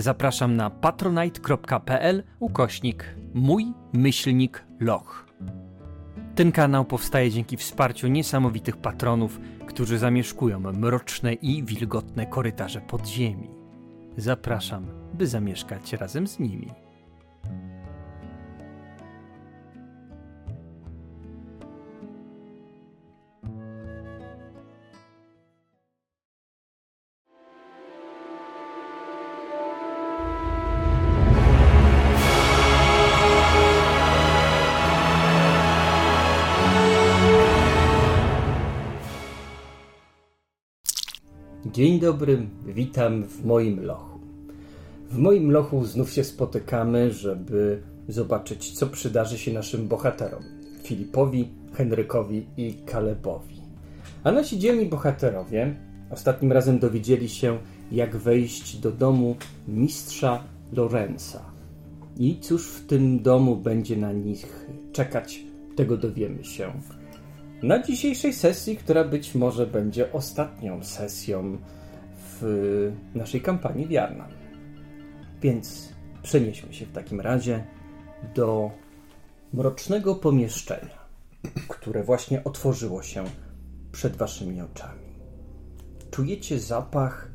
Zapraszam na patronite.pl ukośnik mój myślnik loch. Ten kanał powstaje dzięki wsparciu niesamowitych patronów, którzy zamieszkują mroczne i wilgotne korytarze podziemi. Zapraszam, by zamieszkać razem z nimi. Dzień dobry, witam w moim lochu. W moim lochu znów się spotykamy, żeby zobaczyć, co przydarzy się naszym bohaterom Filipowi, Henrykowi i Kalebowi. A nasi dzielni bohaterowie ostatnim razem dowiedzieli się, jak wejść do domu mistrza Lorenza. I cóż w tym domu będzie na nich czekać, tego dowiemy się na dzisiejszej sesji, która być może będzie ostatnią sesją w naszej kampanii Wiarna. Więc przenieśmy się w takim razie do mrocznego pomieszczenia, które właśnie otworzyło się przed waszymi oczami. Czujecie zapach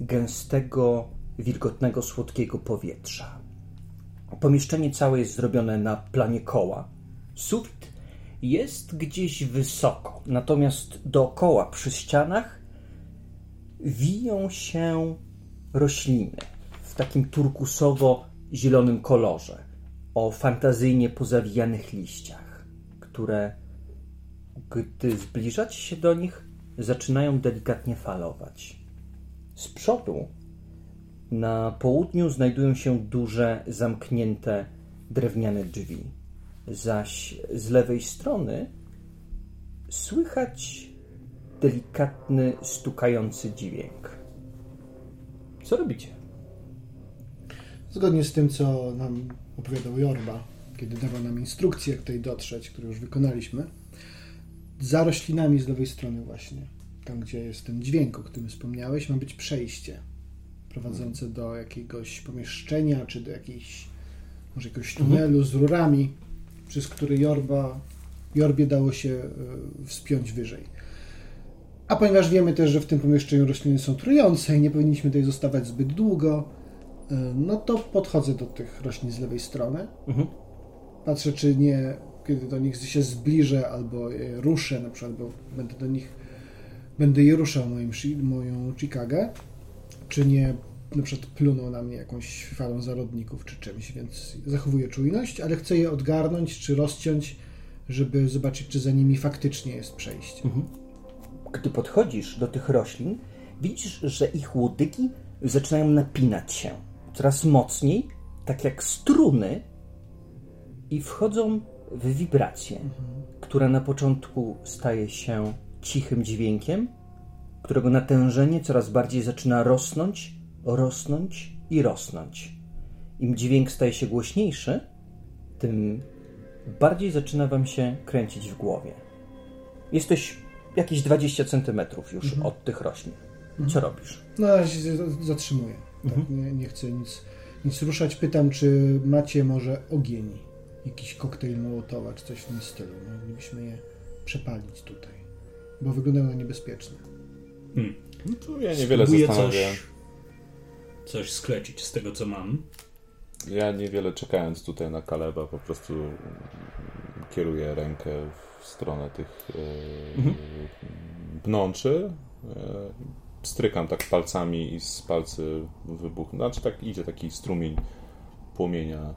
gęstego, wilgotnego, słodkiego powietrza. Pomieszczenie całe jest zrobione na planie koła. Sufit jest gdzieś wysoko, natomiast dookoła przy ścianach wiją się rośliny w takim turkusowo-zielonym kolorze o fantazyjnie pozawijanych liściach, które gdy zbliżacie się do nich, zaczynają delikatnie falować. Z przodu na południu znajdują się duże, zamknięte drewniane drzwi zaś z lewej strony słychać delikatny, stukający dźwięk. Co robicie? Zgodnie z tym, co nam opowiadał Jorba, kiedy dawał nam instrukcję, jak tutaj dotrzeć, które już wykonaliśmy, za roślinami z lewej strony właśnie, tam gdzie jest ten dźwięk, o którym wspomniałeś, ma być przejście prowadzące do jakiegoś pomieszczenia, czy do jakiejś, może jakiegoś tunelu z rurami, przez który Jorba, Jorbie dało się e, wspiąć wyżej. A ponieważ wiemy też, że w tym pomieszczeniu rośliny są trujące i nie powinniśmy tutaj zostawać zbyt długo, e, no to podchodzę do tych roślin z lewej strony. Mhm. Patrzę, czy nie, kiedy do nich się zbliżę albo je ruszę, na przykład, bo będę do nich, będę je ruszał moim, moją Chicagę, czy nie na przykład pluną na mnie jakąś falą zarodników czy czymś, więc zachowuję czujność, ale chcę je odgarnąć czy rozciąć, żeby zobaczyć, czy za nimi faktycznie jest przejście. Mhm. Gdy podchodzisz do tych roślin, widzisz, że ich łodygi zaczynają napinać się coraz mocniej, tak jak struny, i wchodzą w wibrację, mhm. która na początku staje się cichym dźwiękiem, którego natężenie coraz bardziej zaczyna rosnąć rosnąć i rosnąć. Im dźwięk staje się głośniejszy, tym bardziej zaczyna wam się kręcić w głowie. Jesteś jakieś 20 centymetrów już mhm. od tych roślin. Co mhm. robisz? No, ja się zatrzymuję. Tak, mhm. nie, nie, chcę nic, nic ruszać. Pytam, czy macie może ogień, jakiś koktajl Mołotowa, czy coś w tym stylu. Moglibyśmy je przepalić tutaj, bo wyglądają na niebezpieczne. Hmm. No to ja niewiele Spróbuję zastanawiam. Coś coś sklecić z tego, co mam. Ja niewiele czekając tutaj na Kaleba, po prostu kieruję rękę w stronę tych e, mhm. bnączy. E, strykam tak palcami i z palcy wybuch. Znaczy tak idzie taki strumień płomienia e,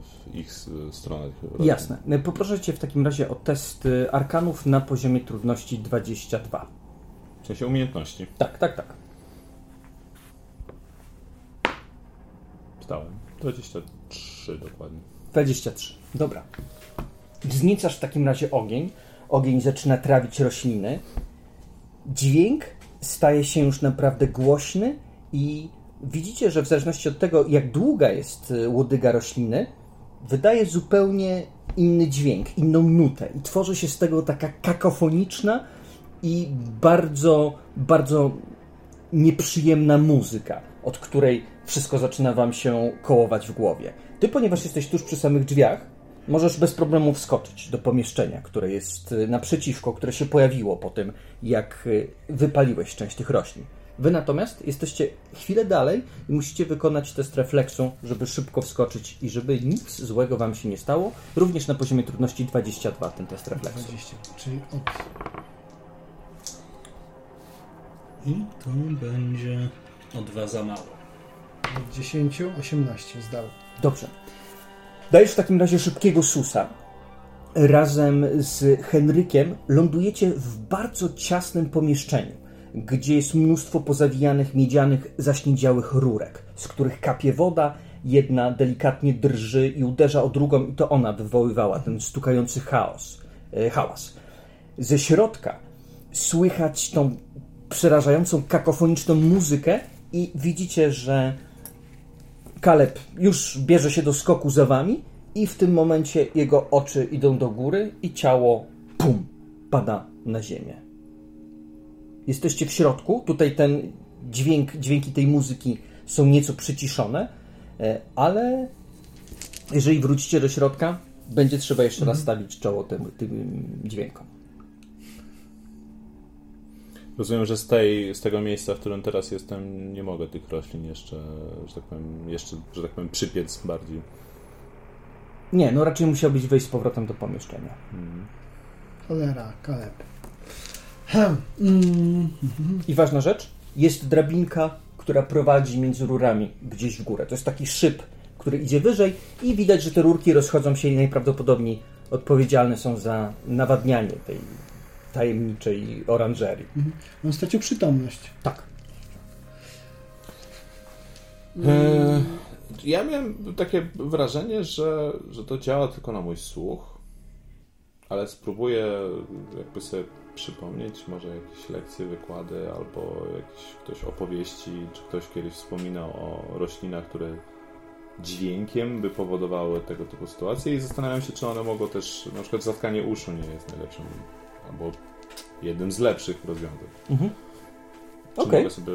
w ich stronę. Jasne. Poproszę Cię w takim razie o test arkanów na poziomie trudności 22. W sensie umiejętności. Tak, tak, tak. Dostałem. 23 dokładnie. 23. Dobra. Wzniecasz w takim razie ogień. Ogień zaczyna trawić rośliny. Dźwięk staje się już naprawdę głośny i widzicie, że w zależności od tego, jak długa jest y, łodyga rośliny, wydaje zupełnie inny dźwięk, inną nutę i tworzy się z tego taka kakofoniczna i bardzo, bardzo nieprzyjemna muzyka, od której wszystko zaczyna wam się kołować w głowie. Ty, ponieważ jesteś tuż przy samych drzwiach, możesz bez problemu wskoczyć do pomieszczenia, które jest y, naprzeciwko, które się pojawiło po tym, jak y, wypaliłeś część tych roślin. Wy natomiast jesteście chwilę dalej i musicie wykonać test refleksu, żeby szybko wskoczyć i żeby nic złego wam się nie stało. Również na poziomie trudności 22 ten test refleksu. 20, czyli od... I to będzie o dwa za mało. Od 10, 18 zdał. Dobrze. Dajesz w takim razie szybkiego susa. Razem z Henrykiem lądujecie w bardzo ciasnym pomieszczeniu, gdzie jest mnóstwo pozawijanych miedzianych, zaśniedziałych rurek, z których kapie woda, jedna delikatnie drży i uderza o drugą i to ona wywoływała ten stukający chaos, e, hałas. Ze środka słychać tą przerażającą kakofoniczną muzykę i widzicie, że Kaleb już bierze się do skoku za wami i w tym momencie jego oczy idą do góry i ciało pum pada na ziemię. Jesteście w środku, tutaj ten dźwięk, dźwięki tej muzyki są nieco przyciszone, e, ale jeżeli wrócicie do środka, będzie trzeba jeszcze raz stawić czoło tym, tym dźwiękom. Rozumiem, że z, tej, z tego miejsca, w którym teraz jestem, nie mogę tych roślin jeszcze, że tak powiem, jeszcze, że tak powiem, przypiec bardziej. Nie, no raczej musiałbyś wejść z powrotem do pomieszczenia. Mm. Cholera, Kaleb. Mm. I ważna rzecz, jest drabinka, która prowadzi między rurami gdzieś w górę. To jest taki szyb, który idzie wyżej i widać, że te rurki rozchodzą się i najprawdopodobniej odpowiedzialne są za nawadnianie tej tajemniczej oranżerii. On stracił przytomność. Tak. E, ja miałem takie wrażenie, że, że to działa tylko na mój słuch, ale spróbuję jakby sobie przypomnieć może jakieś lekcje, wykłady albo jakieś ktoś opowieści, czy ktoś kiedyś wspominał o roślinach, które dźwiękiem by powodowały tego typu sytuacje i zastanawiam się, czy one mogą też, na przykład zatkanie uszu nie jest najlepszym albo jednym z lepszych rozwiązań. Mhm. Czy Okej. mogę sobie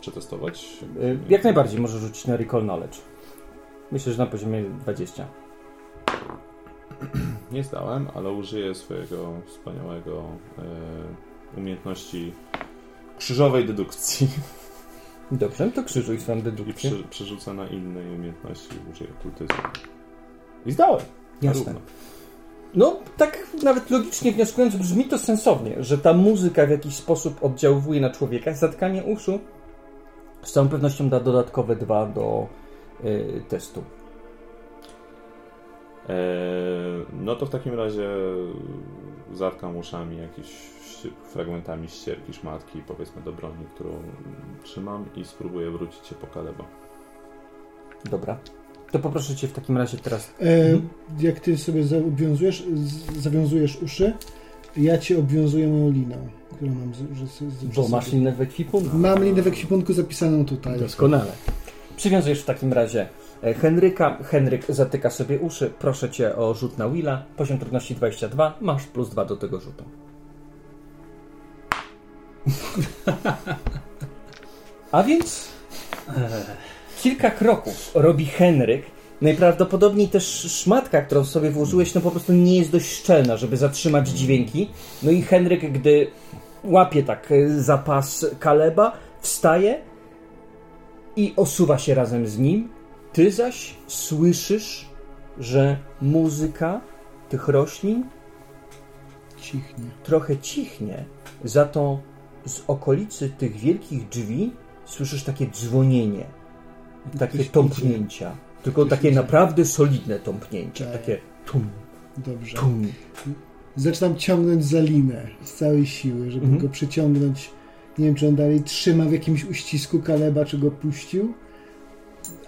przetestować? Y, Jak najbardziej możesz rzucić na Recall Knowledge. Myślę, że na poziomie 20. Nie zdałem, ale użyję swojego wspaniałego e, umiejętności krzyżowej dedukcji Dobrze, to krzyżuj swoją i dedukcję. przy, przerzucę na innej umiejętności użyję kultyzmu. I zdałem. Jasne. Równo. No, tak nawet logicznie wnioskując, brzmi to sensownie, że ta muzyka w jakiś sposób oddziałuje na człowieka. Zatkanie uszu z całą pewnością da dodatkowe dwa do y, testu. E, no to w takim razie zatkam uszami jakieś ści- fragmentami ścierki, szmatki, powiedzmy do broni, którą trzymam i spróbuję wrócić się po kaleba. Dobra. To poproszę cię w takim razie teraz. E, jak ty sobie zawiązujesz, zawiązujesz uszy, ja ci obwiązuję moją liną, którą mam. Z, że, z, z, Bo masz linę w ekwipunku. Mam linę w ekwipunku zapisaną tutaj. Doskonale. Przywiązujesz w takim razie e, Henryka. Henryk zatyka sobie uszy. Proszę cię o rzut na Willa. Poziom trudności 22. Masz plus 2 do tego rzutu. A więc kilka kroków robi Henryk. Najprawdopodobniej też szmatka, którą sobie włożyłeś, no po prostu nie jest dość szczelna, żeby zatrzymać dźwięki. No i Henryk, gdy łapie tak e, zapas Kaleba, wstaje i osuwa się razem z nim. Ty zaś słyszysz, że muzyka tych roślin Cichnie. trochę cichnie, za to z okolicy tych wielkich drzwi słyszysz takie dzwonienie, takie tąpnięcia. Tylko takie naprawdę solidne tąpnięcia. Tak. Takie tum, Dobrze. tum. Zaczynam ciągnąć za linę z całej siły, żeby Mhm. go przyciągnąć. Nie wiem, czy on dalej trzyma w jakimś uścisku Kaleba, czy go puścił,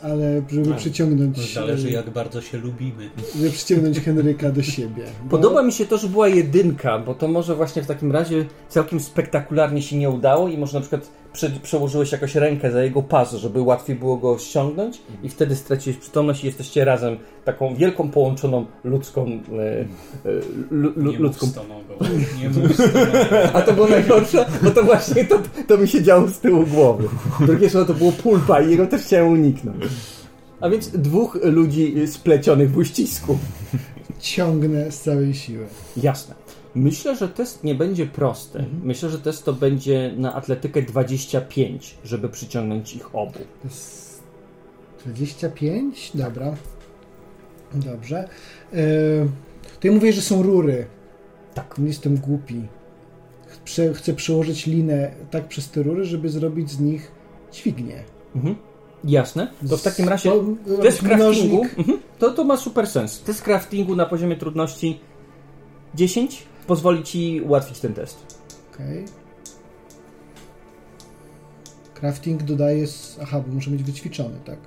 ale żeby No, przyciągnąć. To zależy e, jak bardzo się lubimy. Żeby przyciągnąć Henryka do siebie. Bo- Podoba mi się to, że była jedynka, bo to może właśnie w takim razie całkiem spektakularnie się nie udało i może na przykład prze, przełożyłeś jakoś rękę za jego pas, żeby łatwiej było go ściągnąć i wtedy straciłeś przytomność i jesteście razem taką wielką, połączoną ludzką e, lu, nie ludzką... Nie mów A to było najgorsze, bo to właśnie to, to mi się działo z tyłu głowy. Drugie słowo to było pulpa i jego też chciałem uniknąć. A więc dwóch ludzi splecionych w uścisku. Ciągnę z całej siły. Jasne. Myślę, że test nie będzie prosty. Mhm. Myślę, że test to będzie na atletykę 25, żeby przyciągnąć ich obu. To jest 25? Dobra. Dobrze. Yy, to ja mówię, że są rury. Tak. Nie jestem głupi. Chcę, chcę przełożyć linę tak przez te rury, żeby zrobić z nich dźwignię. Mhm. Jasne. To w takim razie test craftingu mhm. to, to ma super sens. Test craftingu na poziomie trudności 10 pozwoli ci ułatwić ten test. Okej. Okay. Crafting dodaje. Z... Aha, bo muszę być wyćwiczony, tak?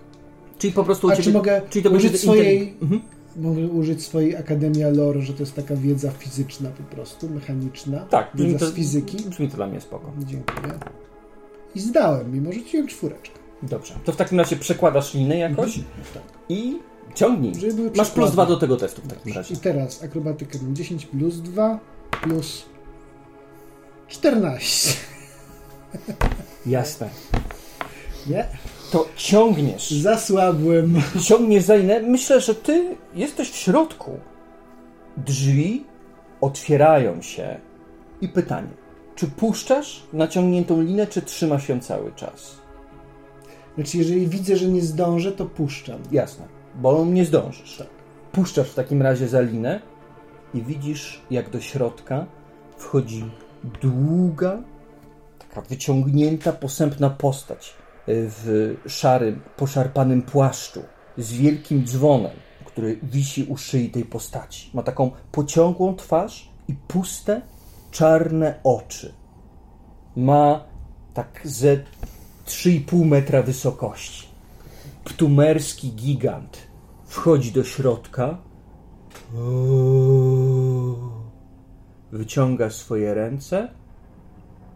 Czyli po prostu. A ciebie... czy mogę czyli to użyć swojej. Mhm. Mogę użyć swojej Akademia Lore, że to jest taka wiedza fizyczna po prostu, mechaniczna. Tak, wiedza to, z fizyki. Brzmi to dla mnie spoko. Dziękuję. I zdałem, mimo że rzuciłem czwóreczkę. Dobrze. To w takim razie przekładasz liny jakoś mhm. tak. i ciągnij. Masz plus dwa do tego testu w takim razie. I teraz akrobatykę mam 10 plus 2 plus 14. Jasne. Nie? To ciągniesz. Zasłabłem. Ciągniesz za linę. Myślę, że ty jesteś w środku. Drzwi otwierają się. I pytanie. Czy puszczasz naciągniętą linę, czy trzymasz ją cały czas? Znaczy, jeżeli widzę, że nie zdążę, to puszczam. Jasne, bo nie zdążysz. Puszczasz w takim razie za linę i widzisz, jak do środka wchodzi długa, taka wyciągnięta, posępna postać w szarym, poszarpanym płaszczu z wielkim dzwonem, który wisi u szyi tej postaci. Ma taką pociągłą twarz i puste, czarne oczy. Ma tak ze 3,5 metra wysokości. Ptumerski gigant wchodzi do środka. Wyciąga swoje ręce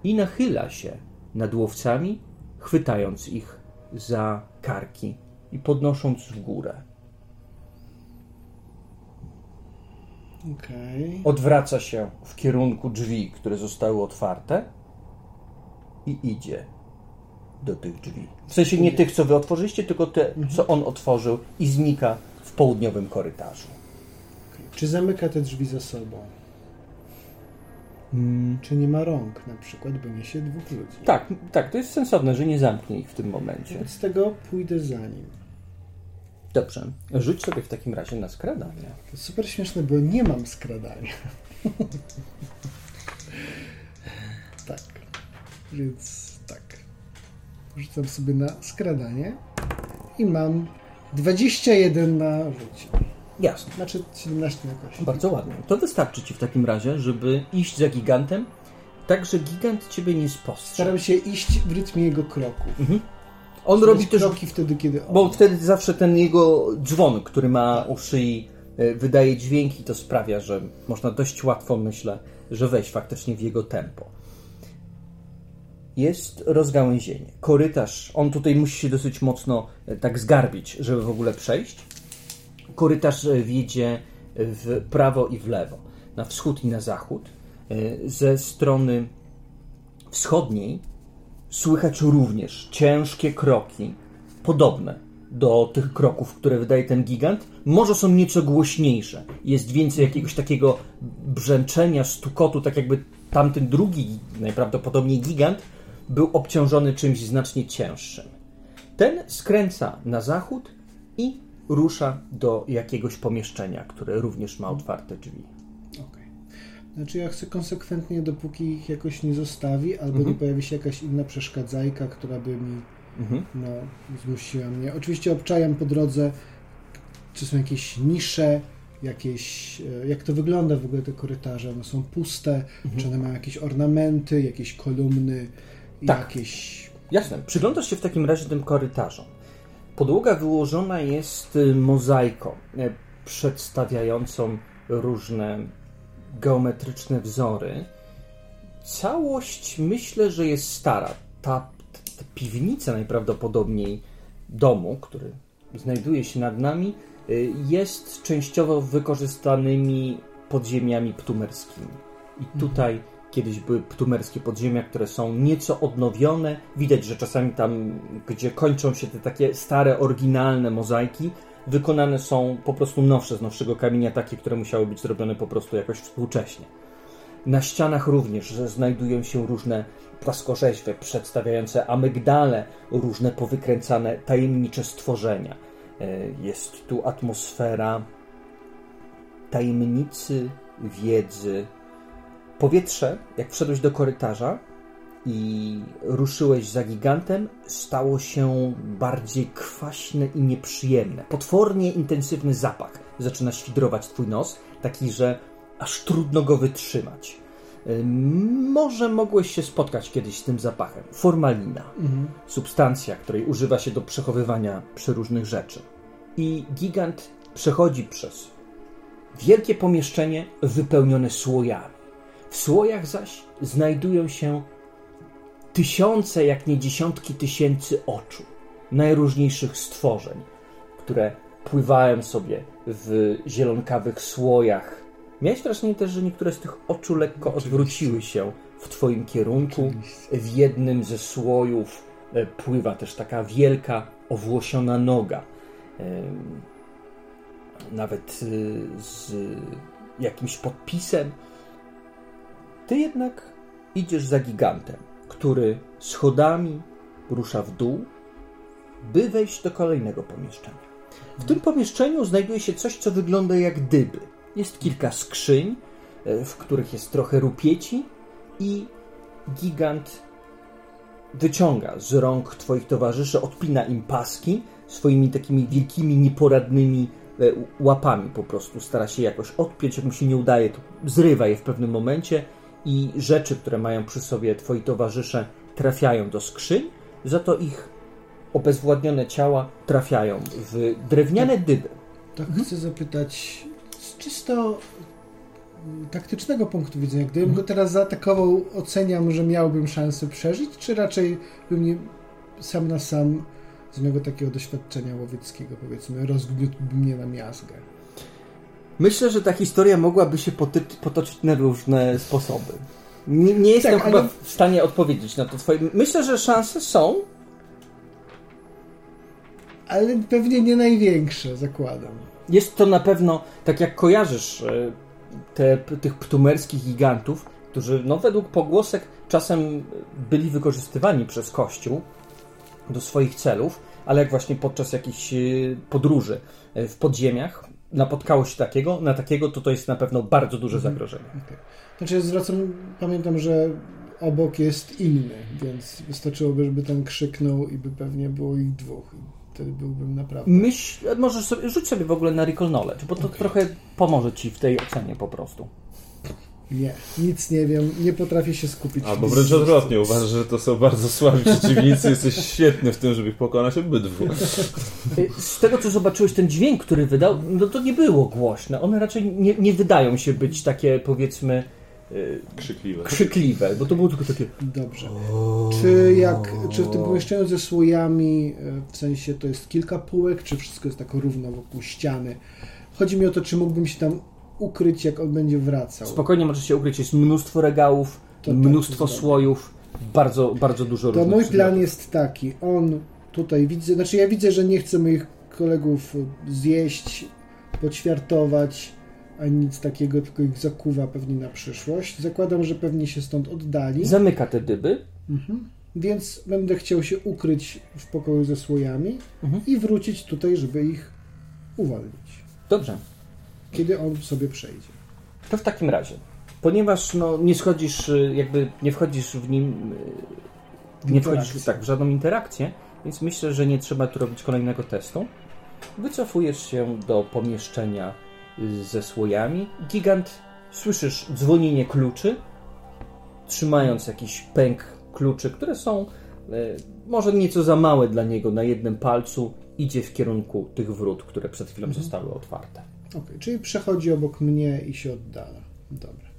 i nachyla się nad łowcami, chwytając ich za karki i podnosząc w górę. Okay. Odwraca się w kierunku drzwi, które zostały otwarte i idzie do tych drzwi. W sensie nie tych, co wy otworzyliście, tylko te, co on otworzył i znika w południowym korytarzu. Czy zamyka te drzwi za sobą? Hmm. Czy nie ma rąk na przykład, bo niesie dwóch ludzi? Tak, tak, to jest sensowne, że nie zamknie ich w tym momencie. Z tego pójdę za nim. Dobrze. Rzuć sobie w takim razie na skradanie. To super śmieszne, bo nie mam skradania. tak. Więc tak. Rzucam sobie na skradanie i mam 21 na rzucie. Jasne. Znaczy 17 na kości. Bardzo ładnie. To wystarczy ci w takim razie, żeby iść za gigantem, tak, że gigant ciebie nie spostrzegł. Staram się iść w rytmie jego kroków. Mhm. On robi też kroki wtedy, kiedy on... Bo wtedy zawsze ten jego dzwon, który ma u szyi, e, wydaje dźwięki, to sprawia, że można dość łatwo, myślę, że wejść faktycznie w jego tempo jest rozgałęzienie. Korytarz, on tutaj musi się dosyć mocno e, tak zgarbić, żeby w ogóle przejść. Korytarz e, wiedzie w prawo i w lewo, na wschód i na zachód. E, ze strony wschodniej słychać również ciężkie kroki, podobne do tych kroków, które wydaje ten gigant. Może są nieco głośniejsze. Jest więcej jakiegoś takiego brzęczenia, stukotu, tak jakby tamten drugi, najprawdopodobniej gigant, był obciążony czymś znacznie cięższym. Ten skręca na zachód i rusza do jakiegoś pomieszczenia, które również ma otwarte drzwi. Okay. Znaczy ja chcę konsekwentnie, dopóki ich jakoś nie zostawi, albo mhm. nie pojawi się jakaś inna przeszkadzajka, która by mi mhm. no, zmusiła mnie. Oczywiście obczajam po drodze, czy są jakieś nisze, jakieś, e, jak to wygląda w ogóle te korytarze, one są puste, mhm. czy one mają jakieś ornamenty, jakieś kolumny, tak. jakieś... Jasne. Przyglądasz się w takim razie tym korytarzom. Podłoga wyłożona jest y, mozaiką y, przedstawiającą różne geometryczne wzory. Całość myślę, że jest stara. Ta jest piwnica najprawdopodobniej domu, który znajduje się nad nami, y, jest częściowo wykorzystanymi podziemiami ptumerskimi. I tutaj kiedyś były ptumerskie podziemia, które są nieco odnowione. Widać, że czasami tam, gdzie kończą się te takie stare, oryginalne mozaiki, wykonane są po prostu nowsze z nowszego kamienia, takie, które musiały być zrobione po prostu jakoś współcześnie. Na ścianach również znajdują się różne płaskorzeźby przedstawiające amygdale, różne powykręcane tajemnicze stworzenia. E, jest tu atmosfera tajemnicy, wiedzy. Powietrze, jak wszedłeś do korytarza i ruszyłeś za gigantem, stało się bardziej kwaśne i nieprzyjemne. Potwornie intensywny zapach zaczyna świdrować twój nos, taki, że aż trudno go wytrzymać. Może mogłeś się spotkać kiedyś z tym zapachem. Formalina. Mhm. Substancja, której używa się do przechowywania przeróżnych rzeczy. I gigant przechodzi przez wielkie pomieszczenie wypełnione słojami. W słojach zaś znajdują się tysiące, jak nie dziesiątki tysięcy oczu najróżniejszych stworzeń, które pływają sobie w zielonkawych słojach Miałeś wrażenie też, że niektóre z tych oczu lekko Oczywiście. odwróciły się w Twoim kierunku. Oczywiście. W jednym ze słojów e, pływa też taka wielka, owłosiona noga. Nawet e, z jakimś podpisem. Ty jednak idziesz za gigantem, który schodami rusza w dół, by wejść do kolejnego pomieszczenia. W tym pomieszczeniu znajduje się coś, co wygląda jak dyby. Jest kilka skrzyń, e, w których jest trochę rupieci i gigant wyciąga z rąk twoich towarzyszy, odpina im paski swoimi takimi wielkimi, nieporadnymi e, łapami po prostu. Stara się jakoś odpiąć, jak mu się nie udaje, to zrywa je w pewnym momencie i rzeczy, które mają przy sobie twoi towarzysze trafiają do skrzyń, za to ich obezwładnione ciała trafiają w drewniane tak, dyby. Tak chcę zapytać, czysto mm, taktycznego punktu widzenia, gdybym mhm. go teraz zaatakował, oceniam, że miałbym szansę przeżyć, czy raczej bym nie, sam na sam z mojego takiego doświadczenia łowieckiego, powiedzmy, rozgniótłby mnie na miazgę. Myślę, że ta historia mogłaby się potoczyć na różne sposoby. Nie, nie jestem tak, chyba ale... w stanie odpowiedzieć na to twoje... Myślę, że szanse są. Ale pewnie nie największe, zakładam. Jest to na pewno, tak jak kojarzysz e, te, tych ptumerskich gigantów, którzy no, według pogłosek czasem byli wykorzystywani przez Kościół do swoich celów, ale jak właśnie podczas jakichś e, podróży e, w podziemiach napotkało się takiego, na takiego to to jest na pewno bardzo duże mhm. zagrożenie. Okay. Znaczy zwracam, pamiętam, że obok jest inny, więc wystarczyłoby, żeby ten krzyknął i by pewnie było ich dwóch wtedy byłbym naprawdę... Myśl, możesz sobie, rzuć sobie w ogóle na recall knowledge, bo to okay. trochę pomoże ci w tej ocenie po prostu. Nie, nic nie wiem, nie potrafię się skupić. Albo wręcz odwrotnie, uważasz, że to są bardzo słabi przeciwnicy, jesteś świetny w tym, żeby ich pokonać obydwu. Z tego, co zobaczyłeś, ten dźwięk, który wydał, no to nie było głośne. One raczej nie, nie wydają się być takie, powiedzmy, Krzykliwe. Krzykliwe, bo to było tylko takie. Dobrze. Czy, jak, czy w tym pomieszczeniu ze słojami, e, w sensie to jest kilka półek, czy wszystko jest tak równo wokół ściany? Chodzi mi o to, czy mógłbym się tam ukryć, jak on będzie wracał. Spokojnie możesz się ukryć. Jest mnóstwo regałów, to tak, mnóstwo tak, słojów, bardzo, bardzo dużo To mój plan jest taki. On tutaj widzę, znaczy ja widzę, że nie chce moich kolegów zjeść, poćwiartować ani nic takiego, tylko ich zakuwa pewnie na przyszłość. Zakładam, że pewnie się stąd oddali. Zamyka te dyby. Mhm. Więc będę chciał się ukryć w pokoju ze słojami mhm. i wrócić tutaj, żeby ich uwolnić. Dobrze. Kiedy on sobie przejdzie. To w takim razie, ponieważ no, nie schodzisz, y, jakby nie wchodzisz w nim, y, nie wchodzisz tak, w żadną interakcję, więc myślę, że nie trzeba tu robić kolejnego testu. Wycofujesz się do pomieszczenia ze słojami. Gigant, słyszysz dzwonienie kluczy, trzymając jakiś pęk kluczy, które są może nieco za małe dla niego na jednym palcu, idzie w kierunku tych wrót, które przed chwilą mhm. zostały otwarte. Okay, czyli przechodzi obok mnie i się oddala. Dobra.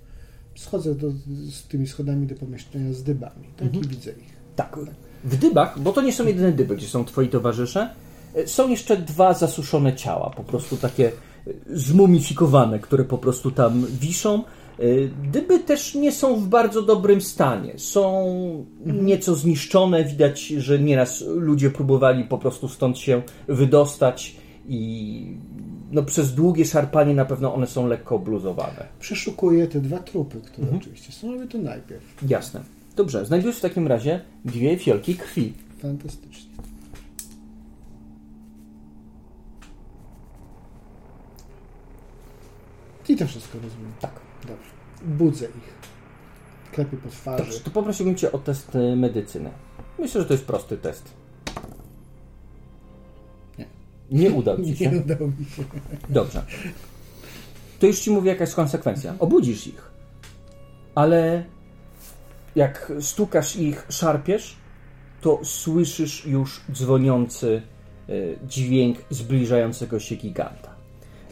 Schodzę do, z tymi schodami do pomieszczenia z dybami, tak? Mhm. I widzę ich. Tak. W dybach, bo to nie są jedyne dyby, gdzie są twoi towarzysze, e, są jeszcze dwa zasuszone ciała, po prostu takie e, zmumifikowane, które po prostu tam wiszą. E, dyby też nie są w bardzo dobrym stanie. Są nieco zniszczone. Widać, że nieraz ludzie próbowali po prostu stąd się wydostać i no, przez długie szarpanie na pewno one są lekko obluzowane. Przeszukuję te dwa trupy, które mhm. oczywiście są, ale to najpierw. Jasne. Dobrze, znajdujesz w takim razie dwie fiolki krwi. Fantastycznie. I to wszystko rozumiem. Tak. Dobrze. Budzę ich. Klepię po twarzy. Dobrze, to poprosiłbym Cię o test e, medycyny. Myślę, że to jest prosty test. Nie. Udał Ci się? Nie udał mi się. Dobrze. To już Ci mówię jaka jest konsekwencja. Obudzisz ich. Ale jak stukasz ich, szarpiesz, to słyszysz już dzwoniący e, dźwięk zbliżającego się giganta.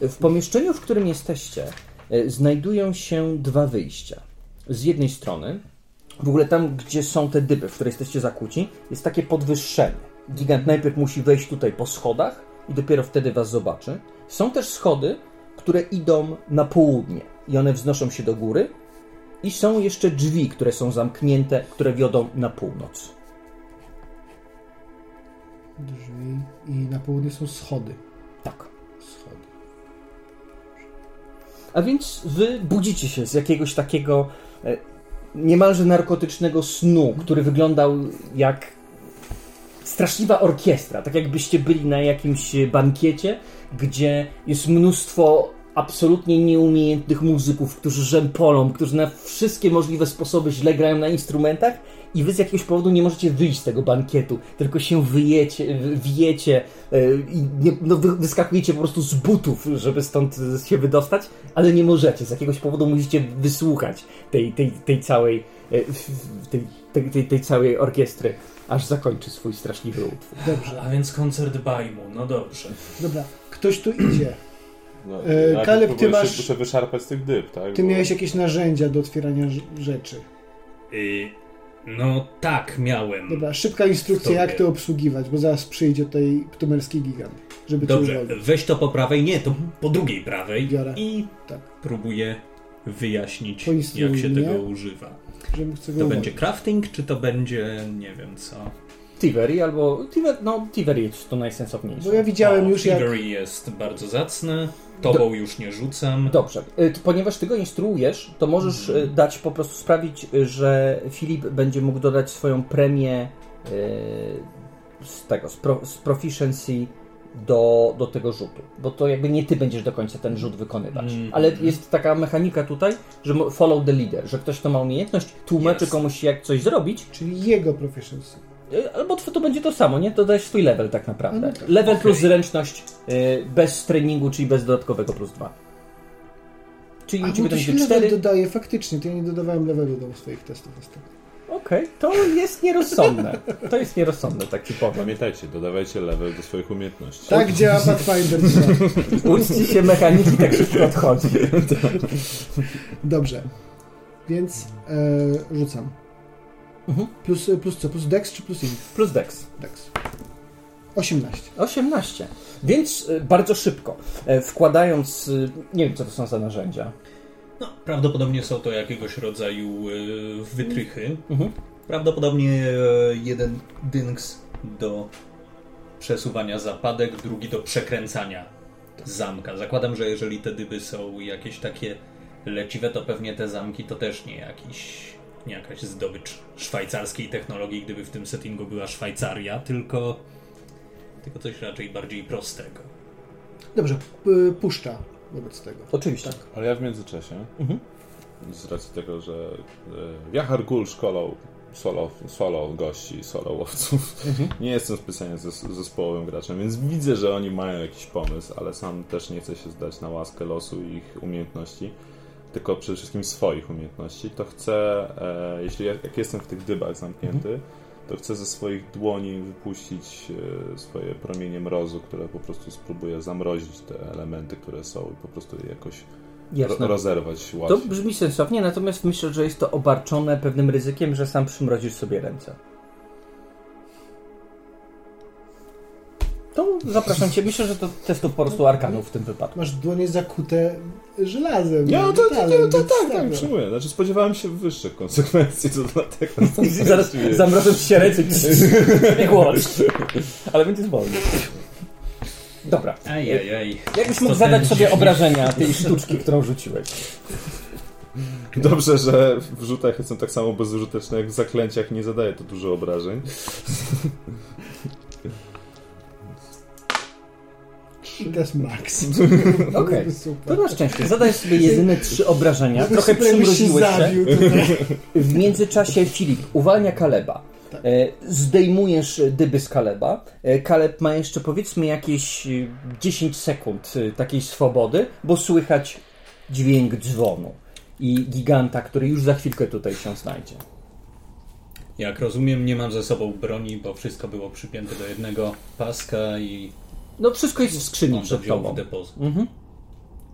W pomieszczeniu, w którym jesteście, e, znajdują się dwa wyjścia. Z jednej strony, w ogóle tam, gdzie są te dyby, w które jesteście zakłóci, jest takie podwyższenie. Gigant najpierw musi wejść tutaj po schodach i dopiero wtedy was zobaczy. Są też schody, które idą na południe i one wznoszą się do góry, i są jeszcze drzwi, które są zamknięte, które wiodą na północ. Drzwi i na południe są schody. Tak. Schody. A więc wy budzicie się z jakiegoś takiego e, niemalże narkotycznego snu, który wyglądał jak straszliwa orkiestra. Tak jakbyście byli na jakimś bankiecie, gdzie jest mnóstwo absolutnie nieumiejętnych muzyków, którzy rzępolą, którzy na wszystkie możliwe sposoby źle grają na instrumentach i wy z jakiegoś powodu nie możecie wyjść z tego bankietu, tylko się wyjecie, wijecie e, i no, wyskakujecie po prostu z butów, żeby stąd się wydostać, ale nie możecie. Z jakiegoś powodu musicie wysłuchać tej, tej, tej całej e, tej, tej, tej całej orkiestry aż zakończy swój straszliwy utwór. Dobrze. A więc koncert Bajmu, no dobrze. Dobra, ktoś tu idzie. No, e, Kaleb, ty masz... Muszę wyszarpać z tych dyb, tak? Ty Bo... miałeś jakieś narzędzia do otwierania rzeczy. Y no tak, miałem. Dobra, szybka instrukcja, jak to obsługiwać, bo zaraz przyjdzie tutaj ptumerski gigant, żeby Dobrze, weź to po prawej, nie, to po drugiej prawej Biorę. i tak. próbuję wyjaśnić, jak się tego używa. To będzie crafting, czy to będzie, nie wiem co... Tivery albo... no, Tivery jest to najsensowniejsze. Bo ja widziałem o, już Tivery jak... jest bardzo zacny. Tobą Do... już nie rzucam. Dobrze. Y, ponieważ ty go instruujesz, to możesz mhm. dać po prostu sprawić, y, że Filip będzie mógł dodać swoją premię z tego, z, pro, z proficiency do, do tego rzutu. Bo to jakby nie ty będziesz do końca ten rzut wykonywać. Mm. Ale jest taka mechanika tutaj, że follow the leader, że ktoś, kto ma umiejętność, tłumaczy yes. komuś jak coś zrobić. Czyli jego proficiency. Albo to będzie to samo, nie? To dajesz swój level tak naprawdę. No tak. Level okay. plus zręczność y, bez treningu, czyli bez dodatkowego plus dwa. Czyli A, to będzie 4. dodaje faktycznie, to ja nie dodawałem levelu do swoich testów ostatnio. Okej, okay, to jest nierozsądne. To jest nierozsądne, tak ci powiem. Pamiętajcie, dodawajcie level do swoich umiejętności. Tak działa Pathfinder 2. Uczcie się mechaniki, tak szybko odchodzi. Dobrze. Więc e, rzucam. Mhm. Plus, plus co? Plus dex czy plus int? Plus dex. Dex. 18. 18. Więc y, bardzo szybko, e, wkładając, nie wiem co to są za narzędzia. No, prawdopodobnie są to jakiegoś rodzaju y, wytrychy. Mhm. Prawdopodobnie jeden dynks do przesuwania zapadek, drugi do przekręcania zamka. Zakładam, że jeżeli te dyby są jakieś takie leciwe, to pewnie te zamki to też nie jakiś nie jakaś zdobycz szwajcarskiej technologii, gdyby w tym settingu była Szwajcaria, tylko, tylko coś raczej bardziej prostego. Dobrze, puszcza wobec tego. Oczywiście. Tak. Ale ja w międzyczasie, mhm. z racji tego, że e, Jachar Gul szkolą solo, solo gości, solo łowców. Mhm. Nie jestem specjalnie zespołowym graczem, więc widzę, że oni mają jakiś pomysł, ale sam też nie chcę się zdać na łaskę losu i ich umiejętności tylko przede wszystkim swoich umiejętności, to chcę, e, jeśli jak jestem w tych dybach zamknięty, mhm. To chcę ze swoich dłoni wypuścić e, swoje promienie mrozu, które po prostu spróbuję zamrozić te elementy, które są i po prostu je jakoś Jasne. rozerwać łatwiej. To brzmi sensownie, natomiast myślę, że jest to obarczone pewnym ryzykiem, że sam przymrozisz sobie ręce. To zapraszam cię. Myślę, że to test po prostu arkanów w tym wypadku. Masz dłonie zakute żelazem. Nie, no to, to, to, to tak, tak, przyjmuję. Znaczy spodziewałem się wyższych konsekwencji, to dlatego. Zaraz zamrożę ci się ręce i głos. Ale będzie wolny. Dobra. Ajajaj. Jakbyś mógł zadać sobie obrażenia tej sztuczki, którą rzuciłeś. Dobrze, że w rzutach jestem tak samo bezużyteczny jak w zaklęciach, nie zadaję to dużo obrażeń. I to jest max. Okej. To na szczęście. Zadaj sobie jedyne trzy obrażenia. Trochę przymroziłeś się. tutaj. W międzyczasie Filip uwalnia Kaleba. Tak. E, Zdejmujesz dyby z Kaleba. E, Kaleb ma jeszcze powiedzmy jakieś e, 10 sekund e, takiej swobody, bo słychać dźwięk dzwonu i giganta, który już za chwilkę tutaj się znajdzie. Jak rozumiem, nie mam ze sobą broni, bo wszystko było przypięte do jednego paska i No wszystko jest w skrzyni on przed tobą. w depozyt. Mhm.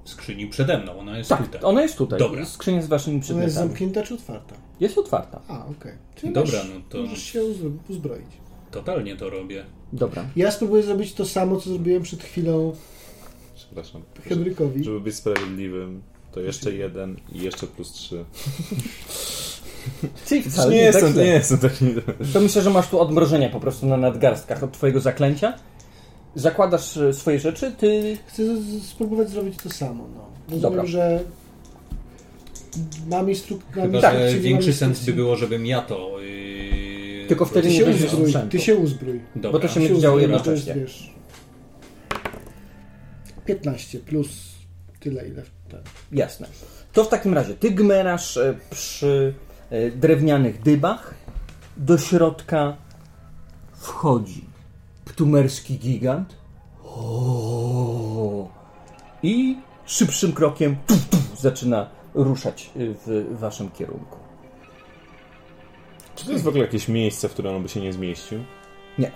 W skrzyni przede mną, ona jest Tak, tutaj. ona jest tutaj. Dobra. Skrzynia z waszymi Ona jest przedmiotami. zamknięta czy otwarta? Jest otwarta. A, okej. Czyli Dobra, masz- no to- Możesz się uzbro- uzbroić. Totalnie to robię. Dobra. Ja spróbuję zrobić to samo, co zrobiłem przed chwilą Przepraszam. Henrykowi. Żeby być sprawiedliwym, to jeszcze jeden i jeszcze plus trzy. Czyli wcale nie, nie, tak jestem, źle. nie jestem taki... To myślę, że masz tu odmrożenia po prostu na nadgarstkach od twojego zaklęcia. Zakładasz e, swoje rzeczy, ty... Chcę spróbować zrobić to samo. No. Rozumiem, Dobra. że mam instrukcję. Chyba, Tak, że większy mam sens by było, żebym ja to... Yy, Tylko wtedy Ty nie będziesz uzbrój, ty się uzbrój. Dobra. bo to się się działo bo to jest, jednocześnie. wiesz, 15 plus tyle, ile ten. Jasne. To w takim razie ty gmerasz e, przy e, drewnianych dybach. Do środka wchodzi ptumerski gigant. O! I szybszym krokiem tuf, tuf, zaczyna ruszać e, w waszym kierunku. Czy to jest w ogóle jakieś miejsce, w którym on by się nie zmieścił? Nie.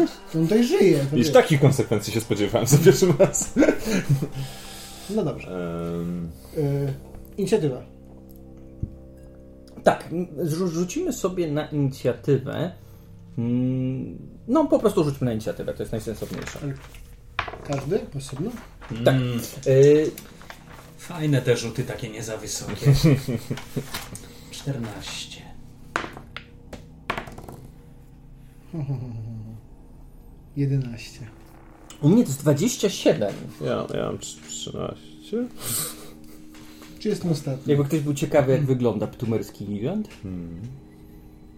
On tutaj żyje. to Już takich konsekwencji się spodziewałem za pierwszym raz. No dobrze. Ehm, Y, inicjatywa. Tak, rzucimy sobie na inicjatywę. Mm, No, po prostu rzućmy na inicjatywę, to jest najsensowniejsze. Każdy osobno? Tak. Mm, Y, fajne te rzuty takie nie za wysokie. 14. Jedenaście. u mnie to jest 27. ja, ja mam trz- 13. Czy jestem ostatni? Jakby ktoś był ciekawy, jak wygląda ptumerski gigant. Hmm.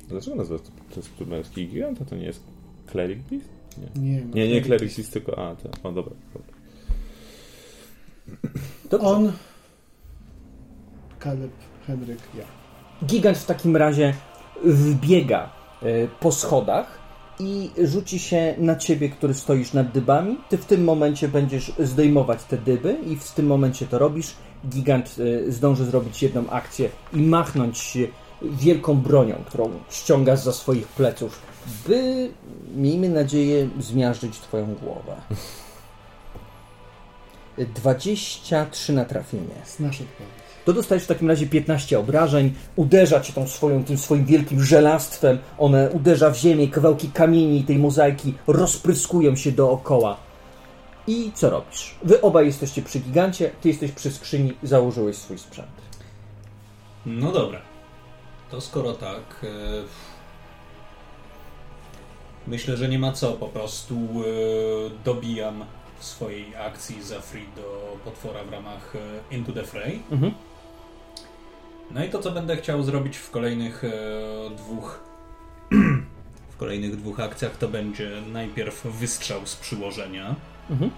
Dlaczego nazywa to, to jest męski gigant, a to nie jest Cleric Beast? Nie, Nie, no, nie, nie Cleric Beast, tylko... A, to, o dobra. dobra. Dobrze. On, Kaleb, Henryk, ja. Gigant w takim razie wbiega y, po schodach i rzuci się na ciebie, który stoisz nad dybami. Ty w tym momencie będziesz zdejmować te dyby i w tym momencie to robisz. Gigant y, zdąży zrobić jedną akcję i machnąć się wielką bronią, którą ściąga za swoich pleców, by, miejmy nadzieję, zmiażdżyć twoją głowę. 23 na trafienie. Znasz odpowiedź. To dostajesz w takim razie 15 obrażeń, uderza cię tą swoją, tym swoim wielkim żelastwem, one uderza w ziemię, kawałki kamieni i tej mozaiki rozpryskują się dookoła. I co robisz? Wy obaj jesteście przy gigancie, ty jesteś przy skrzyni, założyłeś swój sprzęt. No dobra. To skoro tak. E... Myślę, że nie ma co. Po prostu e... dobijam w swojej akcji za free do potwora w ramach e... Into the Fray. Mhm. No i to, co będę chciał zrobić w kolejnych e... dwóch. w kolejnych dwóch akcjach, to będzie najpierw wystrzał z przyłożenia. Mhm.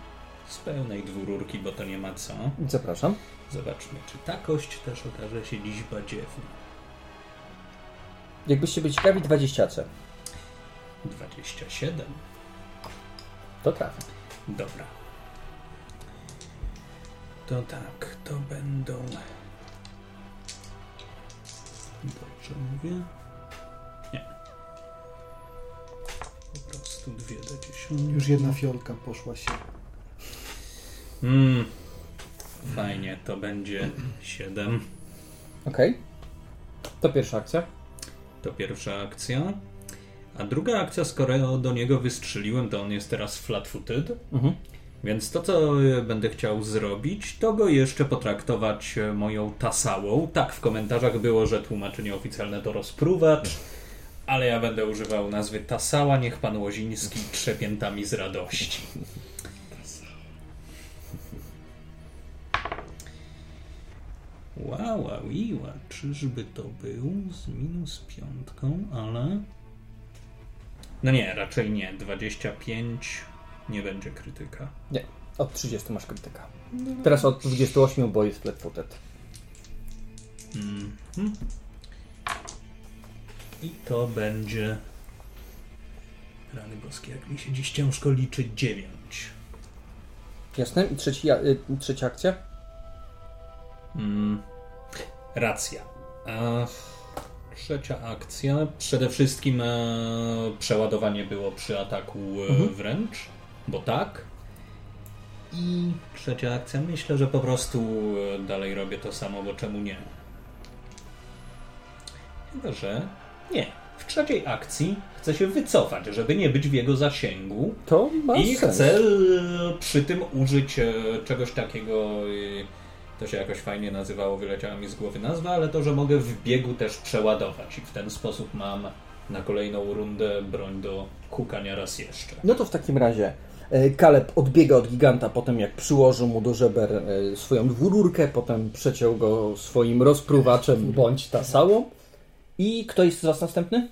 Z pełnej dwururki, bo to nie ma co. Zapraszam. Zobaczmy, czy ta kość też okaże się dziś badziewna. Jakbyście byli ciekawi, 20C. 27. To trafia. Dobra. To tak, to będą. Dobrze mówię? Nie. Po prostu dwie do dziesiątki. Już jedna fiolka poszła się. Mm. Fajnie, to będzie 7. Okej. To pierwsza akcja. To pierwsza akcja. A druga akcja, skoro do niego wystrzeliłem, to on jest teraz flat-footed. Mhm. Więc to, co e, będę chciał zrobić, to go jeszcze potraktować e, moją tasałą. Tak, w komentarzach było, że tłumaczenie oficjalne to rozpruwacz, ale ja będę używał nazwy tasała. Niech pan Łoziński trzepiętami z radości. Wow, wow, iła. Czyżby to był z minus piątką, ale... No nie, raczej nie. 25 nie będzie krytyka. Nie, od 30 masz krytyka. Teraz od 28, bo jest flat footed. Mhm. I to będzie. Rany boskie, jak mi się dziś ciężko liczy 9. Jasne? I trzeci, y, trzecia akcja? Mm. Racja. A trzecia akcja. Przede wszystkim e, przeładowanie było przy ataku e, Mhm. wręcz, bo tak. I trzecia akcja. Myślę, że po prostu e, dalej robię to samo, bo czemu nie? Chyba, że nie. W trzeciej akcji chcę się wycofać, żeby nie być w jego zasięgu. To ma I sens. chcę e, przy tym użyć e, czegoś takiego, e, to się jakoś fajnie nazywało, wyleciała mi z głowy nazwa, ale to, że mogę w biegu też przeładować i w ten sposób mam na kolejną rundę broń do kukania raz jeszcze. No to w takim razie e, Kaleb odbiega od giganta potem jak przyłożył mu do żeber e, swoją dwururkę, potem przeciął go swoim rozpruwaczem bądź tasałą. I kto jest z was następny?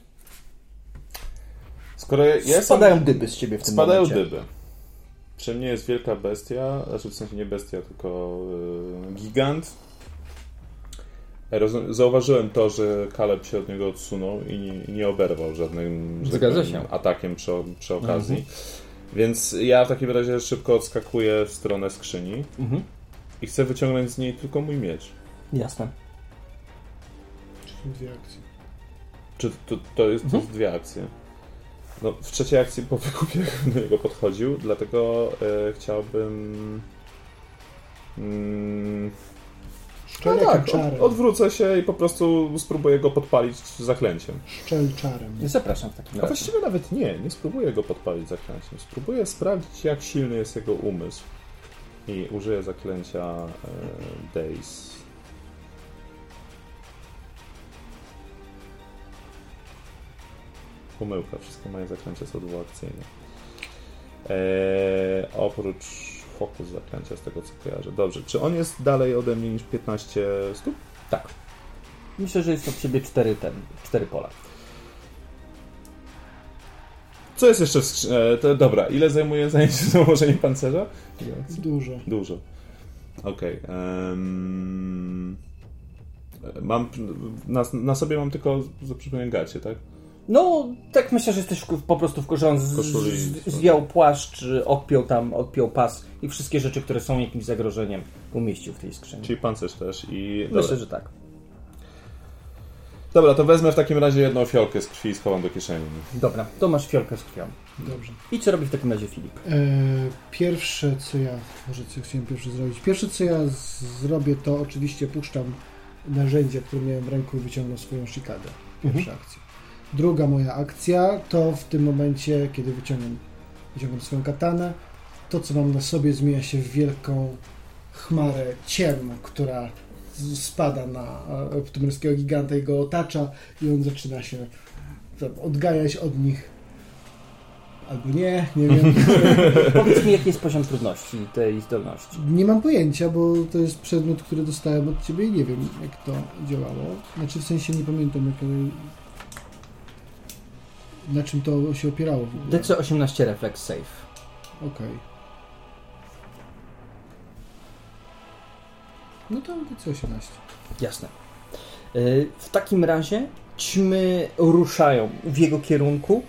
Skoro ja. Spadają dyby z ciebie w tym Spadają momencie. dyby. Przy mnie jest wielka bestia, znaczy w sensie nie bestia, tylko yy, gigant. Roz... Zauważyłem to, że Kaleb się od niego odsunął i nie, nie oberwał żadnym tak atakiem przy, przy okazji. Więc ja w takim razie szybko odskakuję w stronę skrzyni Mhm. i chcę wyciągnąć z niej tylko mój miecz. Jasne. Czyli dwie akcje. Czy to, to, jest, to Mhm. jest dwie akcje? No, w trzeciej akcji po wykupie do niego podchodził, dlatego e, chciałbym. Mm, no tak, od, czarem. odwrócę się i po prostu spróbuję go podpalić zaklęciem. Szczel czarem. Zapraszam w takim A razie. właściwie nawet nie, nie spróbuję go podpalić zaklęciem. Spróbuję sprawdzić, jak silny jest jego umysł. I użyję zaklęcia e, Days. Pomyłka, wszystkie moje zaklęcia są dwuakcyjne. Eee, oprócz fokus zaklęcia, z tego co kojarzę. Dobrze, czy on jest dalej ode mnie niż 15 stóp? Tak. Myślę, że jest od ciebie cztery, ten, cztery pola. Co jest jeszcze w skrzy- e, to, Dobra, ile zajmuje zajęcie z założeniem pancerza? Dużo. Dużo. Okej. em, mam na, na sobie mam tylko gacie, tak? No, tak myślę, że jesteś po prostu w koszulce. Z, Koszuli. z, zwiał płaszcz, odpiął tam, odpiął pas i wszystkie rzeczy, które są jakimś zagrożeniem, umieścił w tej skrzyni. Czyli pancerz też i... Myślę, Dobra. że tak. Dobra, to wezmę w takim razie jedną fiolkę z krwi i schowam do kieszeni. Dobra, to masz fiolkę z krwią. Dobrze. I co robi w takim razie Filip? E, pierwsze, co ja, może co chciałem pierwsze zrobić. Pierwsze, co ja z, zrobię, to oczywiście puszczam narzędzie, które miałem w ręku i wyciągnę swoją shikadę. Pierwsza akcja. Druga moja akcja to w tym momencie, kiedy wyciągam, wyciągam swoją katanę, to, co mam na sobie, zmienia się w wielką chmarę ciem, która spada na e, ptomerskiego giganta i go otacza i on zaczyna się tam odgajać od nich. Albo nie, nie wiem. Powiedz mi, jaki jest poziom trudności tej zdolności. Nie mam pojęcia, bo to jest przedmiot, który dostałem od ciebie i nie wiem, jak to działało. Znaczy, w sensie nie pamiętam, jak, na czym to się opierało w ogóle. DC 18 reflex save. Okej. No to DC 18. Jasne. Y, W takim razie ćmy ruszają w jego kierunku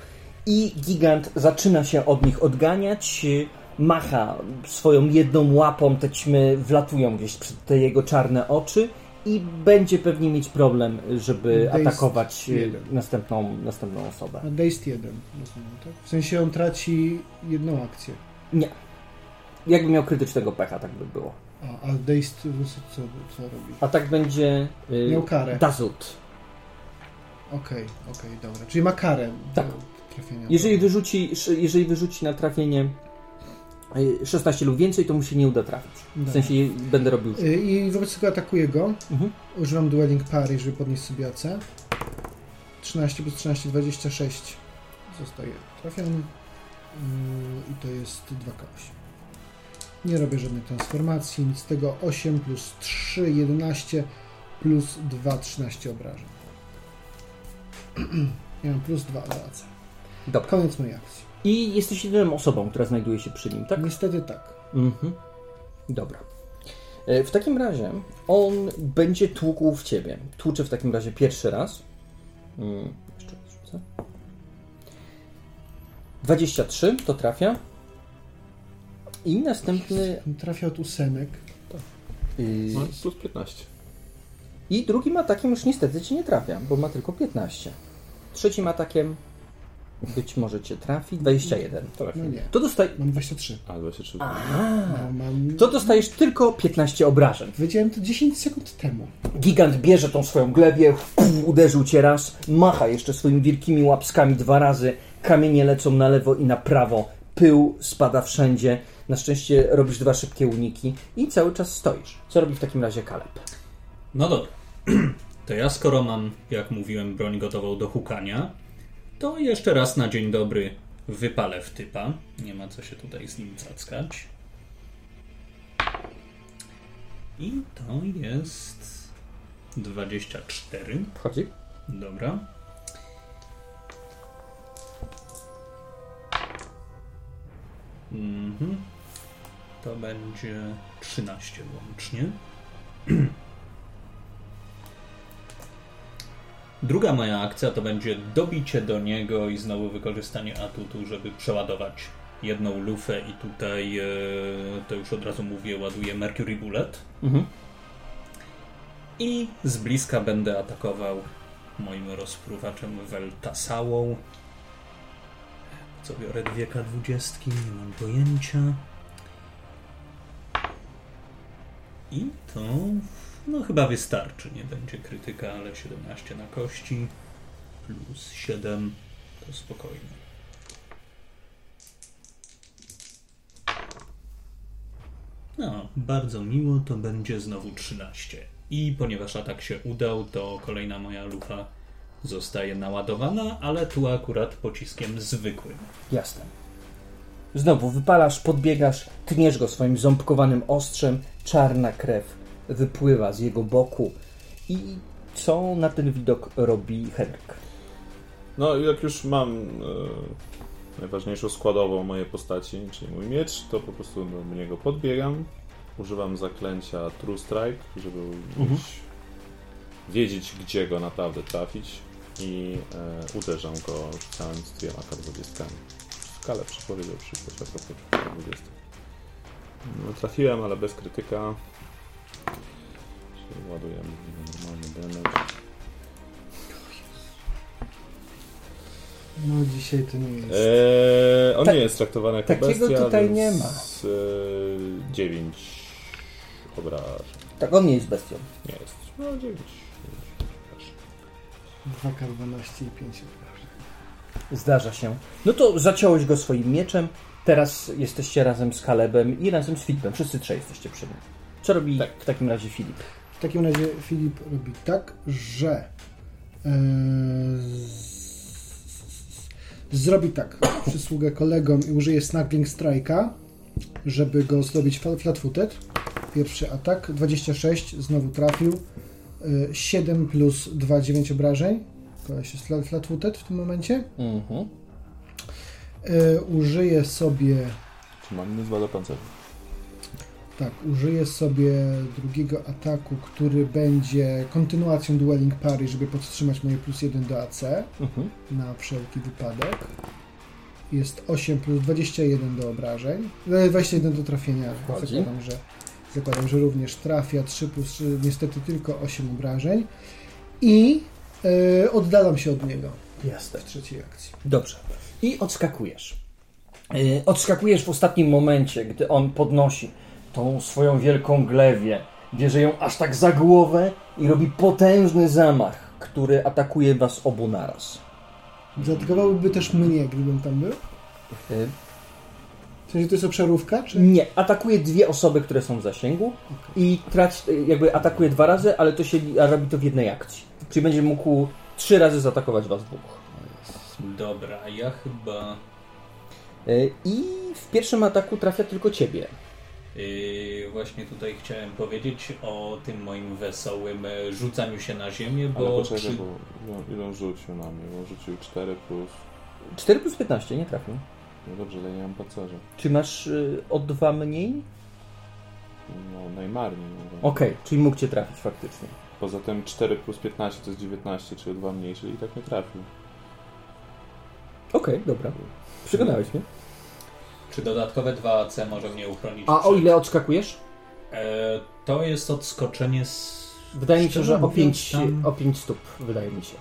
i gigant zaczyna się od nich odganiać. y, Macha swoją jedną łapą, te ćmy wlatują gdzieś przed te jego czarne oczy i będzie pewnie mieć problem, żeby atakować jeden. następną, następną osobę. A Dazed 1, rozumiem, tak? W sensie on traci jedną akcję. Nie. Jakby miał krytycznego pecha, tak by było. A, a Dazed co, co, robi? Atak będzie y, Miał karę. Dazut. Okej, okej, dobra. Czyli ma karę. Tak. trafienia. Jeżeli wyrzuci, jeżeli wyrzuci na trafienie 16 lub więcej, to mu się nie uda trafić. W sensie będę robił. Y, I wobec tego atakuję go. Mhm. Używam Dueling Parry, żeby podnieść sobie AC. 13 plus 13, 26. Zostaje trafiony. Yy, I to jest 2K8. Nie robię żadnej transformacji, nic z tego. 8 plus 3, 11 plus 2, 13 obrażeń. Ja mam plus 2 do AC. Dobra. Koniec mojej akcji. I jesteś jedyną osobą, która znajduje się przy nim, tak? Niestety tak. Mhm. Dobra. E, W takim razie on będzie tłukł w ciebie. Tłucze w takim razie pierwszy raz. Mm, Jeszcze raz rzucę. 23 to trafia. I następny. Trafia od ósemek. Yy, No, plus 15. I drugim atakiem już niestety cię nie trafia, bo ma tylko 15. Trzecim atakiem być może cię trafi 21. Trafi. No nie. To, dostaje... Mam 23. A, 23. No, mam... to dostajesz tylko 15 obrażeń. Wiedziałem to 10 sekund temu. Gigant bierze tą swoją glebię, uderzył cię raz, macha jeszcze swoimi wielkimi łapskami dwa razy, kamienie lecą na lewo i na prawo, pył spada wszędzie. Na szczęście robisz dwa szybkie uniki i cały czas stoisz. Co robi w takim razie Kaleb? No dobra. To ja skoro mam, jak mówiłem, broń gotową do hukania, to jeszcze raz na dzień dobry wypalę w typa. Nie ma co się tutaj z nim cackać. I to jest 24. Wchodzi? Dobra. Mhm. To będzie 13 łącznie. Druga moja akcja to będzie dobicie do niego i znowu wykorzystanie atutu, żeby przeładować jedną lufę i tutaj, e, to już od razu mówię, ładuję Mercury Bullet. Mhm. I z bliska będę atakował moim rozpruwaczem Weltasałą. Co biorę dwie K20, nie mam pojęcia. I to no chyba wystarczy. Nie będzie krytyka, ale 17 na kości plus 7 to spokojnie. No, bardzo miło, to będzie znowu 13. I ponieważ atak się udał, to kolejna moja lufa zostaje naładowana, ale tu akurat pociskiem zwykłym. Jasne. Znowu wypalasz, podbiegasz, tniesz go swoim ząbkowanym ostrzem, czarna krew wypływa z jego boku. I co na ten widok robi Henryk? No jak już mam e, najważniejszą składową mojej postaci, czyli mój miecz, to po prostu do niego podbiegam. Używam zaklęcia True Strike, żeby mieć, wiedzieć, gdzie go naprawdę trafić. I e, uderzam go rzucając z dwiema K20. Skalę przepowiedział szybkość a propos K20. No, trafiłem, ale bez krytyka. Czyli ładuję normalny damage. No dzisiaj to nie jest. Eee, on Tak- nie jest traktowany jako takiego bestia, tutaj więc nie ma. e, 9 obrażeń. Tak, on nie jest bestią. Nie jest. No 9. 2K12 i 5 obrażeń. Zdarza się. No to zaciąłeś go swoim mieczem. Teraz jesteście razem z Kalebem i razem z Filipem. Wszyscy trzej jesteście przy nim. Co robi w takim razie Filip? W takim razie Filip robi tak, że z- zrobi tak, przysługę kolegom i użyje Snuggling Strike'a, żeby go zrobić fla- flat-footed. Pierwszy atak, 26, znowu trafił. E, 7 plus 2, 9 obrażeń. Koleś jest flat- flat-footed w tym momencie. Mhm. E, użyję sobie Czy mam inny zwada pancerza? Tak, użyję sobie drugiego ataku, który będzie kontynuacją Dueling Parry, żeby podtrzymać moje plus 1 do AC Mhm. na wszelki wypadek. Jest 8 plus 21 do obrażeń. E, 21 do trafienia. Wchodzi. Zakładam, że, zakładam, że również trafia. 3 plus 3, niestety tylko 8 obrażeń. I e, oddalam się od niego Jasne. w trzeciej akcji. Dobrze. I odskakujesz. Yy, odskakujesz w ostatnim momencie, gdy on podnosi tą swoją wielką glewię. Bierze ją aż tak za głowę i robi potężny zamach, który atakuje was obu naraz. Zaatakowałyby też mnie, gdybym tam był? Y, W sensie to jest obszarówka, czy? Nie, atakuje dwie osoby, które są w zasięgu i traci, jakby atakuje dwa razy, ale to się robi to w jednej akcji. Czyli będzie mógł trzy razy zaatakować was dwóch. Dobra, ja chyba... Y, I w pierwszym ataku trafia tylko ciebie. Yy, właśnie tutaj chciałem powiedzieć o tym moim wesołym e, rzucaniu się na ziemię, Ale bo poczekaj, przy... bo ile- ile on rzucił na mnie? Bo on rzucił 4 plus... 4 plus 15, nie trafił. No dobrze, ale nie mam pancerza. Czy masz y, o dwa mniej? No, najmarniej. No, Okej, czyli mógł cię trafić faktycznie. Poza tym 4 plus 15 to jest 19, czyli 2 mniej, czyli i tak nie trafił. Okej, dobra. Przekonałeś mnie. Czy dodatkowe 2 AC może mnie uchronić? A o przed- ile odskakujesz? E, to jest odskoczenie z... Wydaje mi się, Szczerze że o mówiąc, 5, tam- o 5 stóp, wydaje mi się.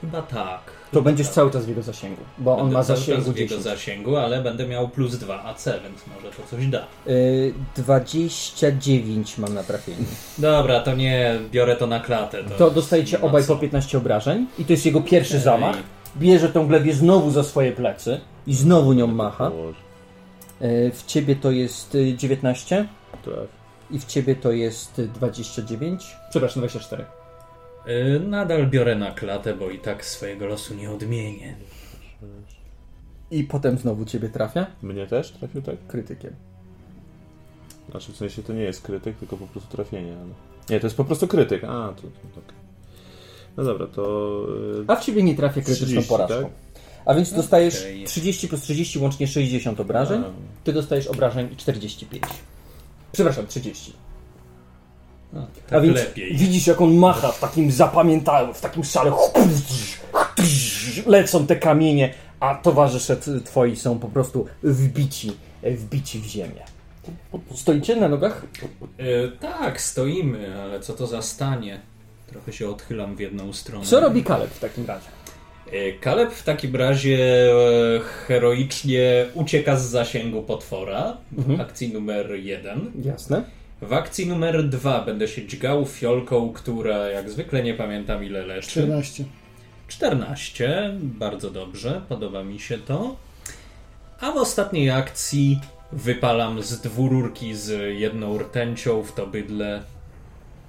Chyba tak. To Chyba będziesz tak. cały czas w jego zasięgu, bo on Będę ma cały czas zasięgu w jego 10. zasięgu, ale będę miał plus 2 AC, więc może to coś da. Y, 29 mam na trafienie. Dobra, to nie, biorę to na klatę. To, To dostajecie nie ma obaj co. po 15 obrażeń i to jest jego pierwszy Ej. zamach. Bierze tą glebię znowu za swoje plecy i znowu nią macha. Położy. Y, W ciebie to jest y, 19 Trafi. i w ciebie to jest y, 29. Przepraszam, 24. Y, Nadal biorę na klatę, bo i tak swojego losu nie odmienię. I potem znowu ciebie trafia Mnie też trafił tak? krytykiem. Znaczy w sensie to nie jest krytyk, tylko po prostu trafienie. Ale... Nie, to jest po prostu krytyk. A, to, to tak. No dobra, to... y, A w ciebie nie trafia krytyczną 30, porażką. tak? A więc dostajesz Okej. 30 plus 30, łącznie 60 obrażeń. A, Ty dostajesz obrażeń 45. Przepraszam, 30. No, A tak więc lepiej. widzisz, jak on macha w takim zapamiętałym, w takim szale. Lecą te kamienie, a towarzysze twoi są po prostu wbici, wbici w ziemię. Stoicie na nogach? E, tak, stoimy, ale co to za stanie? Trochę się odchylam w jedną stronę. Co robi Kaleb w takim razie? E, Kaleb w takim razie e, heroicznie ucieka z zasięgu potwora w Mhm. akcji numer jeden. Jasne. W akcji numer dwa będę się dźgał fiolką, która jak zwykle nie pamiętam ile leczy. 14. 14, bardzo dobrze, podoba mi się to. A w ostatniej akcji wypalam z dwururki z jedną rtęcią w to bydle.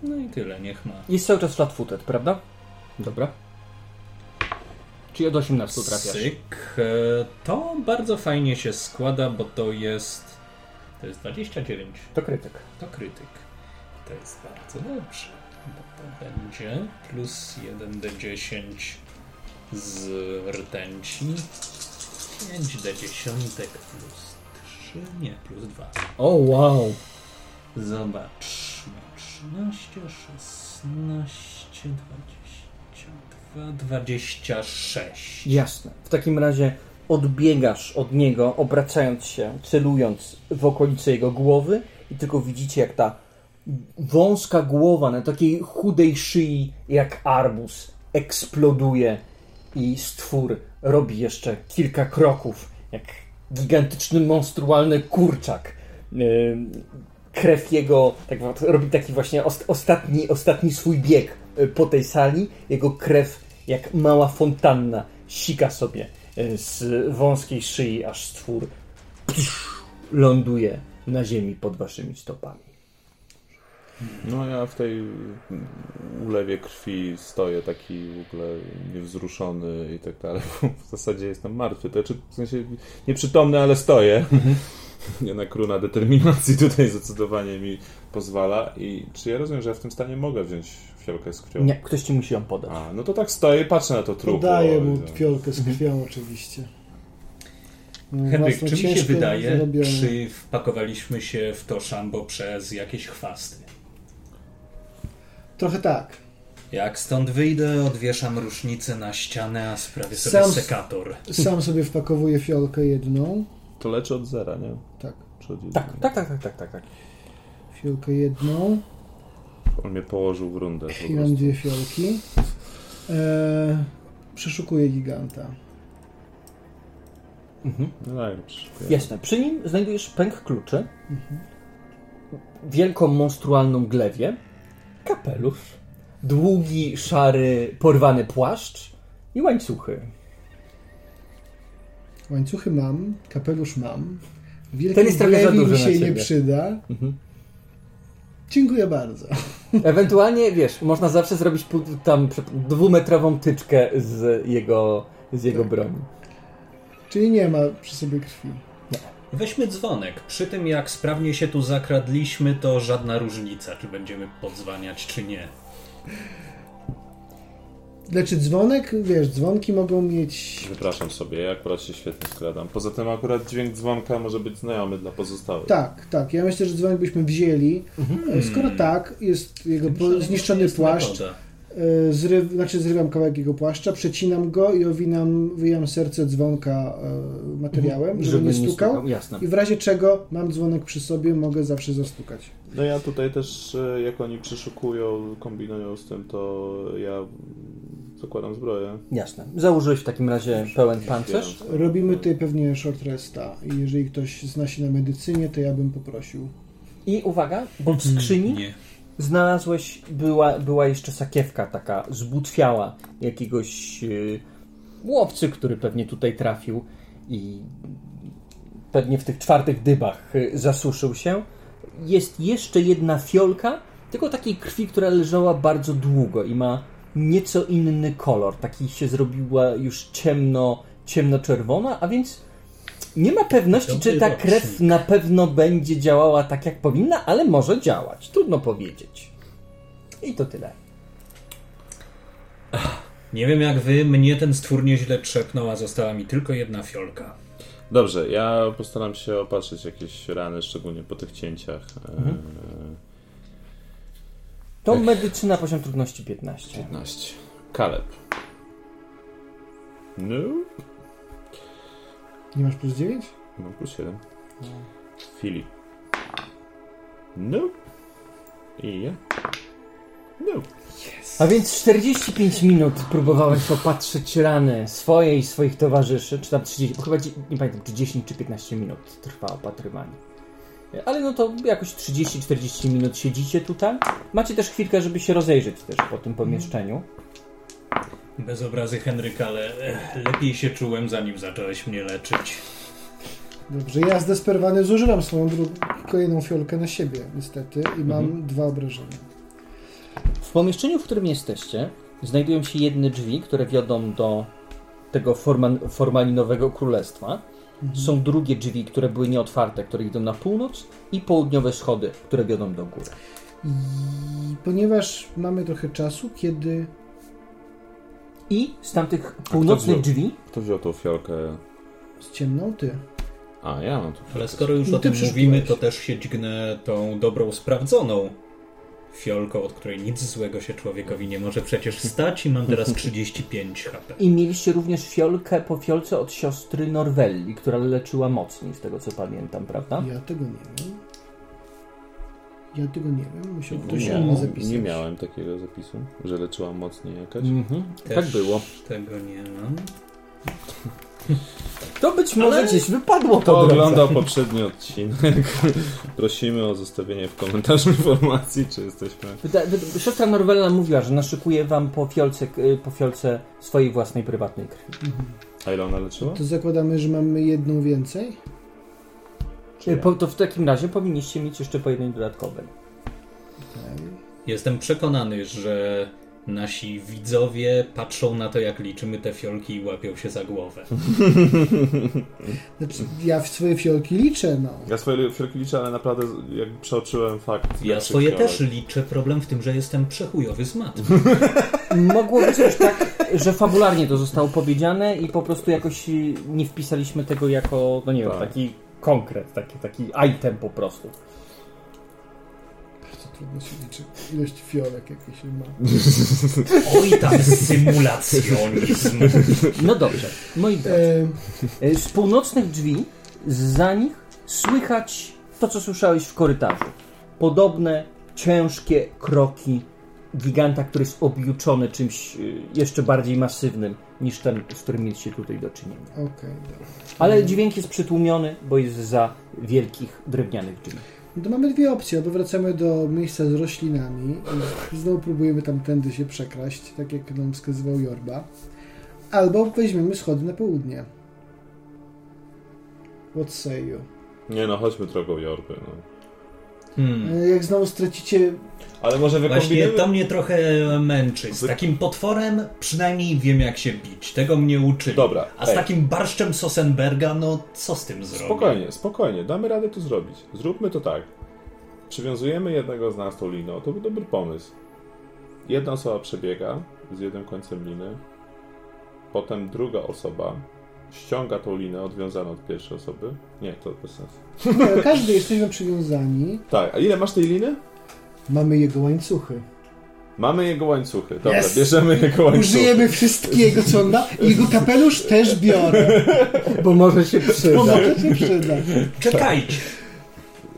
No i tyle, niech ma. Jest cały czas flat-footed, prawda? Dobra. Czyli od 18 trafiasz. Syk. E, To bardzo fajnie się składa, bo to jest. To jest 29. To krytyk. To krytyk. To jest bardzo dobrze. Bo to będzie plus 1d10 z rtęci. 5d10 plus 3. Nie, plus 2. O, wow. Zobaczmy. 13, 16, 22, 26. Jasne. W takim razie odbiegasz od niego, obracając się, celując w okolice jego głowy i tylko widzicie, jak ta wąska głowa na takiej chudej szyi, jak arbus, eksploduje i stwór robi jeszcze kilka kroków, jak gigantyczny, monstrualny kurczak. Ym, Krew jego tak, robi taki właśnie ost- ostatni, ostatni swój bieg y, po tej sali. Jego krew, jak mała fontanna, sika sobie y, z wąskiej szyi, aż stwór ląduje na ziemi pod waszymi stopami. No ja w tej ulewie krwi stoję taki w ogóle niewzruszony i tak dalej. W zasadzie jestem martwy. To znaczy, w sensie nieprzytomny, ale stoję. Jednak runa determinacji tutaj zdecydowanie mi pozwala. I czy ja rozumiem, że ja w tym stanie mogę wziąć fiolkę z krwią? Nie, ktoś ci musi ją podać. A, no to tak stoję i patrzę na to trupło. Podaję mu No. fiolkę z krwią oczywiście. No, Henryk, czy mi się wydaje, zarobioną. czy wpakowaliśmy się w to szambo przez jakieś chwasty? Trochę tak. Jak stąd wyjdę, odwieszam rusznicę na ścianę, a sprawię sobie Sam- sekator. Sam sobie wpakowuję fiolkę jedną. To leczy od zera, nie? Tak. Tak, tak, tak, tak, tak, tak. tak. Fiolkę jedną. On mnie położył w rundę. prostu. dwie fiolki. Eee, przeszukuję giganta. Mhm. No przeszukuję. Jasne. Przy nim znajdujesz pęk kluczy, wielką monstrualną glewię, kapelusz, długi, szary, porwany płaszcz i łańcuchy. Łańcuchy mam, kapelusz mam. Wielki Ten jest trochę za duży mi na się nie przyda. Mhm. Dziękuję bardzo. Ewentualnie, wiesz, można zawsze zrobić tam dwumetrową tyczkę z jego, z jego broni. Czyli nie ma przy sobie krwi. Weźmy dzwonek. Przy tym, jak sprawnie się tu zakradliśmy, to żadna różnica, czy będziemy podzwaniać, czy nie. Znaczy dzwonek, wiesz, dzwonki mogą mieć... Wypraszam sobie, ja akurat się świetnie skradam. Poza tym akurat dźwięk dzwonka może być znajomy dla pozostałych. Tak, tak. Ja myślę, że dzwonek byśmy wzięli. E, Skoro tak, jest jego zniszczony Jest płaszcz, metoda. E, zryw, znaczy zrywam kawałek jego płaszcza, przecinam go i owinam, wyjam serce dzwonka e, materiałem, żeby, nie stukał. Jasne. I w razie czego mam dzwonek przy sobie, mogę zawsze zastukać. No ja tutaj też, e, jak oni przeszukują, kombinują z tym, to ja mm, zakładam zbroję. Jasne. Założyłeś w takim razie pełen pancerz. Robimy tutaj pewnie short resta i jeżeli ktoś zna się na medycynie, to ja bym poprosił. I uwaga, bo w skrzyni Nie. Znalazłeś, była, była jeszcze sakiewka taka zbutwiała jakiegoś yy, łowcy, który pewnie tutaj trafił i pewnie w tych czwartych dybach y, zasuszył się. Jest jeszcze jedna fiolka, tylko takiej krwi, która leżała bardzo długo i ma nieco inny kolor. Taki się zrobiła już ciemno, ciemnoczerwona, a więc nie ma pewności, czy ta krew na pewno będzie działała tak, jak powinna, ale może działać. Trudno powiedzieć. I to tyle. Nie wiem jak wy, mnie ten stwór nieźle trzepnął, a została mi tylko jedna fiolka. Dobrze, ja postaram się opatrzyć jakieś rany, szczególnie po tych cięciach. E, To medycyna poziom trudności 15. 15. Kaleb. No. Nie masz plus 9? Mam plus 7. Filip. No. I ja. No. A więc 45 minut próbowałeś popatrzeć rany swoje i swoich towarzyszy, czy tam 30, bo chyba nie pamiętam, czy 10 czy 15 minut trwa opatrywanie. Ale no to jakoś 30-40 minut siedzicie tutaj. Macie też chwilkę, żeby się rozejrzeć też po tym pomieszczeniu. Bez obrazy Henryka, ale eh, lepiej się czułem zanim zacząłeś mnie leczyć. Dobrze, ja zdesperowany zużywam swoją drugą, kolejną fiolkę na siebie, niestety, i mam Mhm. dwa obrażenia. W pomieszczeniu, w którym jesteście, znajdują się jedne drzwi, które wiodą do tego forma- formalinowego królestwa. Są drugie drzwi, które były nieotwarte, które idą na północ i południowe schody, które wiodą do góry. I ponieważ mamy trochę czasu, kiedy I z tamtych północnych wziął? drzwi Kto wziął tą fiolkę? ściemną ty. A, ja mam tu Ale skoro już No o ty tym mówimy, to też się dźgnę tą dobrą, sprawdzoną fiolką, od której nic złego się człowiekowi nie może przecież stać i mam teraz 35 HP. i mieliście również fiolkę po fiolce od siostry Norwelli, która leczyła mocniej, z tego co pamiętam, prawda? Ja tego nie wiem. Ja tego nie wiem, musiał ktoś nie, inny zapisać. nie miałem takiego zapisu, że leczyła mocniej jakaś. Mhm, Też tak było. Tego nie mam. To być może Ale- gdzieś wypadło to oglądał poprzedni odcinek, prosimy o zostawienie w komentarzu informacji, czy jesteśmy... Siostra Norwella mówiła, że naszykuje wam po fiolce, po fiolce swojej własnej prywatnej krwi. A ile ona leczyła? To zakładamy, że mamy jedną więcej? Y, Po, to w takim razie powinniście mieć jeszcze po jednej dodatkowej. Jestem przekonany, że nasi widzowie patrzą na to, jak liczymy te fiolki i łapią się za głowę. Znaczy, ja w swoje fiolki liczę, no. Ja swoje fiolki liczę, ale naprawdę jak przeoczyłem fakt... Ja swoje fiolek. też liczę. Problem w tym, że jestem przechujowy z mat. Mogło być też tak, że fabularnie to zostało powiedziane i po prostu jakoś nie wpisaliśmy tego jako, no nie wiem, Tak. taki konkret, taki, taki item po prostu. Bardzo trudno się liczy. Ilość fiolek jakieś się ma. Oj, tam symulacjonizm. No dobrze, moi drodzy. Z północnych drzwi, za nich słychać to, co słyszałeś w korytarzu. Podobne, ciężkie kroki giganta, który jest objuczony czymś y, jeszcze bardziej masywnym niż ten, z którym mieliście tutaj do czynienia. Okej, dobra. Ale dźwięk jest przytłumiony, bo jest za wielkich drewnianych drzwi. No to mamy dwie opcje. Albo wracamy do miejsca z roślinami i znowu próbujemy tamtędy się przekraść, tak jak nam wskazywał Jorba. Albo weźmiemy schody na południe. What say you? Nie no, chodźmy drogą Jorby. No. Hmm. E, Jak znowu stracicie... Ale może Właśnie wykombinujemy... to mnie trochę męczy. Z takim potworem przynajmniej wiem jak się bić. Tego mnie uczyli. Dobra, A z ej. takim barszczem Sosenberga, no co z tym zrobić? Spokojnie, spokojnie, damy radę to zrobić. Zróbmy to tak. Przywiązujemy jednego z nas tą liną, to był dobry pomysł. Jedna osoba przebiega z jednym końcem liny, potem druga osoba ściąga tą linę odwiązaną od pierwszej osoby. Nie, to bez sensu. Każdy jesteśmy przywiązani. Tak, a ile masz tej liny? Mamy jego łańcuchy. Mamy jego łańcuchy. Dobra, Yes! bierzemy jego łańcuchy. Użyjemy wszystkiego, co on ma. I jego kapelusz też biorę. Bo może się Bo przyda. może się przyda. Czekajcie.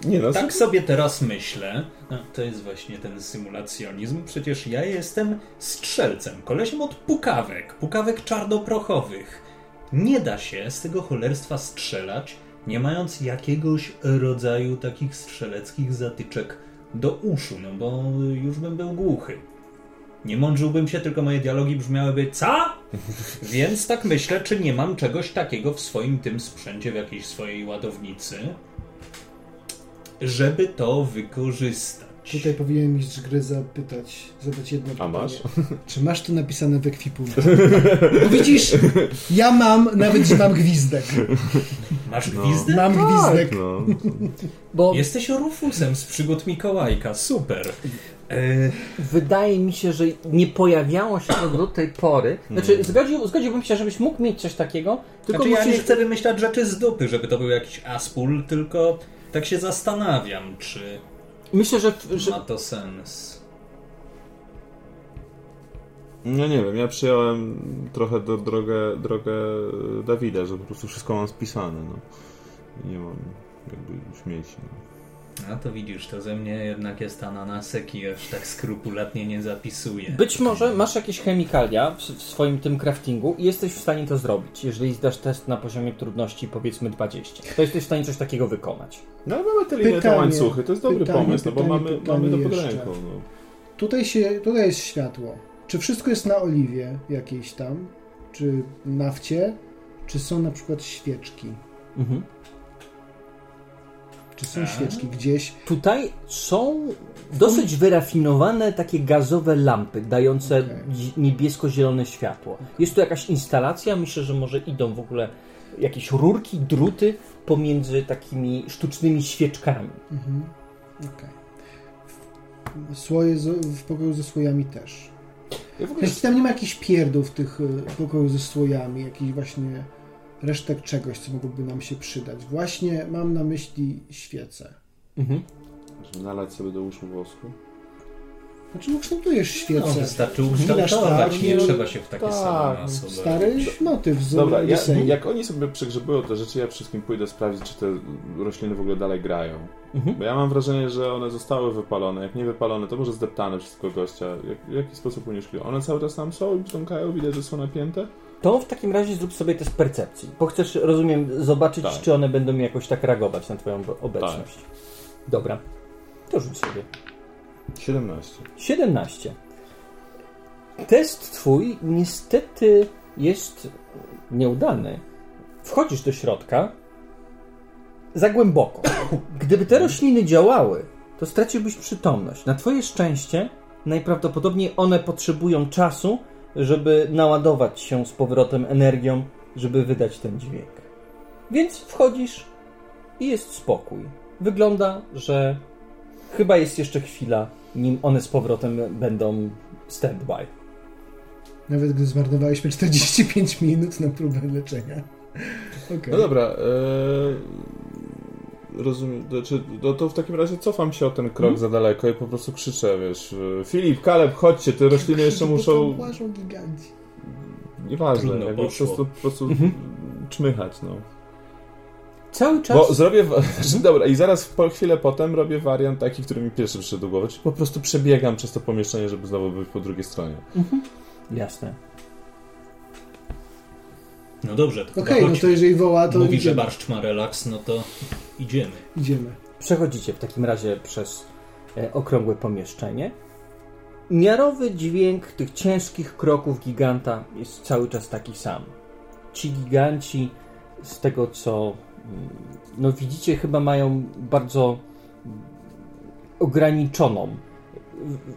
Nie no, Tak sobie teraz myślę. No, to jest właśnie ten symulacjonizm. Przecież ja jestem strzelcem, kolesiem od pukawek, pukawek czarnoprochowych. Nie da się z tego cholerstwa strzelać, nie mając jakiegoś rodzaju takich strzeleckich zatyczek do uszu, no bo już bym był głuchy. Nie mądrzyłbym się, tylko moje dialogi brzmiałyby co? Więc tak myślę, czy nie mam czegoś takiego w swoim tym sprzęcie, w jakiejś swojej ładownicy, żeby to wykorzystać. Tutaj powinien mistrz gry zapytać, zadać jedno pytanie. masz? Czy masz to napisane w ekwipunku? Bo widzisz, ja mam, nawet że mam gwizdek. Masz No. gwizdek? Mam gwizdek. No. Bo Jesteś Rufusem z przygód Mikołajka, super. E, wydaje mi się, że nie pojawiało się to do tej pory. Znaczy, zgodził, zgodziłbym się, żebyś mógł mieć coś takiego, tylko znaczy, ja nie musisz... chcę wymyślać rzeczy z dupy, żeby to był jakiś aspul, tylko tak się zastanawiam, czy Myślę, że, że ma to sens. No nie wiem, ja przyjąłem trochę do, drogę, drogę Dawida, że po prostu wszystko mam spisane, no. I nie mam jakby śmieci, no. A to widzisz, to ze mnie jednak jest ananasek i aż tak skrupulatnie nie zapisuje. być może masz jakieś chemikalia w, w swoim tym craftingu i jesteś w stanie to zrobić. Jeżeli zdasz test na poziomie trudności powiedzmy 20, to jesteś w stanie coś takiego wykonać. No ale mamy te linie, te Pytanie, łańcuchy, to jest dobry pytanie, pomysł, no bo pytanie, mamy, pytanie mamy to pod jeszcze. ręką, no. Tutaj, się, tutaj jest światło. Czy wszystko jest na oliwie jakiejś tam? Czy nafcie? Czy są na przykład świeczki? Mhm. Czy są A. świeczki gdzieś? Tutaj są dosyć wyrafinowane takie gazowe lampy, dające dzi- niebiesko-zielone światło. Jest tu jakaś instalacja, myślę, że może idą w ogóle jakieś rurki, druty pomiędzy takimi sztucznymi świeczkami. Mhm. Okej. Słoje z, w pokoju ze słojami też. Ja ogóle Jeśli tam nie ma jakichś pierdół w tych y, pokoju ze słojami, jakichś właśnie resztek czegoś, co mogłoby nam się przydać. Właśnie mam na myśli świece. Mhm. Żeby nalać sobie do uszu wosku. Znaczy, no kształtujesz No, świece. wystarczy Chwila ukształtować, nie no, trzeba się w takie tak, same no, masowe Stary motyw z Dobra, ja, jak oni sobie przegrzebują te rzeczy, ja wszystkim pójdę sprawdzić, czy te rośliny w ogóle dalej grają. Mhm. Bo ja mam wrażenie, że one zostały wypalone. Jak nie wypalone, to może zdeptane wszystko gościa. Jak, w jaki sposób unieszkliło? One cały czas tam są i brzdąkają, widać, że są napięte? To w takim razie zrób sobie test percepcji, bo chcesz, rozumiem, zobaczyć, Tak. czy one będą jakoś tak reagować na twoją obecność. Dobra, to rzuć sobie. 17. 17. Test twój niestety jest nieudany. Wchodzisz do środka za głęboko. Gdyby te rośliny działały, to straciłbyś przytomność. Na twoje szczęście najprawdopodobniej one potrzebują czasu, żeby naładować się z powrotem energią, żeby wydać ten dźwięk. Więc wchodzisz i jest spokój. Wygląda, że chyba jest jeszcze chwila, nim one z powrotem będą standby. Nawet gdy zmarnowaliśmy 45 minut na próbę leczenia. Okej. No dobra, e, rozumiem, znaczy, no to w takim razie cofam się o ten krok Mhm. za daleko i po prostu krzyczę, wiesz, e, Filip, Kaleb, chodźcie, te rośliny jeszcze muszą, łażą giganci. nieważne, Trudno jakby po poszło. prostu, po prostu Mhm. czmychać, no. Cały czas. Bo zrobię, znaczy, dobra, i zaraz po chwilę potem robię wariant taki, który mi pierwszy przyszedł do głowy, czyli po prostu przebiegam przez to pomieszczenie, żeby znowu być po drugiej stronie. Jasne. No dobrze, to Okej, no to jeżeli woła, to Mówi, że idziemy. barszcz ma relaks, no to idziemy. idziemy. Przechodzicie w takim razie przez e, okrągłe pomieszczenie. Miarowy dźwięk tych ciężkich kroków giganta jest cały czas taki sam. Ci giganci, z tego co no widzicie, chyba mają bardzo ograniczoną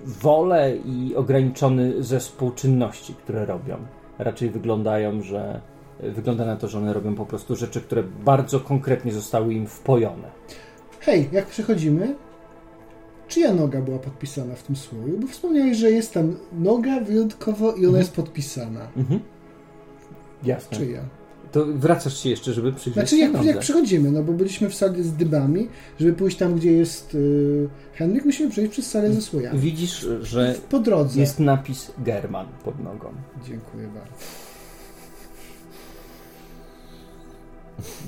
wolę i ograniczony zespół czynności, które robią. Raczej wyglądają, że wygląda na to, że one robią po prostu rzeczy, które bardzo konkretnie zostały im wpojone. Hej, jak przechodzimy, czyja noga była podpisana w tym słoju? Bo wspomniałeś, że jest tam noga wyjątkowo i ona Mhm. jest podpisana. Mhm. Jasne. Czyja? To wracasz się jeszcze, żeby przyjrzeć Znaczy się jak, jak przechodzimy, no bo byliśmy w sali z dybami, żeby pójść tam, gdzie jest yy, Henryk, musimy przejść przez salę ze słojami. Widzisz, że Po drodze. jest napis German pod nogą. Dziękuję bardzo.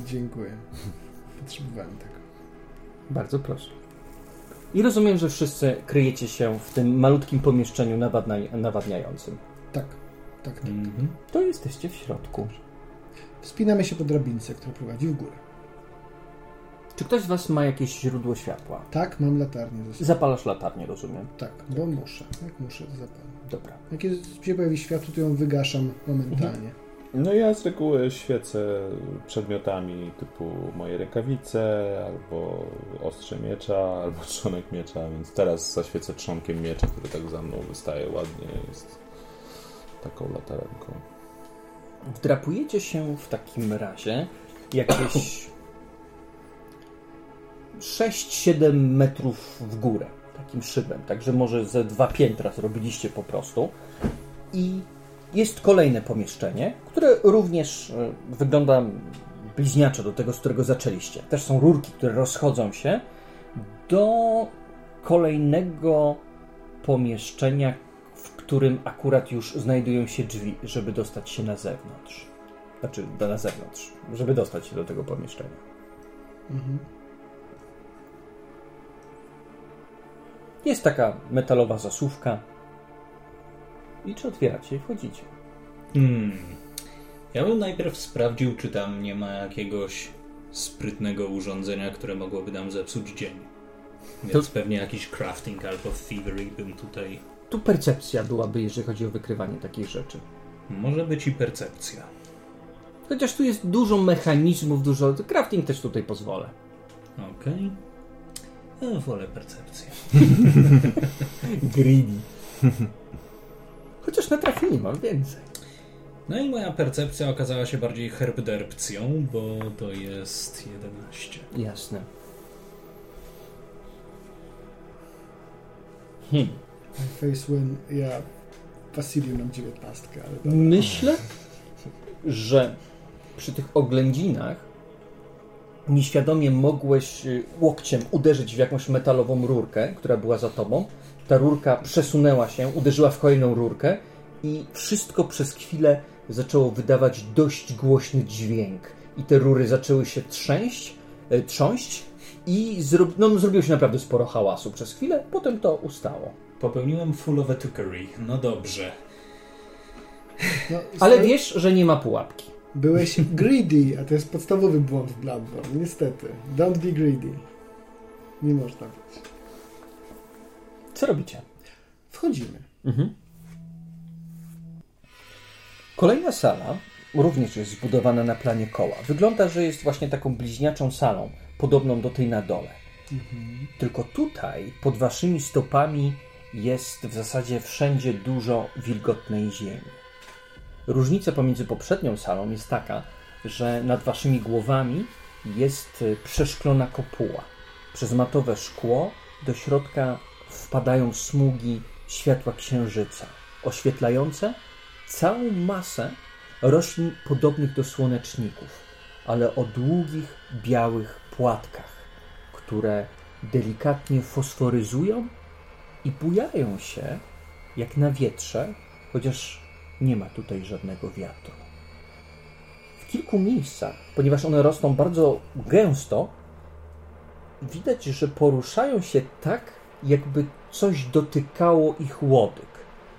Dziękuję. Potrzebowałem tego. Bardzo proszę. I rozumiem, że wszyscy kryjecie się w tym malutkim pomieszczeniu nawadnia- nawadniającym. Tak, tak, tak. Mhm. To jesteście w środku. Wspinamy się po drabince, która prowadzi w górę. Czy ktoś z Was ma jakieś źródło światła? Tak, mam latarnię ze sobą. Zapalasz latarnię, rozumiem. Tak, bo muszę. Jak muszę, to zapalam. Dobra. Jak jest, się pojawi światło, to ją wygaszam momentalnie. No ja z reguły świecę przedmiotami typu moje rękawice, albo ostrze miecza, albo trzonek miecza, więc teraz zaświecę trzonkiem miecza, który tak za mną wystaje ładnie, jest taką latarenką. Wdrapujecie się w takim razie jakieś 6-7 metrów w górę, takim szybem, także może ze dwa piętra zrobiliście po prostu. I jest kolejne pomieszczenie, które również e, wygląda bliźniaczo do tego, z którego zaczęliście. Też są rurki, które rozchodzą się do kolejnego pomieszczenia, w którym akurat już znajdują się drzwi, żeby dostać się na zewnątrz. Znaczy, do- na zewnątrz, żeby dostać się do tego pomieszczenia. Mhm. Jest taka metalowa zasuwka. I czy otwieracie i wchodzicie? Hmm. Ja bym najpierw sprawdził, czy tam nie ma jakiegoś sprytnego urządzenia, które mogłoby nam zepsuć dzień. Więc pewnie jakiś crafting albo thievery bym tutaj... Tu percepcja byłaby, jeżeli chodzi o wykrywanie takich rzeczy. Może być i percepcja. Chociaż tu jest dużo mechanizmów, dużo. Crafting też tutaj pozwolę. Okej. Ja wolę percepcję. Greedy. Chociaż natrafili mam więcej. No i moja percepcja okazała się bardziej herbderpcją, bo to jest 11. Jasne. Hmm. Face when ja Wasiliu nam dziewiętnastkę, ale dobra. Myślę, że przy tych oględzinach nieświadomie mogłeś y, łokciem uderzyć w jakąś metalową rurkę, która była za tobą. Ta rurka przesunęła się, uderzyła w kolejną rurkę i wszystko przez chwilę zaczęło wydawać dość głośny dźwięk. I te rury zaczęły się trzęść, e, trząść i zro... no, zrobiło się naprawdę sporo hałasu przez chwilę, potem to ustało. Popełniłem fullowe tuckery. No dobrze. No, Ale stary, wiesz, że nie ma pułapki. Byłeś greedy, a to jest podstawowy błąd w Bloodborne. Niestety. Don't be greedy. Nie można być. Co robicie? Wchodzimy. Mhm. Kolejna sala również jest zbudowana na planie koła. Wygląda, że jest właśnie taką bliźniaczą salą, podobną do tej na dole. Tylko tutaj, pod waszymi stopami, jest w zasadzie wszędzie dużo wilgotnej ziemi. Różnica pomiędzy poprzednią salą jest taka, że nad waszymi głowami jest y, przeszklona kopuła. Przez matowe szkło do środka wpadają smugi światła księżyca, oświetlające całą masę roślin podobnych do słoneczników, ale o długich, białych płatkach, które delikatnie fosforyzują i bujają się jak na wietrze, chociaż nie ma tutaj żadnego wiatru. W kilku miejscach, ponieważ one rosną bardzo gęsto, widać, że poruszają się tak, jakby coś dotykało ich łodyg.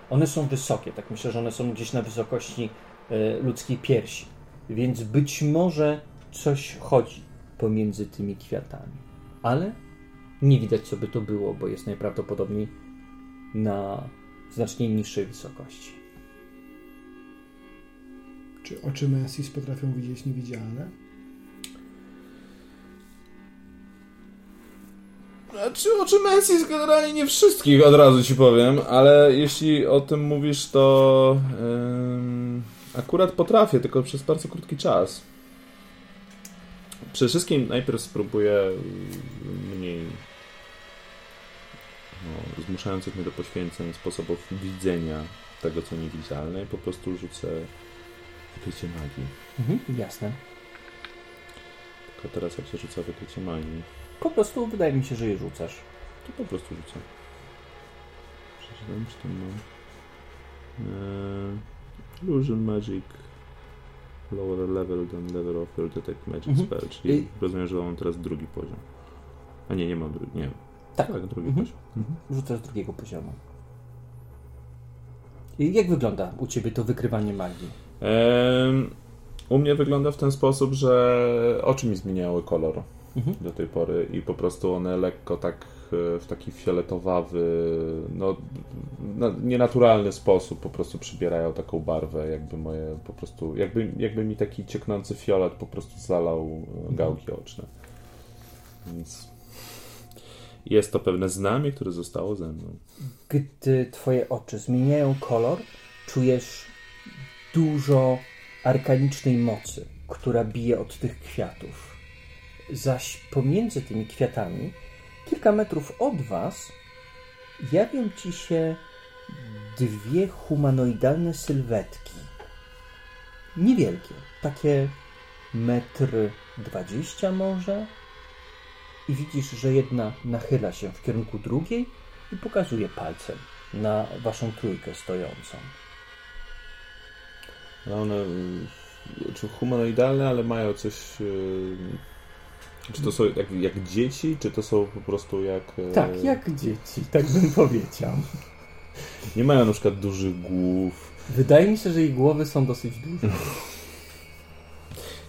One są wysokie, tak myślę, że one są gdzieś na wysokości e, ludzkiej piersi, więc być może coś chodzi pomiędzy tymi kwiatami, ale nie widać, co by to było, bo jest najprawdopodobniej na znacznie niższej wysokości. Czy oczy Mensis potrafią widzieć niewidzialne? Czy oczy Mensis generalnie nie wszystkich od razu ci powiem, ale jeśli o tym mówisz, to ym, akurat potrafię, tylko przez bardzo krótki czas. Przede wszystkim najpierw spróbuję mniej no, zmuszających mnie do poświęceń sposobów widzenia tego, co niewidzialne i po prostu rzucę wykrycie magii. Mhm, jasne. Tylko teraz jak się rzuca wykrycie magii, Po prostu wydaje mi się, że je rzucasz. to po prostu rzucę. Przeczytam, czy to mam. Eee, illusion Magic lower level than level of your detect magic Mhm. spell, czyli I- rozumiem, że mam teraz drugi poziom. A nie, nie mam drugi, nie. Tak, Tak, drugi Mhm. poziom. Mhm. rzucasz drugiego poziomu. I jak wygląda u ciebie to wykrywanie magii? Em, u mnie wygląda w ten sposób, że oczy mi zmieniały kolor Mhm. do tej pory i po prostu one lekko tak e, w taki fioletowawy, no, nienaturalny sposób po prostu przybierają taką barwę, jakby moje po prostu, jakby, jakby mi taki cieknący fiolet po prostu zalał e, gałki oczne. Więc jest to pewne znamie, które zostało ze mną. Gdy twoje oczy zmieniają kolor, czujesz dużo arkanicznej mocy, która bije od tych kwiatów. Zaś pomiędzy tymi kwiatami, kilka metrów od was, jawią ci się dwie humanoidalne sylwetki. Niewielkie, takie metr dwadzieścia może. I widzisz, że jedna nachyla się w kierunku drugiej i pokazuje palcem na waszą trójkę stojącą. No one y, czy humanoidalne, ale mają coś. Czy to są jak, jak dzieci, czy to są po prostu jak. y, Tak, jak dzieci, tak bym powiedział. Nie mają na przykład dużych głów Wydaje mi się, że ich głowy są dosyć duże.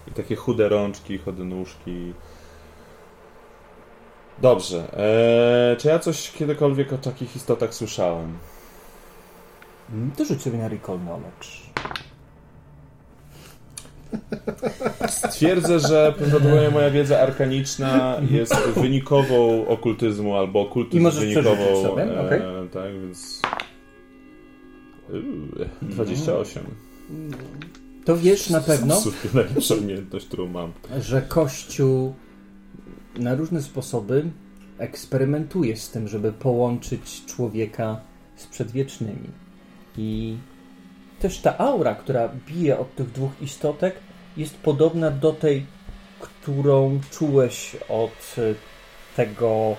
i takie chude rączki, chode nóżki. Dobrze. Eee, czy ja coś kiedykolwiek o takich istotach słyszałem? To rzuć sobie na recall knowledge. Twierdzę, że prawdopodobnie moja wiedza arkaniczna jest wynikową okultyzmu albo okultyzm wynikową. sobie, e, okej. Tak, więc. Uuu, 28. To wiesz na pewno, sumie najlepsza umiejętność, którą mam. że Kościół na różne sposoby eksperymentuje z tym, żeby połączyć człowieka z przedwiecznymi. I też ta aura, która bije od tych dwóch istotek, jest podobna do tej, którą czułeś od e, tego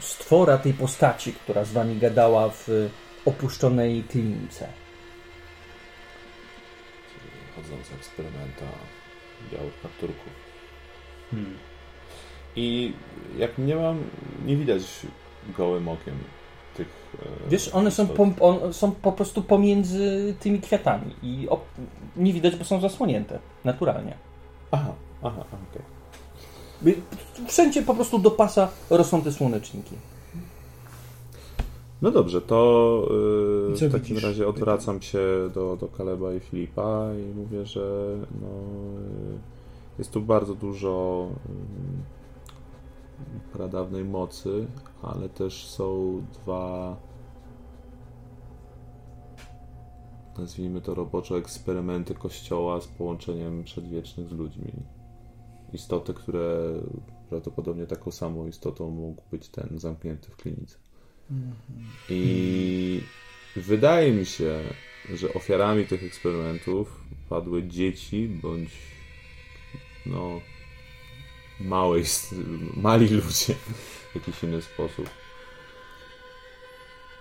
stwora, tej postaci, która z wami gadała w opuszczonej klinice. Chodząca eksperymenta białych kapturków. Hmm. I jak nie mam, nie widać gołym okiem tych. e, Wiesz, one są po, on, są po prostu pomiędzy tymi kwiatami i op, nie widać, bo są zasłonięte naturalnie. Aha, aha, okej. By- Wszędzie po prostu do pasa rosną te słoneczniki. No dobrze, to yy, w takim widzisz? razie odwracam się do, do Kaleba i Filipa i mówię, że no, yy, jest tu bardzo dużo yy, pradawnej mocy, ale też są dwa nazwijmy to roboczo eksperymenty kościoła z połączeniem przedwiecznych z ludźmi. Istoty, które prawdopodobnie taką samą istotą mógł być ten zamknięty w klinice. I wydaje mi się, że ofiarami tych eksperymentów padły dzieci bądź no małe, ist- mali ludzie w jakiś inny sposób.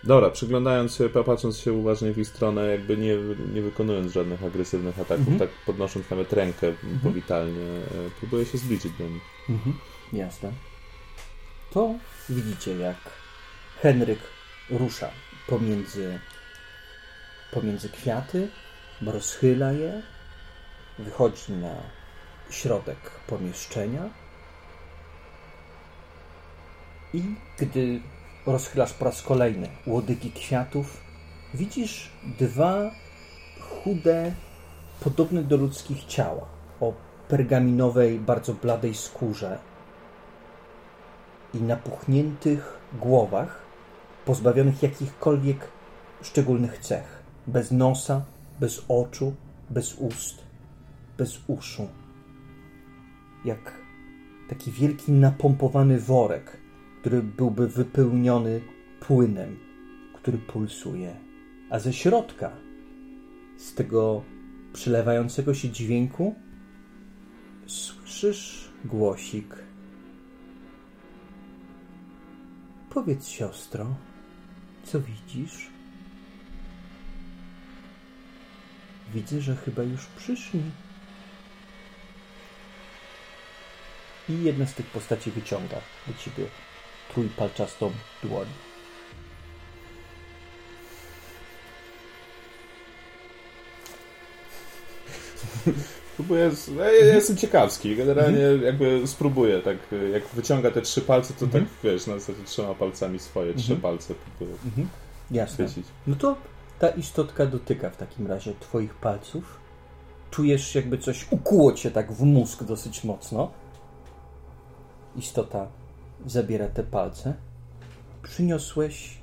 Dobra, przyglądając się, patrząc się uważnie w ich stronę, jakby nie, nie wykonując żadnych agresywnych ataków, Mhm. tak podnosząc nawet rękę powitalnie, e, próbuję się zbliżyć do nich. Jasne. To widzicie, jak Henryk rusza pomiędzy, pomiędzy kwiaty, rozchyla je, wychodzi na środek pomieszczenia i gdy rozchylasz po raz kolejny łodygi kwiatów, widzisz dwa chude, podobne do ludzkich ciała, o pergaminowej, bardzo bladej skórze. i napuchniętych głowach, pozbawionych jakichkolwiek szczególnych cech. Bez nosa, bez oczu, bez ust, bez uszu. Jak taki wielki napompowany worek, który byłby wypełniony płynem, który pulsuje. A ze środka, z tego przylewającego się dźwięku, słyszysz głosik. Powiedz, siostro, co widzisz? Widzę, że chyba już przyszli. I jedna z tych postaci wyciąga do ciebie trójpalczastą dłoń. Próbuję, z- ja, ja jestem ciekawski, generalnie jakby spróbuję, tak jak wyciąga te trzy palce, to tak wiesz, na zasadzie trzema palcami swoje trzy palce próbuję Jasne. No to ta istotka dotyka w takim razie twoich palców. Czujesz, jakby coś ukuło cię tak w mózg dosyć mocno. Istota zabiera te palce. Przyniosłeś.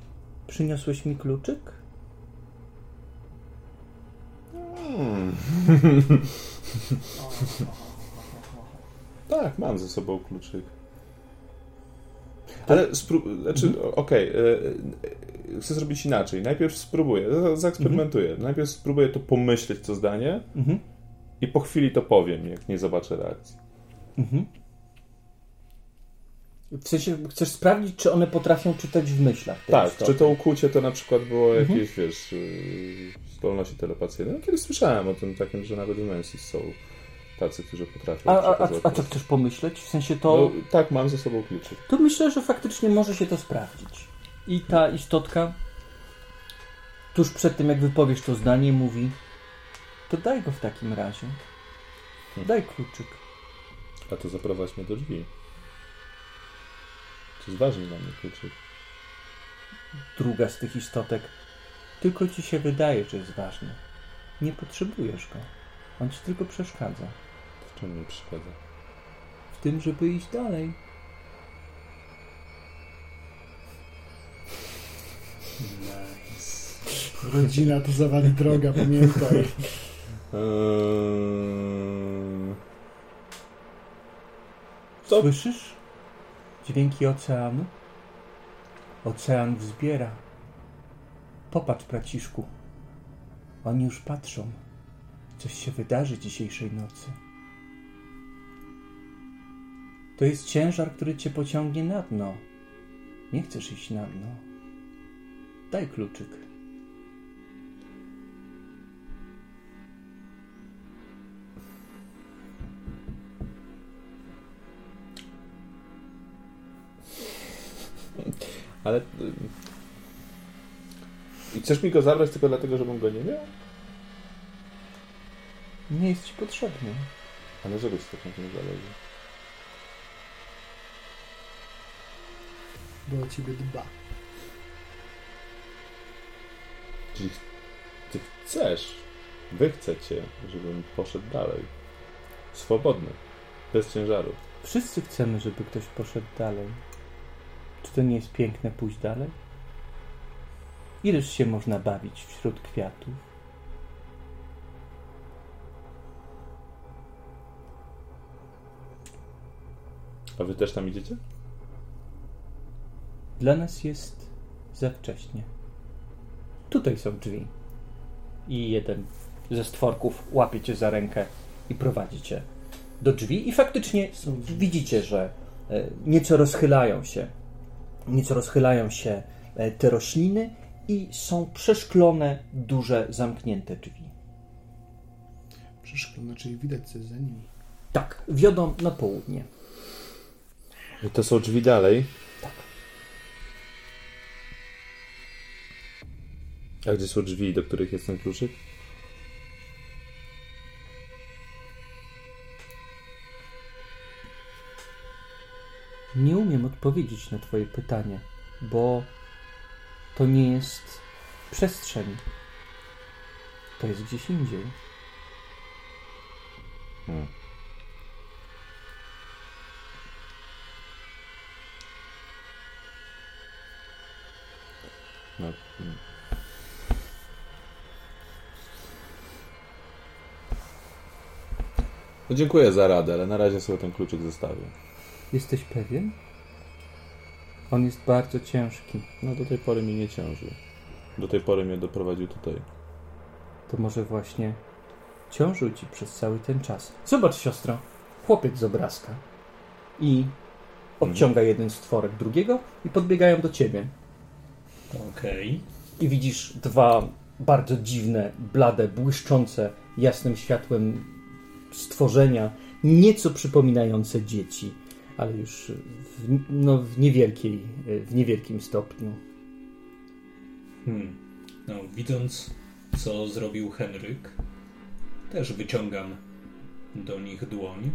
Przyniosłeś mi kluczyk? Tak, mam ze sobą kluczyk. Ale spró- znaczy, okej, e, e, chcę zrobić inaczej. Najpierw spróbuję, za- zaeksperymentuję. Najpierw spróbuję to pomyśleć, co zdanie Mhm. i po chwili to powiem, jak nie zobaczę reakcji. W sensie chcesz sprawdzić, czy one potrafią czytać w myślach. Tak, istoty. czy to ukłucie to na przykład było jakieś, wiesz, yy, zdolności telepacyjne. No, kiedyś słyszałem o tym takim, że nawet w Mensis są tacy, którzy potrafią A, a, a, a co chcesz pomyśleć? W sensie to. No, tak, mam ze sobą kluczyk. To myślę, że faktycznie może się to sprawdzić. I ta istotka tuż przed tym, jak wypowiesz to zdanie, mówi: To daj go w takim razie. Daj kluczyk. A to zaprowadź mnie do drzwi. Ważny dla mnie kluczyk. Druga z tych istotek. Tylko ci się wydaje, że jest ważny. Nie potrzebujesz go. On ci tylko przeszkadza. W czym mi przeszkadza? W tym, żeby iść dalej. Rodzina to zawali droga, pamiętaj. Eee... Co? Słyszysz? Dźwięki oceanu? Ocean wzbiera. Popatrz, braciszku. Oni już patrzą. Coś się wydarzy dzisiejszej nocy. To jest ciężar, który cię pociągnie na dno. Nie chcesz iść na dno. Daj kluczyk. Ale... y, I chcesz mi go zabrać tylko dlatego, żebym go nie miał? Nie jest ci potrzebny. Ale żebyś tak na tym zależy. Bo o ciebie dba. Czyli ty chcesz, wy chcecie, żebym poszedł dalej. Swobodny. Bez ciężaru. Wszyscy chcemy, żeby ktoś poszedł dalej. Czy to nie jest piękne pójść dalej? Ileż się można bawić wśród kwiatów? A wy też tam idziecie? Dla nas jest za wcześnie. Tutaj są drzwi. I jeden ze stworków łapie cię za rękę i prowadzi cię do drzwi. I faktycznie widzicie, że e, nieco rozchylają się, nieco rozchylają się e, te rośliny i są przeszklone, duże, zamknięte drzwi. Przeszklone, czyli widać co jest za nimi. Tak, wiodą na południe. I to są drzwi dalej. Tak. A gdzie są drzwi, do których jest ten kluczyk? nie umiem odpowiedzieć na Twoje pytanie, bo to nie jest przestrzeń. To jest gdzieś indziej. Hmm. No. Hmm. no dziękuję za radę, ale na razie sobie ten kluczyk zostawię. Jesteś pewien? On jest bardzo ciężki. No do tej pory mi nie ciąży. Do tej pory mnie doprowadził tutaj. To może właśnie ciążył ci przez cały ten czas. Zobacz, siostro. Chłopiec z obrazka. I odciąga jeden stworek drugiego i podbiegają do ciebie. Okej. I widzisz dwa bardzo dziwne, blade, błyszczące jasnym światłem stworzenia, nieco przypominające dzieci, ale już w, no, w, niewielkiej, w niewielkim stopniu. Hmm. No, widząc, co zrobił Henryk, też wyciągam do nich dłoń.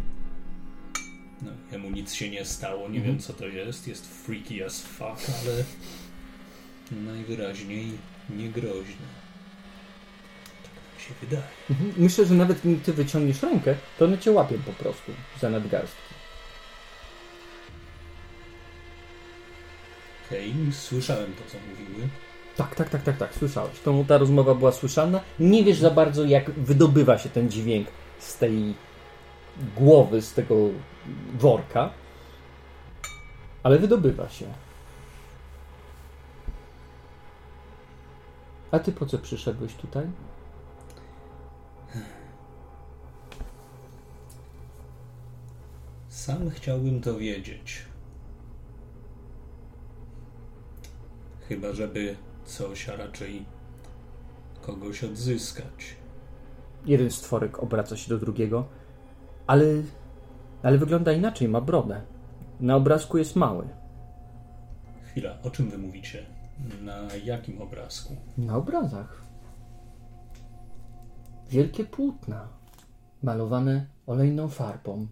No, jemu nic się nie stało, nie wiem co to jest. Jest freaky as fuck, ale najwyraźniej niegroźny. Tak nam się wydaje. Mhm. Myślę, że nawet gdy ty wyciągniesz rękę, to one cię łapią po prostu za nadgarstki. Okej, słyszałem to, co mówiły. Tak, tak, tak, tak, tak, słyszałeś. To, ta rozmowa była słyszalna. Nie wiesz za bardzo, jak wydobywa się ten dźwięk z tej głowy, z tego worka, ale wydobywa się. A ty po co przyszedłeś tutaj? Sam chciałbym to wiedzieć. Chyba, żeby coś, a raczej kogoś odzyskać. Jeden stworek obraca się do drugiego, ale, ale wygląda inaczej, ma brodę. Na obrazku jest mały. Chwila, o czym wy mówicie? Na jakim obrazku? Na obrazach. Wielkie płótna, malowane olejną farbą.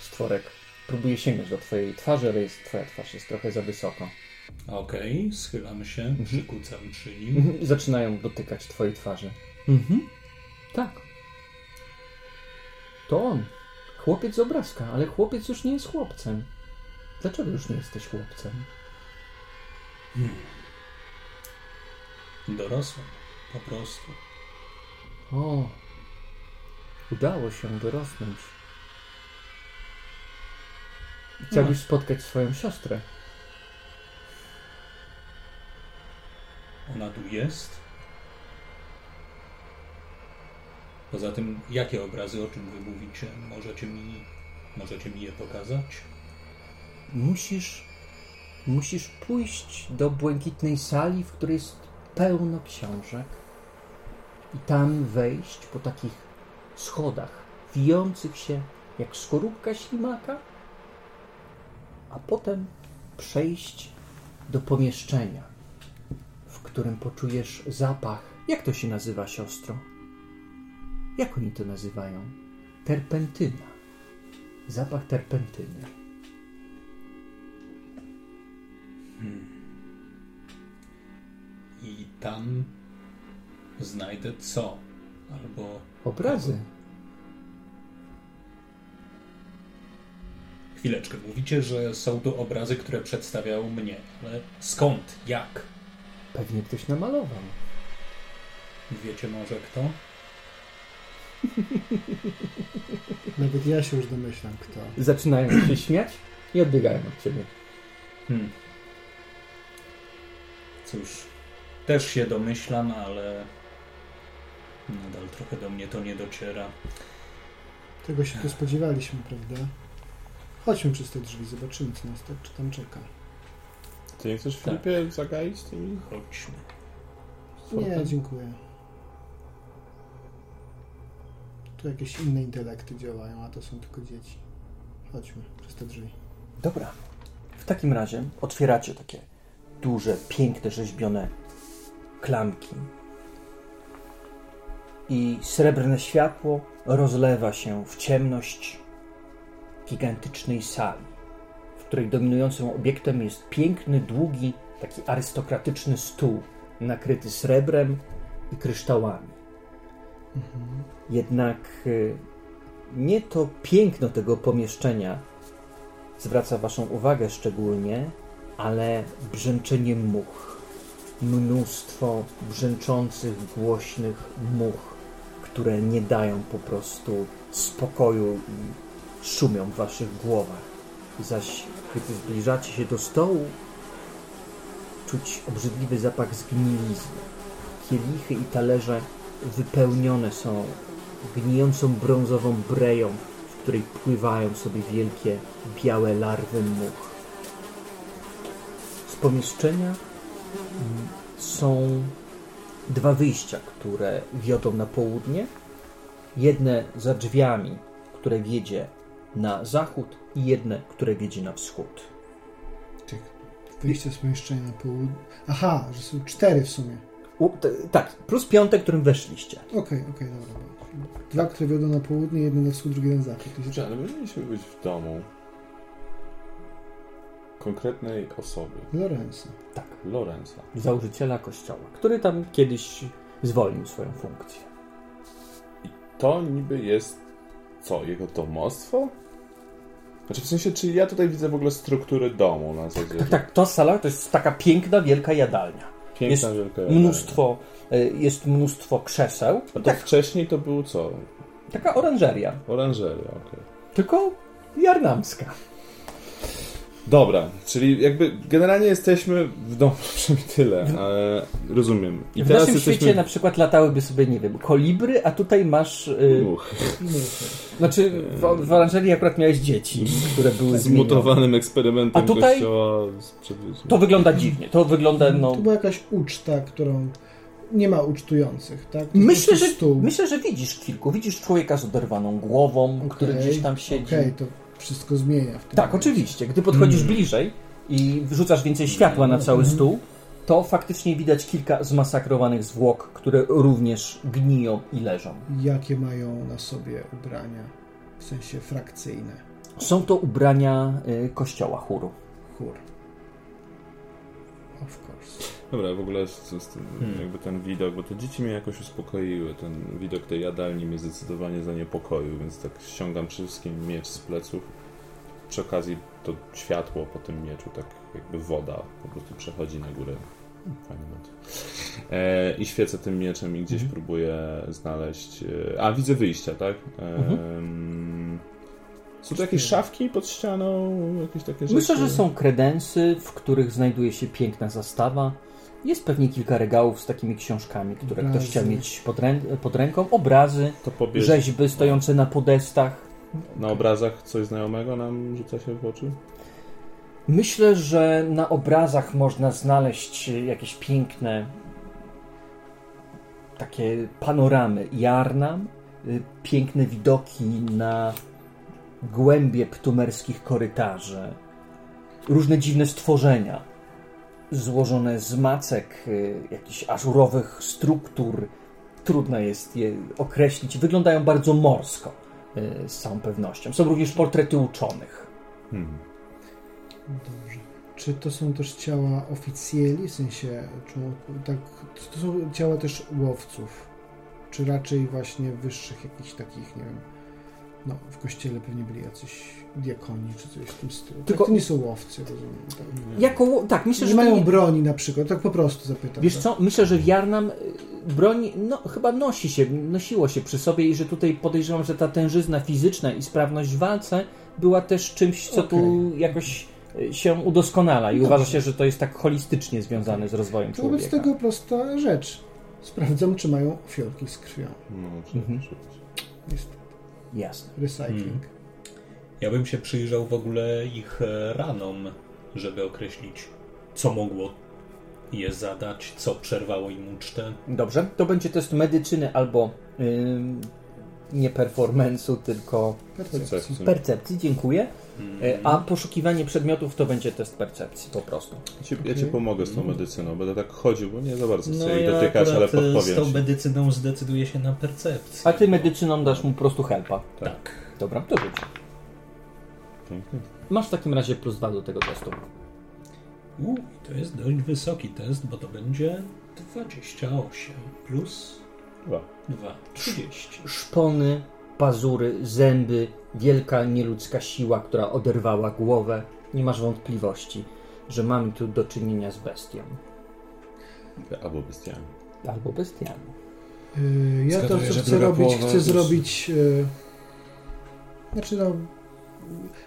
Stworek próbuje sięgnąć do twojej twarzy, ale jest, twoja twarz jest trochę za wysoko. Okej, schylam się, przykucam przy nim. Mhm, Zaczynają dotykać twojej twarzy. Mhm. Tak. To on. Chłopiec z obrazka, ale chłopiec już nie jest chłopcem. Dlaczego już nie jesteś chłopcem? Dorosłem, po prostu. O, udało się dorosnąć. Chciałbyś spotkać swoją siostrę. Ona tu jest. Poza tym, jakie obrazy, o czym wy mówicie? Możecie mi, możecie mi je pokazać? Musisz, musisz pójść do błękitnej sali, w której jest pełno książek i tam wejść po takich schodach wijących się jak skorupka ślimaka, a potem przejść do pomieszczenia, którym poczujesz zapach. Jak to się nazywa, siostro? Jak oni to nazywają? Terpentyna. Zapach terpentyny. I tam znajdę co? Albo Obrazy. chwileczkę, mówicie, że są tu obrazy, które przedstawiają mnie, ale skąd? Jak? Pewnie ktoś namalował. Wiecie może kto? Nawet ja się już domyślam, kto. Zaczynają się śmiać i odbiegają od ciebie. Hmm. Cóż, też się domyślam, ale nadal trochę do mnie to nie dociera. Tego się tu spodziewaliśmy, prawda? Chodźmy przez te drzwi, zobaczymy, co nas to, czy tam czeka. Ty nie chcesz, Tak. Filipie, zagaić tymi? Chodźmy. Nie, dziękuję. Tu jakieś inne intelekty działają, a to są tylko dzieci. Chodźmy przez te drzwi. Dobra. W takim razie otwieracie takie duże, piękne, rzeźbione klamki. I srebrne światło rozlewa się w ciemność gigantycznej sali, której dominującym obiektem jest piękny, długi, taki arystokratyczny stół, nakryty srebrem i kryształami. Jednak y, nie to piękno tego pomieszczenia zwraca Waszą uwagę szczególnie, ale brzęczenie much. mnóstwo brzęczących, głośnych much, które nie dają po prostu spokoju i szumią w waszych głowach. Zaś gdy zbliżacie się do stołu, czuć obrzydliwy zapach zgnilizny. Kielichy i talerze wypełnione są gnijącą brązową breją, w której pływają sobie wielkie białe larwy much. Z pomieszczenia mm, są dwa wyjścia, które wiodą na południe. Jedne za drzwiami, które wiedzie na zachód i jedne, które wiedzie na wschód. Tych wyjścia z pomieszczenia na południe. Aha, że są cztery w sumie. U, t, tak, plus piąte, którym weszliście. Okej, okej, okay, dobra. Dwa, które wiodą na południe, jedno na wschód, drugie na zachód. Czy, ale my mieliśmy być w domu konkretnej osoby. Lorenza. Tak. Lorenza. Założyciela kościoła, który tam kiedyś zwolnił swoją funkcję. I to niby jest co? Jego domostwo? Znaczy w sensie, czy ja tutaj widzę w ogóle strukturę domu na zasadzie? Tak, tak, to sala to jest taka piękna, wielka jadalnia. Piękna, jest wielka jadalnia. mnóstwo, y, jest mnóstwo krzeseł. A to wcześniej to było co? Taka oranżeria, Oranżeria, okej. tylko jarnamska. Dobra, czyli jakby generalnie jesteśmy w domu, przynajmniej tyle, ale rozumiem. I w teraz naszym jesteśmy... świecie na przykład latałyby sobie, nie wiem, kolibry, a tutaj masz... Yy, Uch, znaczy w, w oranżerii akurat miałeś dzieci, które były zmutowanym eksperymentem A tutaj- kościoła. To wygląda dziwnie, to wygląda no... To była jakaś uczta, którą nie ma ucztujących, tak? Myślę że, myślę, że widzisz kilku. Widzisz człowieka z oderwaną głową, który Okej, gdzieś tam siedzi. Okej, to wszystko zmienia w tym Tak, momencie. oczywiście. Gdy podchodzisz Mm. bliżej i wrzucasz więcej światła na cały Mhm. stół, to faktycznie widać kilka zmasakrowanych zwłok, które również gniją i leżą. Jakie mają na sobie ubrania, w sensie frakcyjne, Są to ubrania y, kościoła chóru. chór. Of course. Dobra, w ogóle z, z tym, Hmm. jakby ten widok, bo te dzieci mnie jakoś uspokoiły. Ten widok tej jadalni mnie zdecydowanie zaniepokoił, więc tak ściągam przede wszystkim miecz z pleców. Przy okazji to światło po tym mieczu, tak jakby woda po prostu przechodzi na górę. Fajny motyw. E, I świecę tym mieczem i gdzieś Mhm. próbuję znaleźć... E, a, widzę wyjścia, tak? E, Mhm. Są tu jakieś szafki pod ścianą? Jakieś takie rzeczy? Myślę, że są kredensy, w których znajduje się piękna zastawa. Jest pewnie kilka regałów z takimi książkami, które Obrazy. ktoś chciał mieć pod, rę- pod ręką. Obrazy, rzeźby stojące na podestach. Na obrazach coś znajomego nam rzuca się w oczy? Myślę, że na obrazach można znaleźć jakieś piękne takie panoramy Jarnam, y, piękne widoki na głębie ptumerskich korytarzy, różne dziwne stworzenia złożone z macek, y, jakichś ażurowych struktur. Trudno jest je określić. Wyglądają bardzo morsko y, z całą pewnością. Są również portrety uczonych. Hmm. Dobrze. Czy to są też ciała oficjeli, w sensie, tak, to są ciała też łowców? Czy raczej właśnie wyższych jakichś takich, nie wiem, no w kościele pewnie byli jacyś diakoni czy coś w tym stylu. Tylko- Tylko to nie są łowcy, rozumiem. Tak. Jako, tak, myślę, Nie że mają nie, broni na przykład, tak po prostu zapytam. Wiesz tak? co, myślę, że w Jarnam y, broń no, chyba nosi się, nosiło się przy sobie i że tutaj podejrzewam, że ta tężyzna fizyczna i sprawność w walce była też czymś, co tu jakoś y, się udoskonala i Dobrze. uważa się, że to jest tak holistycznie związane z rozwojem To Wobec człowieka. tego prosta rzecz. Sprawdzam, czy mają fiolki z krwią. No, Mhm. Jest Jasne. recycling. Hmm. Ja bym się przyjrzał w ogóle ich e, ranom, żeby określić, co mogło je zadać, co przerwało im ucztę. Dobrze, to będzie test medycyny albo ym, nie performance'u, tylko. Percepcji. percepcji, dziękuję. Mm. Y, A poszukiwanie przedmiotów to będzie test percepcji po prostu. Ja ci, ja ci pomogę z tą medycyną, będę tak chodził, bo nie za bardzo chcę No jej ja dotykać, ale e, z podpowiem tą ci. medycyną zdecyduję się na percepcję. A ty medycyną dasz mu po prostu helpa. Tak. Dobra, to rzuć. Pięknie. Masz w takim razie plus dwa do tego testu. U, to jest dość wysoki test, bo to będzie 28 plus Dwa. 2, 30. Szpony, pazury, zęby, wielka nieludzka siła, która oderwała głowę. Nie masz wątpliwości, że mamy tu do czynienia z bestią. Albo bestiami. Albo bestiami. Yy, ja to, Zgaduję, co że chcę robić, chcę już- zrobić... Yy, znaczy no...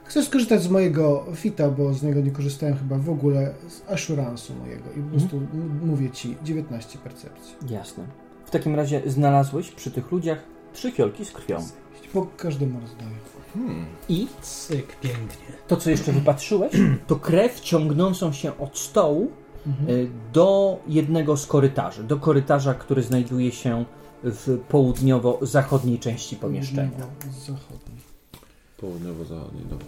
Chcę skorzystać z mojego fita, bo z niego nie korzystałem chyba w ogóle, z assurance'u mojego i po prostu m- mówię Ci 19 percepcji. Jasne. W takim razie znalazłeś przy tych ludziach trzy fiolki z krwią. Po każdemu rozdaję. Hmm. I Cyk, pięknie. to, co jeszcze wypatrzyłeś, to krew ciągnącą się od stołu Mhm. y, do jednego z korytarzy. Do korytarza, który znajduje się w południowo-zachodniej części pomieszczenia. Zachodni. Południowo-zachodni, dobra.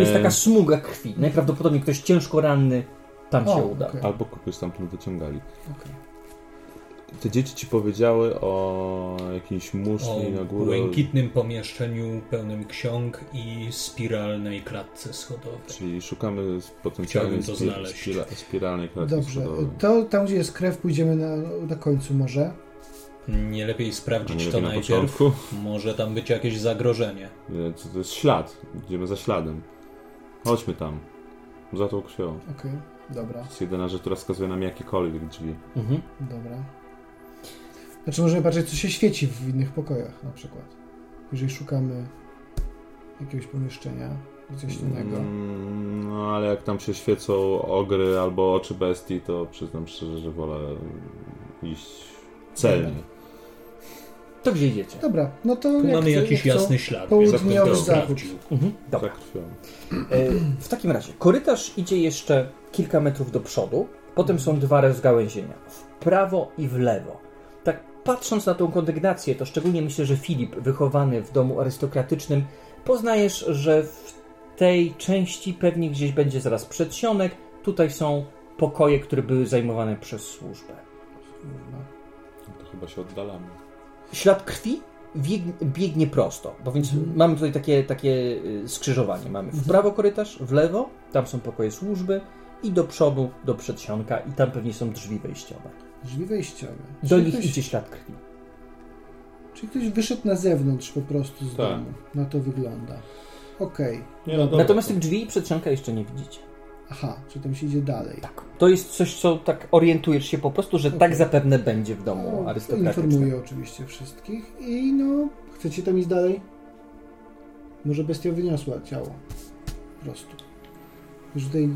Jest E, taka smuga krwi. Najprawdopodobniej ktoś ciężko ranny tam się O, uda. okej. Albo kogoś stamtąd wyciągali. Okej. Te dzieci ci powiedziały o jakiejś O muszli na górę. błękitnym pomieszczeniu pełnym ksiąg i spiralnej klatce schodowej. Czyli szukamy potencjalnej Chciałbym to spi- znaleźć. spira, spiralnej klatki Dobrze, schodowej. to tam gdzie jest krew pójdziemy na, na końcu może. Nie lepiej sprawdzić nie to lepiej na najpierw. początku? Może tam być jakieś zagrożenie. Nie, To, jest ślad. Idziemy za śladem. Chodźmy tam. Za tą krwią. Okej, dobra, To jest jedyna rzecz, która wskazuje nam jakiekolwiek drzwi. Mhm. dobra. Znaczy możemy patrzeć co się świeci w innych pokojach na przykład. Jeżeli szukamy jakiegoś pomieszczenia, coś innego. Mm, No ale jak tam się świecą ogry albo oczy bestii, to przyznam szczerze, że wolę iść celnie. To gdzie idziecie? Dobra, no to Tu jak mamy jakiś jasny ślad. południowy to zachód. Mhm. Za Dobra. krwią. E, W takim razie, korytarz idzie jeszcze kilka metrów do przodu, potem są dwa rozgałęzienia, w prawo i w lewo. Patrząc na tą kondygnację, to szczególnie myślę, że Filip, wychowany w domu arystokratycznym, poznajesz, że w tej części pewnie gdzieś będzie zaraz przedsionek, tutaj są pokoje, które były zajmowane przez służbę. No to chyba się oddalamy. Ślad krwi biegnie, prosto, bo więc Mhm. mamy tutaj takie, takie y, skrzyżowanie. Mamy w prawo korytarz, w lewo, tam są pokoje służby i do przodu, do przedsionka i tam pewnie są drzwi wejściowe. Drzwi wejściowe. Do Czyli nich ktoś, idzie ślad krwi. Czyli ktoś wyszedł na zewnątrz po prostu z Tak. domu. Na to wygląda. Okej. Nie, no Natomiast to- tych drzwi i przedsionka jeszcze nie widzicie. Aha, czy tam się idzie dalej. Tak. To jest coś, co tak orientujesz się po prostu, że tak Okej. zapewne będzie w domu No, arystokratycznym. Informuję oczywiście wszystkich i no, chcecie tam iść dalej? Może bestia wyniosła ciało. Po prostu. Już tutaj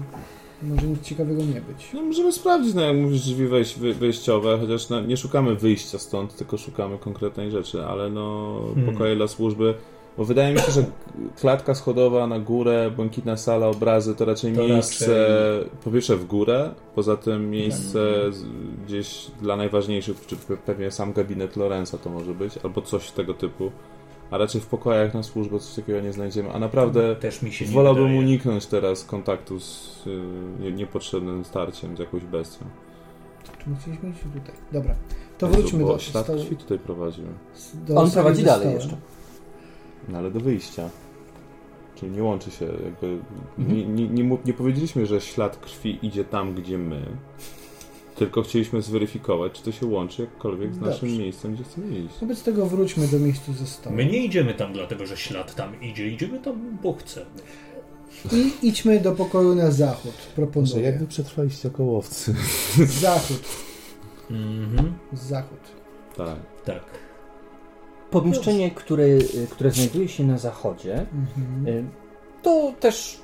może nic ciekawego nie być. No możemy sprawdzić, no jak mówisz, drzwi wejś, wejściowe, chociaż no, nie szukamy wyjścia stąd, tylko szukamy konkretnej rzeczy, ale no Hmm. pokoje dla służby, bo wydaje mi się, że klatka schodowa na górę, błękitna sala, obrazy to raczej To miejsce, po pierwsze w górę, poza tym miejsce z, gdzieś dla najważniejszych, czy pe- pewnie sam gabinet Lorenza to może być, albo coś tego typu, a raczej w pokojach na służbę coś takiego nie znajdziemy, a naprawdę Też mi się wolałbym wydaje. uniknąć teraz kontaktu z y, nie, niepotrzebnym starciem z jakąś bestią. Czy my chcieliśmy iść tutaj? Dobra. To Jezu, wróćmy bo do ślad stołu. krwi tutaj prowadził. Do On prowadzi dalej stołem. jeszcze. No ale do wyjścia. Czyli nie łączy się jakby... Mhm. Nie, nie, nie, nie powiedzieliśmy, że ślad krwi idzie tam, gdzie my. Tylko chcieliśmy zweryfikować, czy to się łączy jakkolwiek z naszym Dobrze. miejscem, gdzie chcemy iść. Wobec tego wróćmy do miejsca ze stołu. My nie idziemy tam dlatego, że ślad tam idzie. Idziemy tam, bo chcemy. I idźmy do pokoju na zachód. Proponuję. przetrwaliście jako łowcy. Zachód. Mhm. Zachód. Tak. Tak. Pomieszczenie, które, które znajduje się na zachodzie, Mhm. Y, to też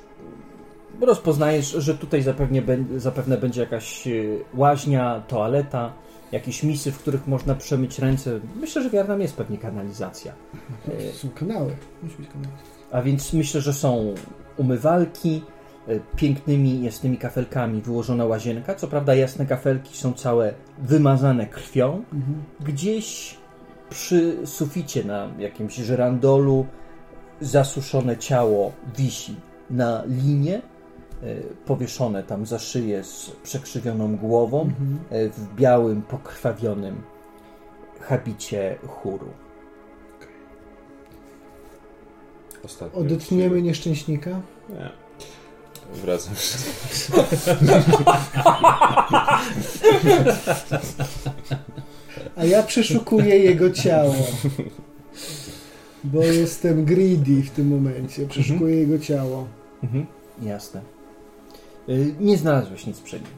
rozpoznajesz, że tutaj zapewne, zapewne będzie jakaś y, łaźnia, toaleta, jakieś misy, w których można przemyć ręce. Myślę, że w jest pewnie kanalizacja. Są kanały. Musi być kanały. A więc myślę, że są umywalki, y, pięknymi jasnymi kafelkami wyłożona łazienka. Co prawda jasne kafelki są całe wymazane krwią. Mhm. Gdzieś przy suficie na jakimś żyrandolu zasuszone ciało wisi na linie, powieszone tam za szyję z przekrzywioną głową, Mhm. e, w białym, pokrwawionym habicie chóru. Ostatnio. Odetniemy nieszczęśnika. Nie. Wracam. A ja przeszukuję jego ciało. Bo jestem greedy w tym momencie. Przeszukuję jego ciało. Jasne. E, Nie znalazłeś nic przy nim.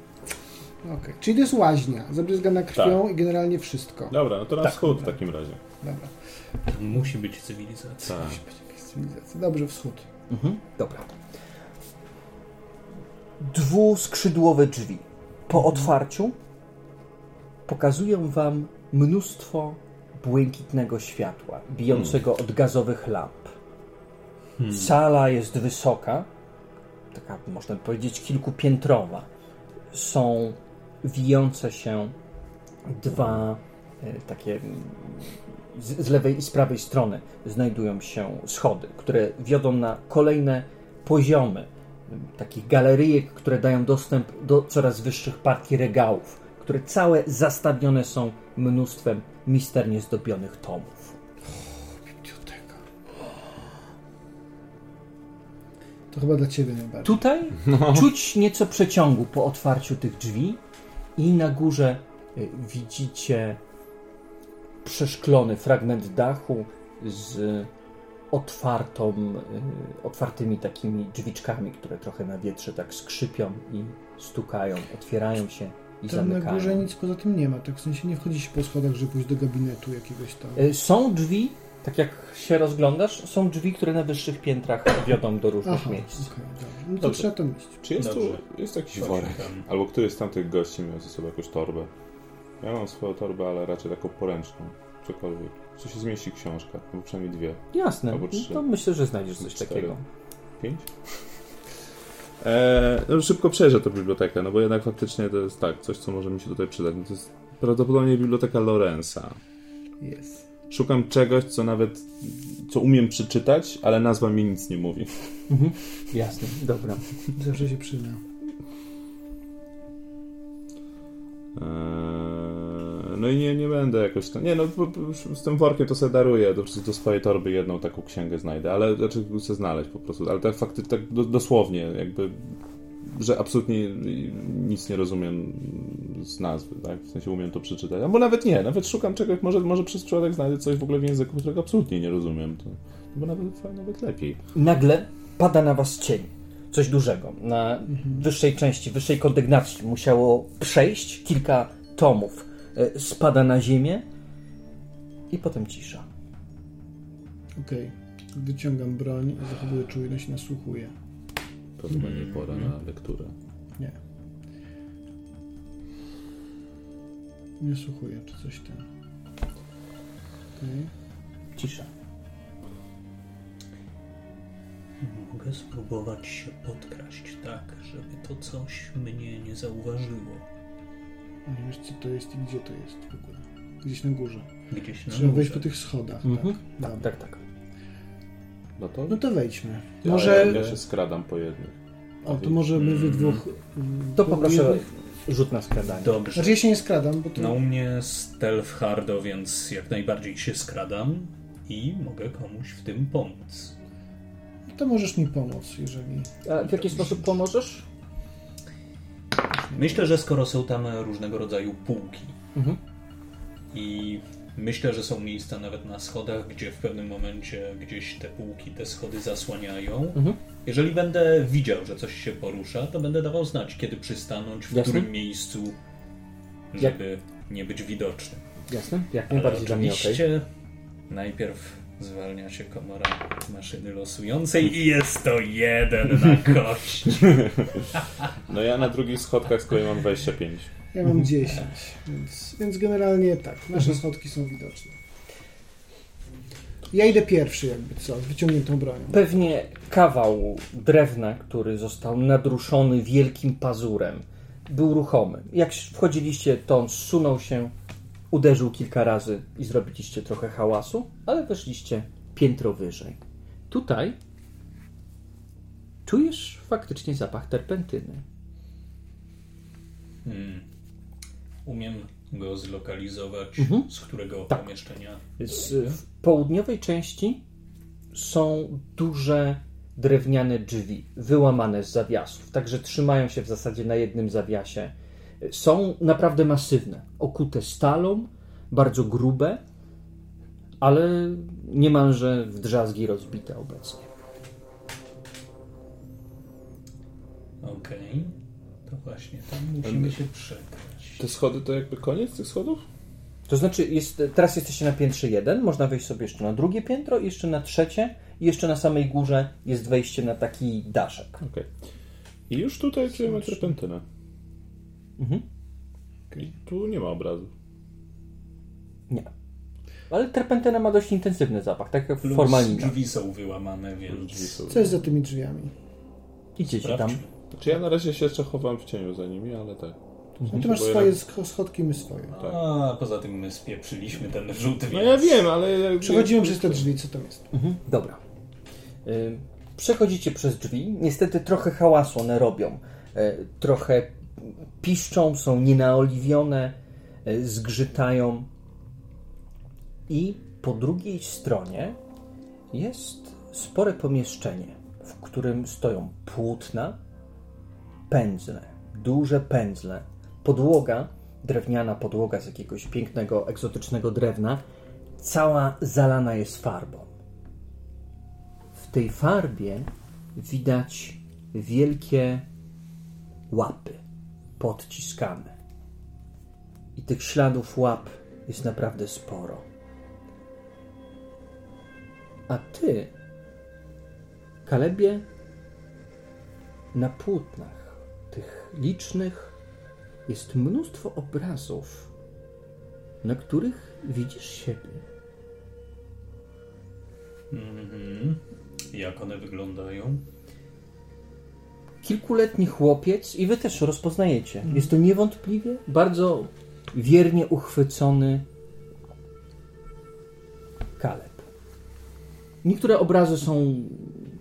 Okej, czyli to jest łaźnia, zabryzgana krwią Tak. i generalnie wszystko. Dobra, no to na Tak. wschód w takim razie. Dobra, Musi być cywilizacja. Tak. musi być jakaś cywilizacja. Dobrze, wschód. Mhm. Dobra. Dwuskrzydłowe drzwi. Po otwarciu pokazują wam mnóstwo błękitnego światła, bijącego od gazowych lamp. Sala jest wysoka, taka można powiedzieć kilkupiętrowa. Są wijące się dwa e, takie mm, z, lewej i z prawej strony znajdują się schody, które wiodą na kolejne poziomy m, takich galeryjek, które dają dostęp do coraz wyższych partii regałów, które całe zastawione są mnóstwem misternie zdobionych tomów. To chyba dla ciebie najbardziej. Tutaj czuć nieco przeciągu po otwarciu tych drzwi i na górze y, widzicie przeszklony fragment dachu z otwartą, y, otwartymi takimi drzwiczkami, które trochę na wietrze tak skrzypią i stukają, otwierają się i Tam na zamykają. górze nic poza tym nie ma, tak w sensie nie wchodzi się po schodach, żeby pójść do gabinetu jakiegoś tam. Y, Są drzwi, tak jak się rozglądasz, są drzwi, które na wyższych piętrach wiodą do różnych Aha, miejsc. dobrze. No to Dobrze. trzeba tam iść. Czy jest tu jest jakiś worek? Albo któryś z tamtych gości miał ze sobą jakąś torbę? Ja mam swoją torbę, ale raczej taką poręczną. Cokolwiek. Czy się zmieści książka? Albo przynajmniej dwie. Jasne, Albo trzy. to myślę, że znajdziesz coś Cztery. takiego. Pięć? Eee, no szybko przejrzę tę bibliotekę, no bo jednak faktycznie to jest tak, coś co może mi się tutaj przydać. No to jest prawdopodobnie biblioteka Lorenza. Jest. Szukam czegoś, co nawet, co umiem przeczytać, ale nazwa mi nic nie mówi. Jasne, dobra. Zawsze się przyda. Eee, no i nie, nie będę jakoś tam. Nie, no z tym workiem to sobie daruję. Do, do swojej torby jedną taką księgę znajdę, ale znaczy chcę znaleźć po prostu. Ale tak faktycznie, tak do, dosłownie, jakby, że absolutnie nic nie rozumiem z nazwy, tak? W sensie umiem to przeczytać. Albo nawet nie, nawet szukam czegoś, może, może przez przypadek znajdę coś w ogóle w języku, którego absolutnie nie rozumiem. To, bo nawet, nawet lepiej. Nagle pada na was cień. Coś dużego. Na wyższej części, wyższej kondygnacji musiało przejść kilka tomów. E, Spada na ziemię i potem cisza. Okej. Wyciągam broń, zachowuję czujność, nasłuchuję. To chyba nie pora na lekturę. Nie. Nie słuchuję, czy coś tam. Okej. Cisza. Mogę spróbować się podkraść tak, żeby to coś mnie nie zauważyło. Ale wiesz co to jest i gdzie to jest w ogóle? Gdzieś na górze. Gdzieś na Trzeba wejść po górze. tych schodach, Mhm. tak? Tak, tak, tak. No to, No to wejdźmy. ja, Może... ja się skradam po jednych. O, to może my wy dwóch... mm, To po poproszę jednych- rzut na skradanie. Dobrze. Znaczy ja się nie skradam, bo to... No u mnie stealth hardo, więc jak najbardziej się skradam i mogę komuś w tym pomóc. To możesz mi pomóc, jeżeli... A w jaki sposób pomożesz? Myślę, że skoro są tam różnego rodzaju półki Mhm. i myślę, że są miejsca nawet na schodach, gdzie w pewnym momencie gdzieś te półki, te schody zasłaniają. Mhm. Jeżeli będę widział, że coś się porusza, to będę dawał znać, kiedy przystanąć, w Jasne. którym miejscu, żeby nie być widocznym. Jasne? Jak Ale najbardziej dla mnie oczywiście najpierw zwalnia się komora maszyny losującej i jest to jeden na kość. No ja na drugich schodkach z kolei mam 25. Ja mam 10, więc, więc generalnie tak, nasze schodki są widoczne. Ja idę pierwszy jakby co, z wyciągniętą bronią. Pewnie kawał drewna, który został nadruszony wielkim pazurem, był ruchomy. Jak wchodziliście, to on zsunął się, uderzył kilka razy i zrobiliście trochę hałasu, ale weszliście piętro wyżej. Tutaj czujesz faktycznie zapach terpentyny. Hmm. Umiem go zlokalizować, Mhm. z którego Tak. pomieszczenia. Z, w południowej części są duże drewniane drzwi, wyłamane z zawiasów, także trzymają się w zasadzie na jednym zawiasie. Są naprawdę masywne, okute stalą, bardzo grube, ale niemalże w drzazgi rozbite obecnie. Okej. To właśnie, tam musimy się przekrać. Te schody to jakby koniec tych schodów? To znaczy, jest, teraz jesteście na piętrze jeden, można wejść sobie jeszcze na drugie piętro, jeszcze na trzecie i jeszcze na samej górze jest wejście na taki daszek. Okej. I już tutaj czujemy terpentynę. Mhm. I tu nie ma obrazu. Nie. Ale terpentyna ma dość intensywny zapach, tak jak Plus formalina. drzwi są wyłamane, więc... Co jest za tymi drzwiami? Idziecie tam. Sprawdźmy. Znaczy ja na razie się jeszcze chowam w cieniu za nimi, ale tak. No ty masz ja- swoje sch- schodki, my swoje. A poza tym my spieprzyliśmy ten rzut, No więc... ja wiem, ale... Przechodzimy przez te drzwi, co tam jest? Mhm. Dobra. Y, Przechodzicie przez drzwi. Niestety trochę hałasu one robią. Y, Trochę piszczą, są nienaoliwione, y, zgrzytają. I po drugiej stronie jest spore pomieszczenie, w którym stoją płótna, pędzle, duże pędzle, podłoga, drewniana podłoga z jakiegoś pięknego, egzotycznego drewna, cała zalana jest farbą. W tej farbie widać wielkie łapy podciskane. I tych śladów łap jest naprawdę sporo. A ty, Kalebie, na płótnach tych licznych jest mnóstwo obrazów, na których widzisz siebie. Mhm. Jak one wyglądają? Kilkuletni chłopiec i wy też rozpoznajecie. Jest to niewątpliwie bardzo wiernie uchwycony Kaleb. Niektóre obrazy są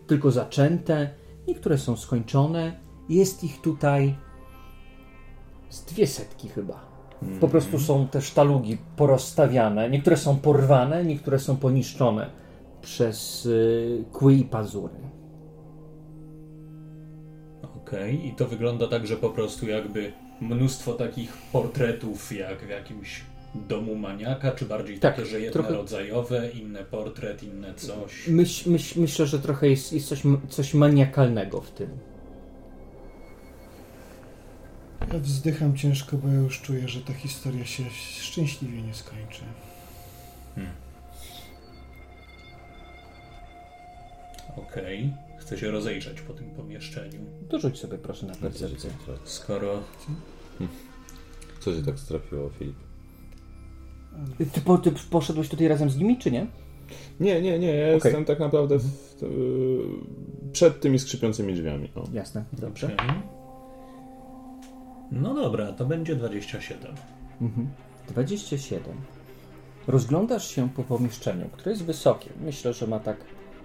tylko zaczęte, niektóre są skończone. Jest ich tutaj z dwie setki chyba. Po prostu są te sztalugi porozstawiane. Niektóre są porwane, niektóre są poniszczone przez y, kły i pazury. Okej, i to wygląda tak, że po prostu jakby mnóstwo takich portretów jak w jakimś domu maniaka, czy bardziej Tak, takie, że jedne trochę- rodzajowe, inne portret, inne coś. Myśl, myśl, myślę, że trochę jest, jest coś, coś maniakalnego w tym. Ja wzdycham ciężko, bo ja już czuję, że ta historia się szczęśliwie nie skończy. Okej, chcę się rozejrzeć po tym pomieszczeniu. Dorzuć sobie proszę na percepcję. Skoro Co się tak strafiło, Filip? Ty, po, ty poszedłeś tutaj razem z nimi, czy nie? Nie, nie, nie, ja Okej. jestem tak naprawdę w, przed tymi skrzypiącymi drzwiami. O. Jasne, dobrze. Okej. No dobra, to będzie 27. Mhm. 27. Rozglądasz się po pomieszczeniu, które jest wysokie. Myślę, że ma tak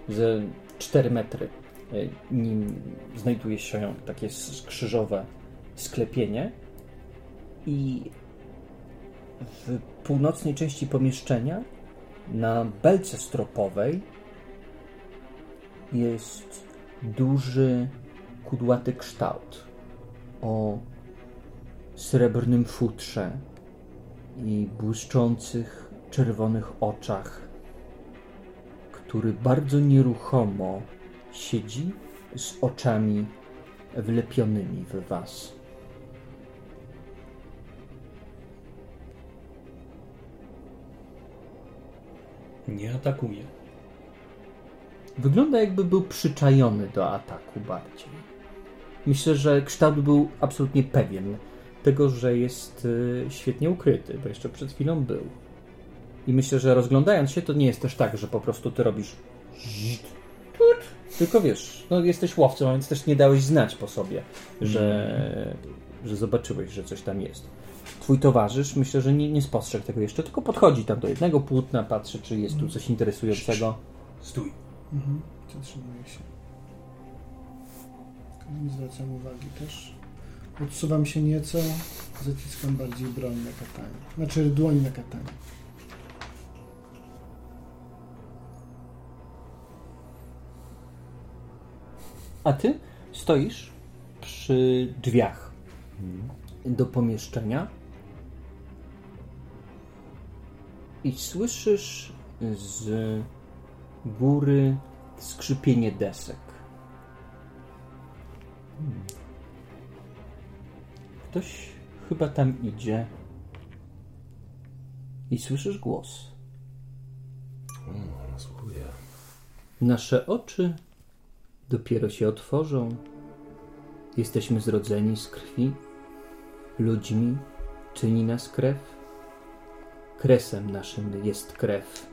ze 4 metry. Y, Nim znajduje się takie skrzyżowe sklepienie i w północnej części pomieszczenia na belce stropowej jest duży, kudłaty kształt o srebrnym futrze i błyszczących czerwonych oczach, który bardzo nieruchomo siedzi z oczami wlepionymi w was. Nie atakuje. Wygląda jakby był przyczajony do ataku bardziej. Myślę, że kształt był absolutnie pewien tego, że jest y, świetnie ukryty, bo jeszcze przed chwilą był. I myślę, że rozglądając się, to nie jest też tak, że po prostu ty robisz tut, tylko wiesz, no jesteś łowcą, a więc też nie dałeś znać po sobie, że, że zobaczyłeś, że coś tam jest. Twój towarzysz myślę, że nie, nie spostrzegł tego jeszcze, tylko podchodzi tam do jednego płótna, patrzy, czy jest tu coś interesującego. Stój. Mhm. Zatrzymuję się. Nie zwracam uwagi też. Odsuwam się nieco, zaciskam bardziej broń na katanie. Znaczy dłoń na katanie. A ty stoisz przy drzwiach do pomieszczenia i słyszysz z góry skrzypienie desek. Ktoś chyba tam idzie. I słyszysz głos. O, nasłuchuję. Nasze oczy dopiero się otworzą. Jesteśmy zrodzeni z krwi. Ludźmi czyni nas krew. Kresem naszym jest krew.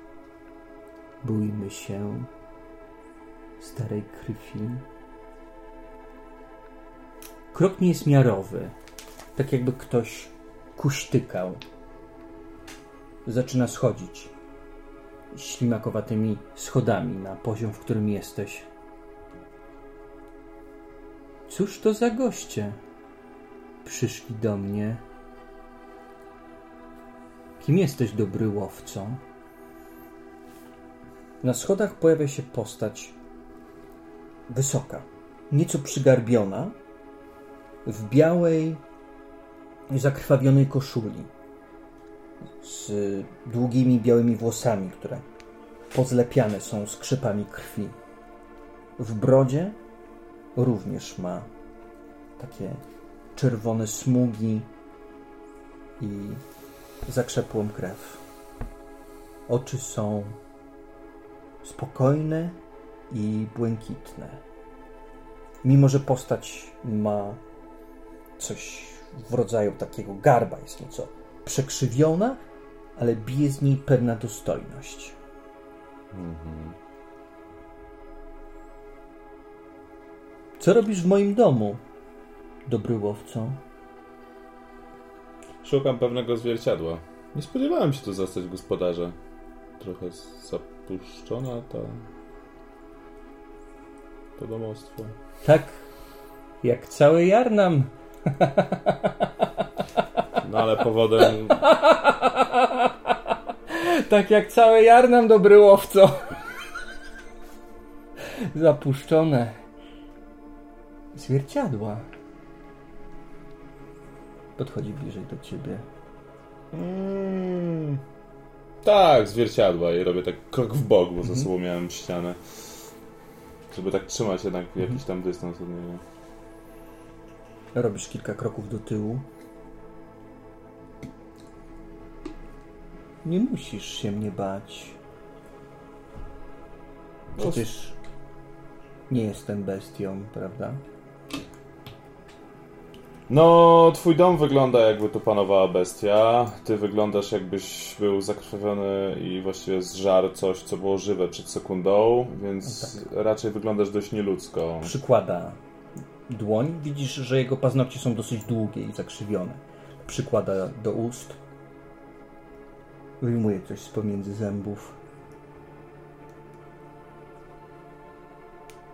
Bójmy się starej krwi. Krok nie jest miarowy. Tak jakby ktoś kuśtykał. Zaczyna schodzić ślimakowatymi schodami na poziom, w którym jesteś. Cóż to za goście? Przyszli do mnie. Kim jesteś, dobry łowco? Na schodach pojawia się postać wysoka, nieco przygarbiona, w białej, zakrwawionej koszuli, z długimi białymi włosami, które pozlepiane są skrzypami krwi. W brodzie również ma takie czerwone smugi i zakrzepłą krew. Oczy są spokojne i błękitne. Mimo, że postać ma coś w rodzaju takiego garba, jest nieco przekrzywiona, ale bije z niej pewna dostojność. Co robisz w moim domu, dobry łowco? Szukam pewnego zwierciadła. Nie spodziewałem się tu zastać gospodarza. Trochę zapuszczona ta... to domostwo. Tak, jak cały Jarnam. No ale powodem... Tak jak cały Jarnam, dobry łowco. Zapuszczone. Zwierciadła. Podchodzi bliżej do ciebie. Mm, tak, zwierciadła i robię tak krok w bok, bo za sobą miałem ścianę. Żeby tak trzymać jednak jakiś tam dystans od niego. Robisz kilka kroków do tyłu. Nie musisz się mnie bać. Przecież nie jestem bestią, prawda? No, twój dom wygląda jakby tu panowała bestia. Ty wyglądasz jakbyś był zakrwawiony i właściwie zżarł coś, co było żywe przed sekundą, więc raczej wyglądasz dość nieludzko. Przykłada dłoń. Widzisz, że jego paznokcie są dosyć długie i zakrzywione. Przykłada do ust. Wyjmuje coś z pomiędzy zębów.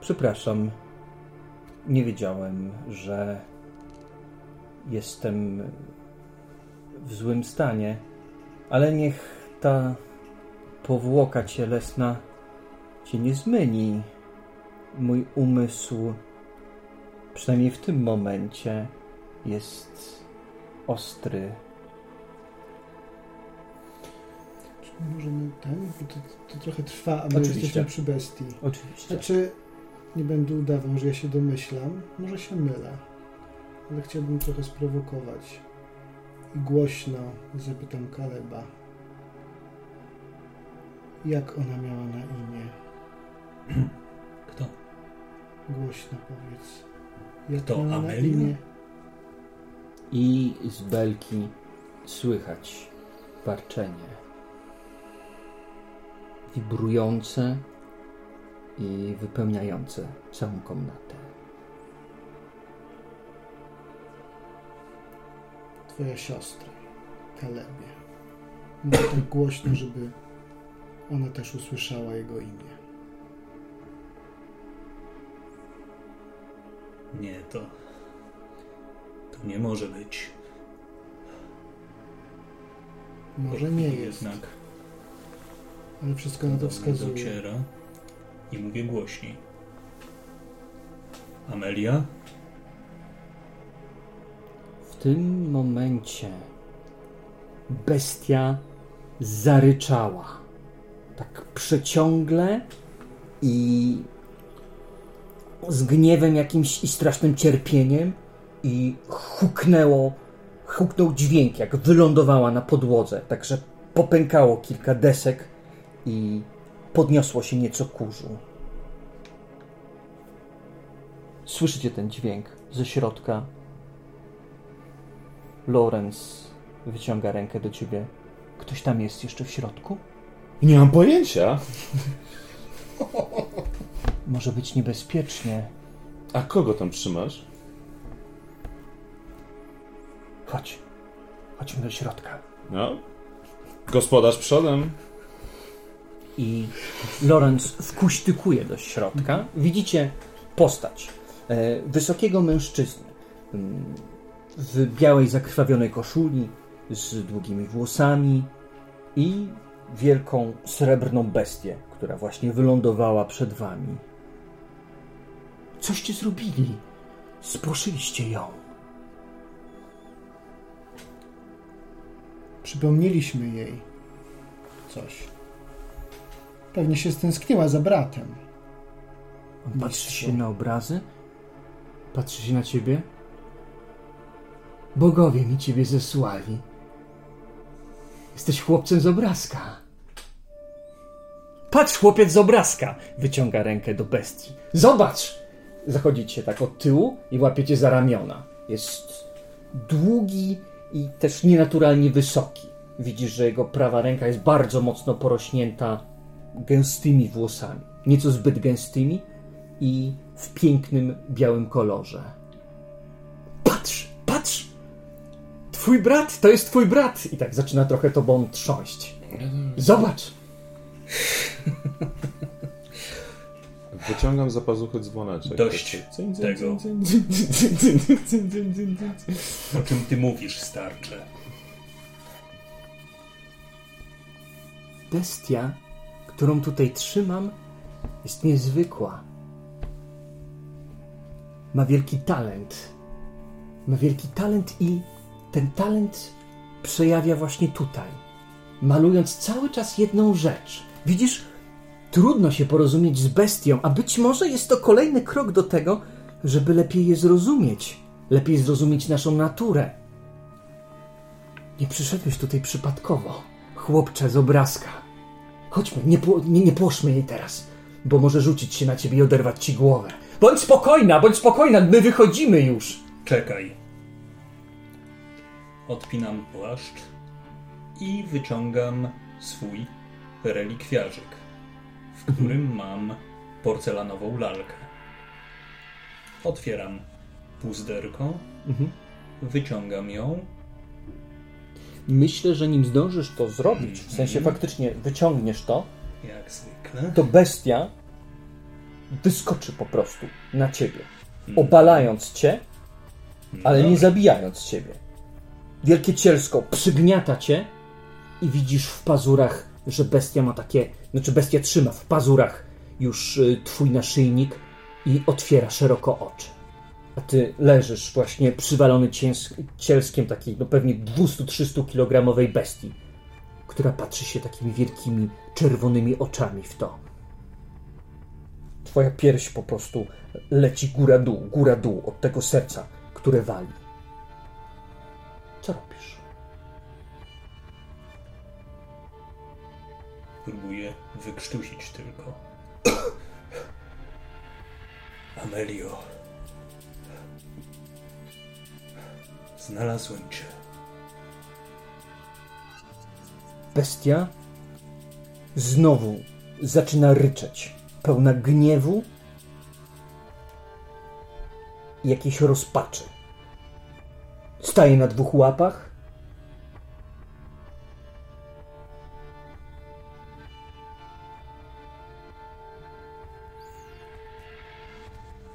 Przepraszam. Nie wiedziałem, że jestem w złym stanie, ale niech ta powłoka cielesna cię nie zmyli. Mój umysł, przynajmniej w tym momencie, jest ostry. Możemy ten, bo to, to trochę trwa, a my Oczywiście. jesteśmy przy bestii. Oczywiście. Znaczy, nie będę udawał, że ja się domyślam. Może się mylę. Ale chciałbym trochę sprowokować. I głośno zapytam Kaleba. Jak ona miała na imię? Kto? Głośno powiedz. Jak Kto, miała na imię? I z belki słychać warczenie. Wibrujące i wypełniające całą komnatę. Twoja siostra, Kalebie. Mówi tak głośno, żeby ona też usłyszała jego imię. Nie, to. To nie może być. Może nie jest, Jednak ale wszystko na to wskazuje. dociera i mówię głośniej. Amelia? Tym momencie bestia zaryczała. Tak przeciągle i z gniewem jakimś i strasznym cierpieniem i huknęło, huknął dźwięk, jak wylądowała na podłodze, także popękało kilka desek i podniosło się nieco kurzu. Słyszycie ten dźwięk ze środka. Lorenz wyciąga rękę do ciebie. Ktoś tam jest jeszcze w środku? Nie mam pojęcia. Może być niebezpiecznie. A kogo tam trzymasz? Chodź. Chodźmy do środka. No. Gospodarz przodem. I Lorenz wkuśtykuje do środka. Widzicie postać e, wysokiego mężczyzny mm, w białej, zakrwawionej koszuli, z długimi włosami i wielką srebrną bestię, która właśnie wylądowała przed wami. Coście zrobili? Sproszyliście ją. Przypomnieliśmy jej coś. Pewnie się stęskniła za bratem. On patrzy się na obrazy, patrzy się na ciebie. Bogowie mi ciebie zesłali. Jesteś chłopcem z obrazka. Patrz, chłopiec z obrazka! Wyciąga rękę do bestii. Zobacz! Zachodzicie tak od tyłu i łapiecie za ramiona. Jest długi i też nienaturalnie wysoki. Widzisz, że jego prawa ręka jest bardzo mocno porośnięta gęstymi włosami. Nieco zbyt gęstymi i w pięknym białym kolorze. Patrz, patrz! Twój brat to jest twój brat! I tak zaczyna trochę tobą trząść. Zobacz! Wyciągam za pazuchy dzwoneczek. Dość tego. O czym ty mówisz, starcze? Bestia, którą tutaj trzymam, jest niezwykła. Ma wielki talent. Ma wielki talent i ten talent przejawia właśnie tutaj. Malując cały czas jedną rzecz. Widzisz, trudno się porozumieć z bestią, a być może jest to kolejny krok do tego, żeby lepiej je zrozumieć. Lepiej zrozumieć naszą naturę. Nie przyszedłeś tutaj przypadkowo, chłopcze z obrazka. Chodźmy, nie, nie, nie płoszmy jej teraz, bo może rzucić się na ciebie i oderwać ci głowę. Bądź spokojna, bądź spokojna, my wychodzimy już. Czekaj. Odpinam płaszcz i wyciągam swój relikwiarzyk, w którym mam porcelanową lalkę. Otwieram puzderko, wyciągam ją Myślę, że nim zdążysz to zrobić, w sensie faktycznie wyciągniesz to, jak zwykle. to bestia wyskoczy po prostu na ciebie, obalając cię, ale nie zabijając ciebie. Wielkie cielsko przygniata cię i widzisz w pazurach, że bestia ma takie, znaczy bestia trzyma w pazurach już y, twój naszyjnik i otwiera szeroko oczy. A ty leżysz właśnie przywalony cielskiem takiej, no pewnie 200-300 kilogramowej bestii, która patrzy się takimi wielkimi, czerwonymi oczami w to. Twoja pierś po prostu leci góra-dół, góra-dół od tego serca, które wali. Próbuję wykrztusić tylko. Amelio. Znalazłem cię. Bestia znowu zaczyna ryczeć, pełna gniewu i jakiejś rozpaczy. Staje na dwóch łapach.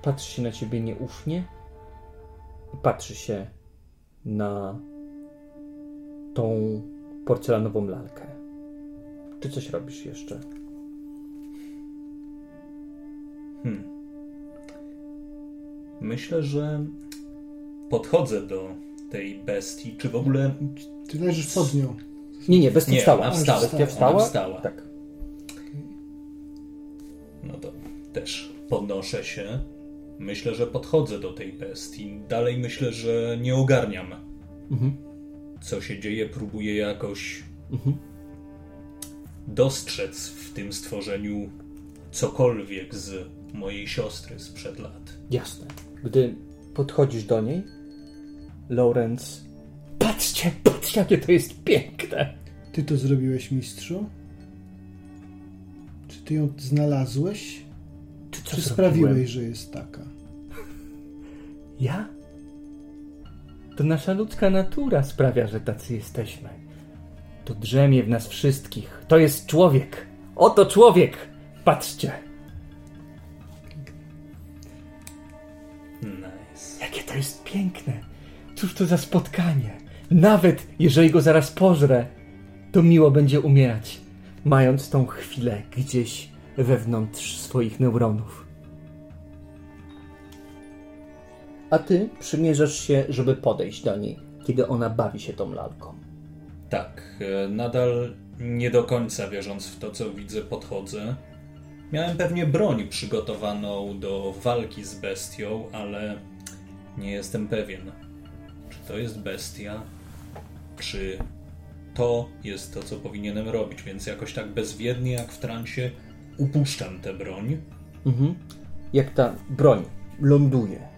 Patrzy się na ciebie nieufnie i patrzy się na tą porcelanową lalkę. Czy coś robisz jeszcze? Myślę, że podchodzę do tej bestii, czy w ogóle Ty leżysz pod nią. Nie, nie, bestia Nie, wstała. ona wstała. Bestia Ona wstała? wstała. Tak. No to też podnoszę się myślę, że podchodzę do tej bestii. Dalej myślę, że nie ogarniam, Mhm. co się dzieje. Próbuję jakoś Mhm. dostrzec w tym stworzeniu cokolwiek z mojej siostry sprzed lat. Jasne. Gdy podchodzisz do niej, Lorenz. Patrzcie, patrzcie, jakie to jest piękne! Ty to zrobiłeś, mistrzu? Czy ty ją znalazłeś? Czy, co Czy zrobiłem? sprawiłeś, że jest taka? Ja? To nasza ludzka natura sprawia, że tacy jesteśmy. To drzemie w nas wszystkich. To jest człowiek. Oto człowiek! Patrzcie, Nice. jakie to jest piękne. Cóż to za spotkanie. Nawet jeżeli go zaraz pożrę, to miło będzie umierać, mając tą chwilę gdzieś wewnątrz swoich neuronów. A ty przymierzasz się, żeby podejść do niej, kiedy ona bawi się tą lalką. Tak, e, nadal nie do końca wierząc w to, co widzę, podchodzę. Miałem pewnie broń przygotowaną do walki z bestią, ale nie jestem pewien, czy to jest bestia, czy to jest to, co powinienem robić, więc jakoś tak bezwiednie jak w transie upuszczam tę broń. Mhm. Jak ta broń ląduje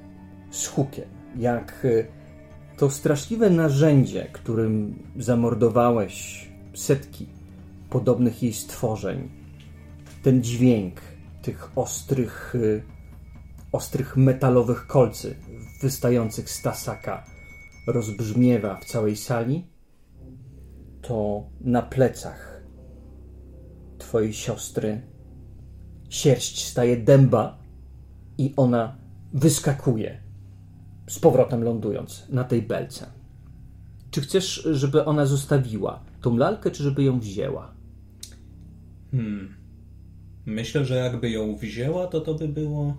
z hukiem, jak y, to straszliwe narzędzie, którym zamordowałeś setki podobnych jej stworzeń, ten dźwięk tych ostrych, y, ostrych metalowych kolcy wystających z tasaka rozbrzmiewa w całej sali, to na plecach twojej siostry sierść staje dęba i ona wyskakuje, z powrotem lądując na tej belce. Czy chcesz, żeby ona zostawiła tą lalkę, czy żeby ją wzięła? Hmm. Myślę, że jakby ją wzięła, to to by było.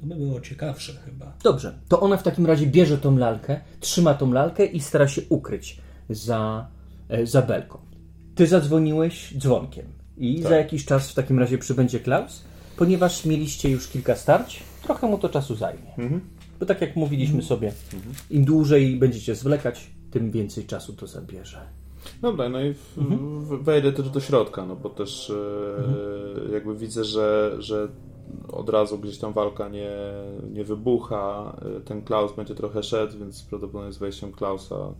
To by było ciekawsze chyba. Dobrze, to ona w takim razie bierze tą lalkę, trzyma tą lalkę i stara się ukryć za, e, za belką. Ty zadzwoniłeś dzwonkiem i Tak. za jakiś czas w takim razie przybędzie Klaus, ponieważ mieliście już kilka starć, trochę mu to czasu zajmie. Mhm. Bo tak jak mówiliśmy sobie, im dłużej będziecie zwlekać, tym więcej czasu to zabierze. Dobra, no i w, w, wejdę też do środka, no bo też e, jakby widzę, że, że od razu gdzieś tam walka nie, nie wybucha. E, Ten Klaus będzie trochę szedł, więc prawdopodobnie z wejściem Klausa.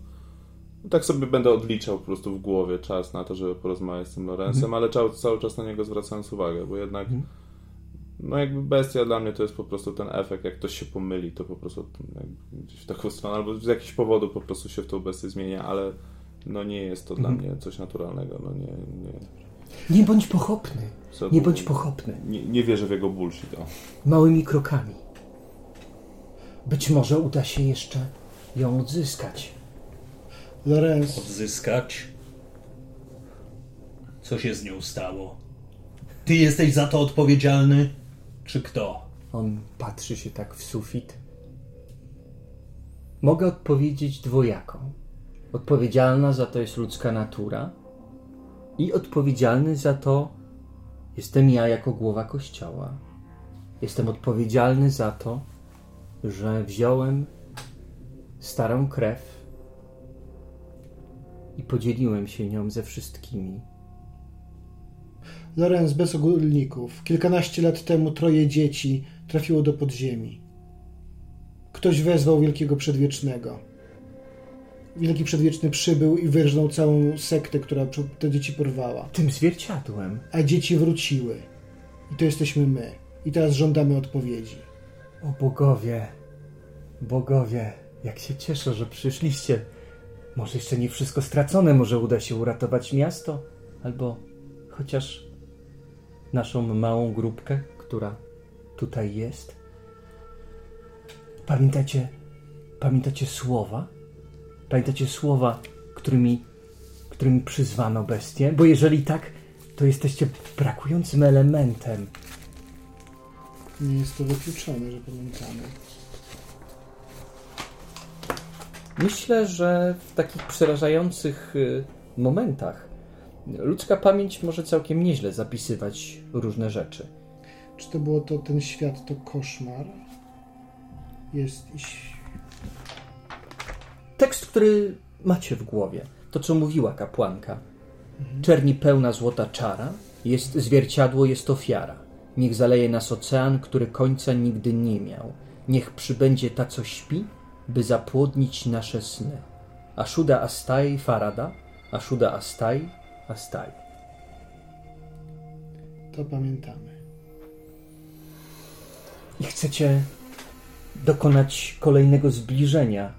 Tak sobie będę odliczał po prostu w głowie czas na to, żeby porozmawiać z tym Lorenzem, ale cały, cały czas na niego zwracając uwagę, bo jednak no jakby bestia dla mnie to jest po prostu ten efekt, jak ktoś się pomyli, to po prostu gdzieś w taką stronę, albo z jakiegoś powodu po prostu się w tą bestię zmienia, ale no nie jest to dla mnie coś naturalnego, no nie, nie, Nie bądź pochopny. Co Nie bądź pochopny. nie, nie wierzę w jego bullshit. O. Małymi krokami. Być może uda się jeszcze ją odzyskać. Lorenz, Odzyskać. Co się z nią stało? Ty jesteś za to odpowiedzialny? Czy kto? On patrzy się tak w sufit. Mogę odpowiedzieć dwojako. Odpowiedzialna za to jest ludzka natura i odpowiedzialny za to jestem ja jako głowa kościoła. Jestem odpowiedzialny za to, że wziąłem starą krew i podzieliłem się nią ze wszystkimi. Lorenz bez ogólników. Kilkanaście lat temu troje dzieci trafiło do podziemi. Ktoś wezwał Wielkiego Przedwiecznego. Wielki Przedwieczny przybył i wyrżnął całą sektę, która te dzieci porwała. Tym zwierciadłem. A dzieci wróciły. I to jesteśmy my. I teraz żądamy odpowiedzi. O bogowie, bogowie, jak się cieszę, że przyszliście. Może jeszcze nie wszystko stracone, może uda się uratować miasto, albo chociaż naszą małą grupkę, która tutaj jest. Pamiętacie, pamiętacie słowa? Pamiętacie słowa, którymi, którymi przyzwano bestię? Bo jeżeli tak, to jesteście brakującym elementem. Nie jest to wykluczone, że pamiętamy. Myślę, że w takich przerażających y, momentach ludzka pamięć może całkiem nieźle zapisywać różne rzeczy. Czy to było to ten świat, to koszmar? jest iś... Tekst, który macie w głowie, to co mówiła kapłanka. Czerni pełna złota czara, jest zwierciadło, jest ofiara. Niech zaleje nas ocean, który końca nigdy nie miał. Niech przybędzie ta, co śpi, by zapłodnić nasze sny. Ashuda Astai Farada, Ashuda Astai Astai. To pamiętamy. I chcecie dokonać kolejnego zbliżenia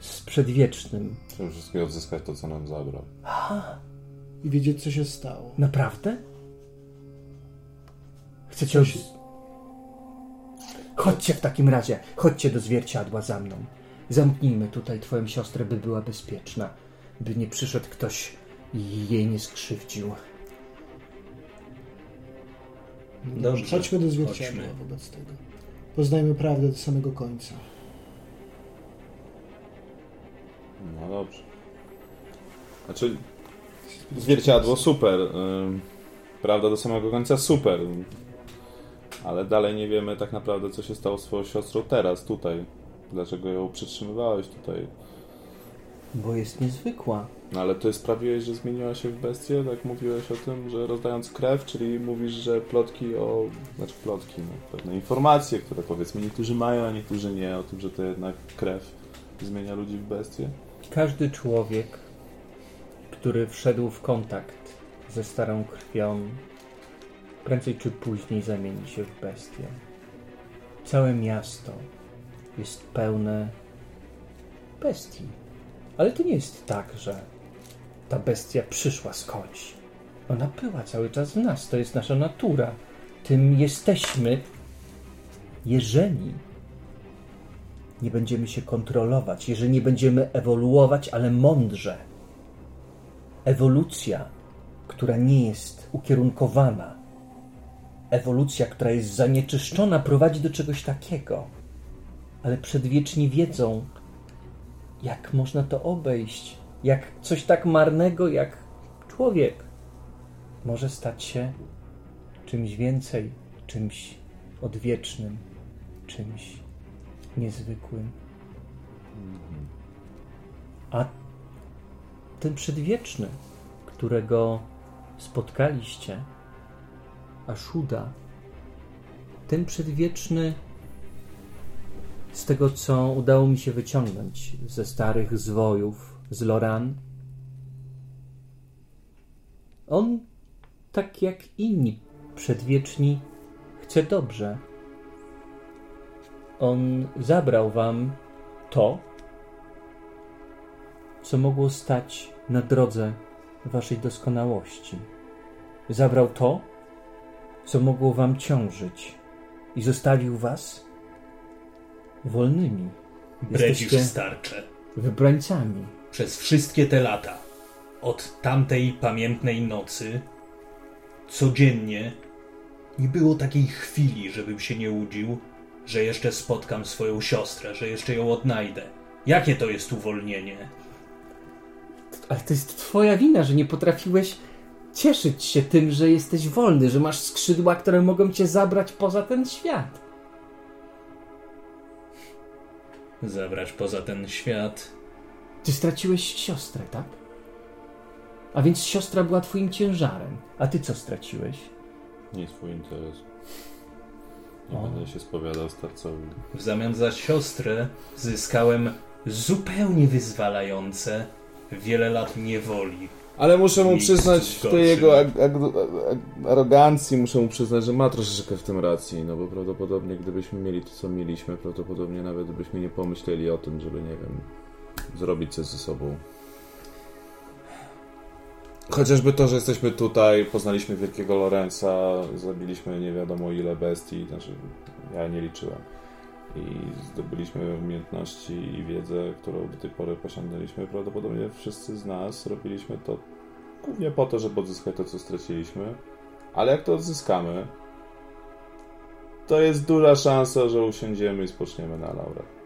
z przedwiecznym. Chcemy wszystkiego odzyskać to, co nam zabrał. I wiedzieć, co się stało. Naprawdę? Chcecie... Od... Chodźcie w takim razie, chodźcie do zwierciadła za mną. Zamknijmy tutaj twoją siostrę, by była bezpieczna. By nie przyszedł ktoś i jej nie skrzywdził. Dobrze. Chodźmy do zwierciadła chodźmy. wobec tego. Poznajmy prawdę do samego końca. No dobrze. Znaczy, zwierciadło super. Prawda do samego końca super. Ale dalej nie wiemy tak naprawdę, co się stało z swoją siostrą teraz, tutaj. Dlaczego ją przytrzymywałeś tutaj? Bo jest niezwykła. No ale ty sprawiłeś, że zmieniła się w bestię, tak mówiłeś o tym, że rozdając krew, czyli mówisz, że plotki o... Znaczy plotki, no, pewne informacje, które powiedzmy niektórzy mają, a niektórzy nie, o tym, że to jednak krew zmienia ludzi w bestie. Każdy człowiek, który wszedł w kontakt ze starą krwią, prędzej czy później zamieni się w bestię. Całe miasto jest pełne bestii. Ale to nie jest tak, że ta bestia przyszła skądś. Ona była cały czas w nas. To jest nasza natura. Tym jesteśmy, jeżeli nie będziemy się kontrolować, jeżeli nie będziemy ewoluować, ale mądrze. Ewolucja, która nie jest ukierunkowana, ewolucja, która jest zanieczyszczona, prowadzi do czegoś takiego. Ale przedwieczni wiedzą, jak można to obejść, jak coś tak marnego jak człowiek może stać się czymś więcej, czymś odwiecznym, czymś niezwykłym. A ten przedwieczny, którego spotkaliście, Ashuda, ten przedwieczny, z tego co udało mi się wyciągnąć ze starych zwojów z Loran, on, tak jak inni przedwieczni, chce dobrze. On zabrał wam to, co mogło stać na drodze waszej doskonałości. Zabrał to, co mogło wam ciążyć i zostawił was wolnymi. Bredzisz Jesteście starcze. wybrańcami. Przez wszystkie te lata, od tamtej pamiętnej nocy, codziennie nie było takiej chwili, żebym się nie łudził, że jeszcze spotkam swoją siostrę, że jeszcze ją odnajdę. Jakie to jest uwolnienie? Ale to jest twoja wina, że nie potrafiłeś cieszyć się tym, że jesteś wolny, że masz skrzydła, które mogą cię zabrać poza ten świat. Zabrać poza ten świat. Ty straciłeś siostrę, tak? A więc siostra była twoim ciężarem. A ty co straciłeś? Nie swój interes. Nie O. będę się spowiadał starcowi. W zamian za siostrę zyskałem zupełnie wyzwalające wiele lat niewoli. Ale muszę mu Nic przyznać w tej jego arogancji, muszę mu przyznać, że ma troszeczkę w tym racji, no bo prawdopodobnie gdybyśmy mieli to, co mieliśmy, prawdopodobnie nawet byśmy nie pomyśleli o tym, żeby, nie wiem, zrobić coś ze sobą. Chociażby to, że jesteśmy tutaj, poznaliśmy wielkiego Lorenza, zabiliśmy nie wiadomo ile bestii, znaczy ja nie liczyłem. I zdobyliśmy umiejętności i wiedzę, którą do tej pory posiadaliśmy. Prawdopodobnie wszyscy z nas robiliśmy to głównie po to, żeby odzyskać to, co straciliśmy. Ale jak to odzyskamy, to jest duża szansa, że usiądziemy i spoczniemy na laurach.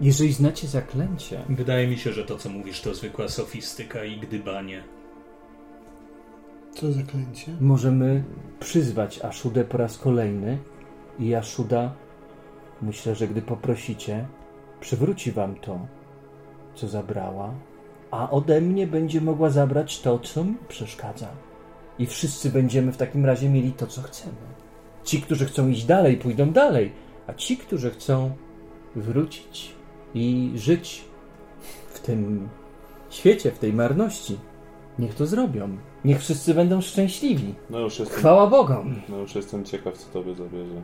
Jeżeli znacie zaklęcie, Wydaje mi się, że to, co mówisz, to zwykła sofistyka i gdybanie. Co za zaklęcie? możemy przyzwać Aszudę po raz kolejny i Aszuda Myślę, że gdy poprosicie, przywróci wam to, co zabrała, a ode mnie będzie mogła zabrać to, co mi przeszkadza. I wszyscy będziemy w takim razie mieli to, co chcemy. Ci, którzy chcą iść dalej, pójdą dalej, a ci, którzy chcą wrócić i żyć w tym świecie, w tej marności, niech to zrobią. Niech wszyscy będą szczęśliwi. No już jestem, Chwała Bogom. no już jestem ciekaw, co tobie zabierze.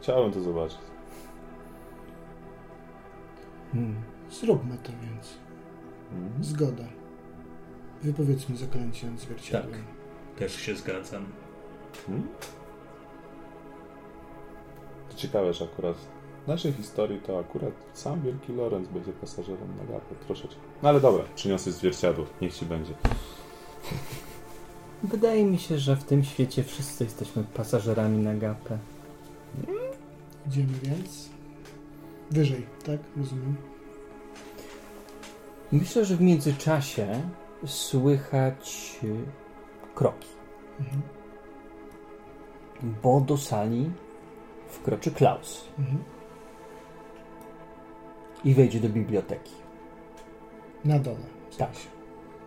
Chciałem to zobaczyć. Hmm. Zróbmy to więc. Mhm. Zgoda. Wypowiedzmy zaklęcie nad zwierciadłem. Tak. Też się zgadzam. Hmm? To ciekawe, że akurat w naszej historii to akurat sam Wielki Lorenz będzie pasażerem na gapę troszeczkę. No ale dobra, przyniosę zwierciadło, niech ci będzie. Wydaje mi się, że w tym świecie wszyscy jesteśmy pasażerami na gapę. Idziemy więc. Wyżej, tak? Rozumiem. Myślę, że w międzyczasie słychać y, kroki, Mhm. bo do sali wkroczy Klaus Mhm. I wejdzie do biblioteki. Na dole. w Tak. sensie.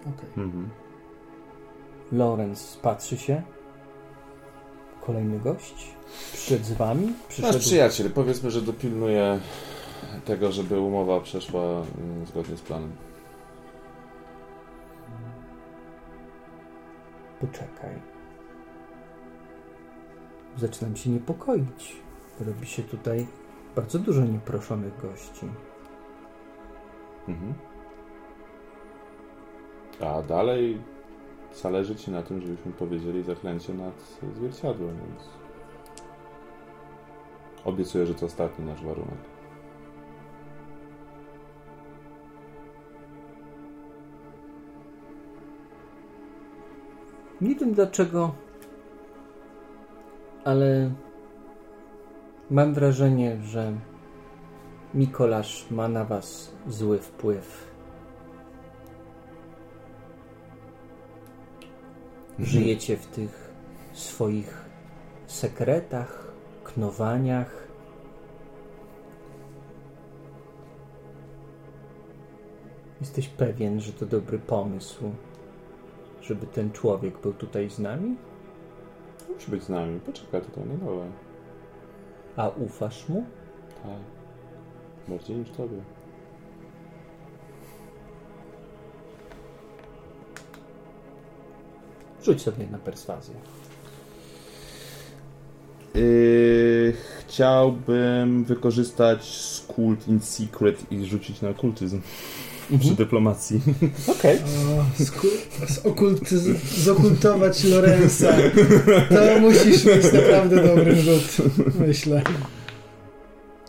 Okej. Mhm. Lorenz patrzy się. Kolejny gość. Przyszedł z wami. Nasz Przyszedł... przyjaciel, powiedzmy, że dopilnuje tego, żeby umowa przeszła mm, zgodnie z planem. Poczekaj. Zaczynam się niepokoić. Robi się tutaj bardzo dużo nieproszonych gości. Mhm. A dalej zależy ci na tym, żebyśmy powiedzieli zaklęcie nad zwierciadłem, więc obiecuję, że to ostatni nasz warunek. Nie wiem dlaczego, ale mam wrażenie, że Mikolasz ma na was zły wpływ. Żyjecie w tych swoich sekretach, knowaniach. Jesteś pewien, że to dobry pomysł, żeby ten człowiek był tutaj z nami? Musi być z nami, poczekaj tutaj na dole. A ufasz mu? Tak. Bardziej niż tobie. Rzuć sobie na perswazję. Yy, chciałbym wykorzystać Skult in Secret i rzucić na okultyzm przy dyplomacji. Okej. O, sku- zokultyz- zokultować Lorenza. To musisz mieć naprawdę dobry rzut, myślę.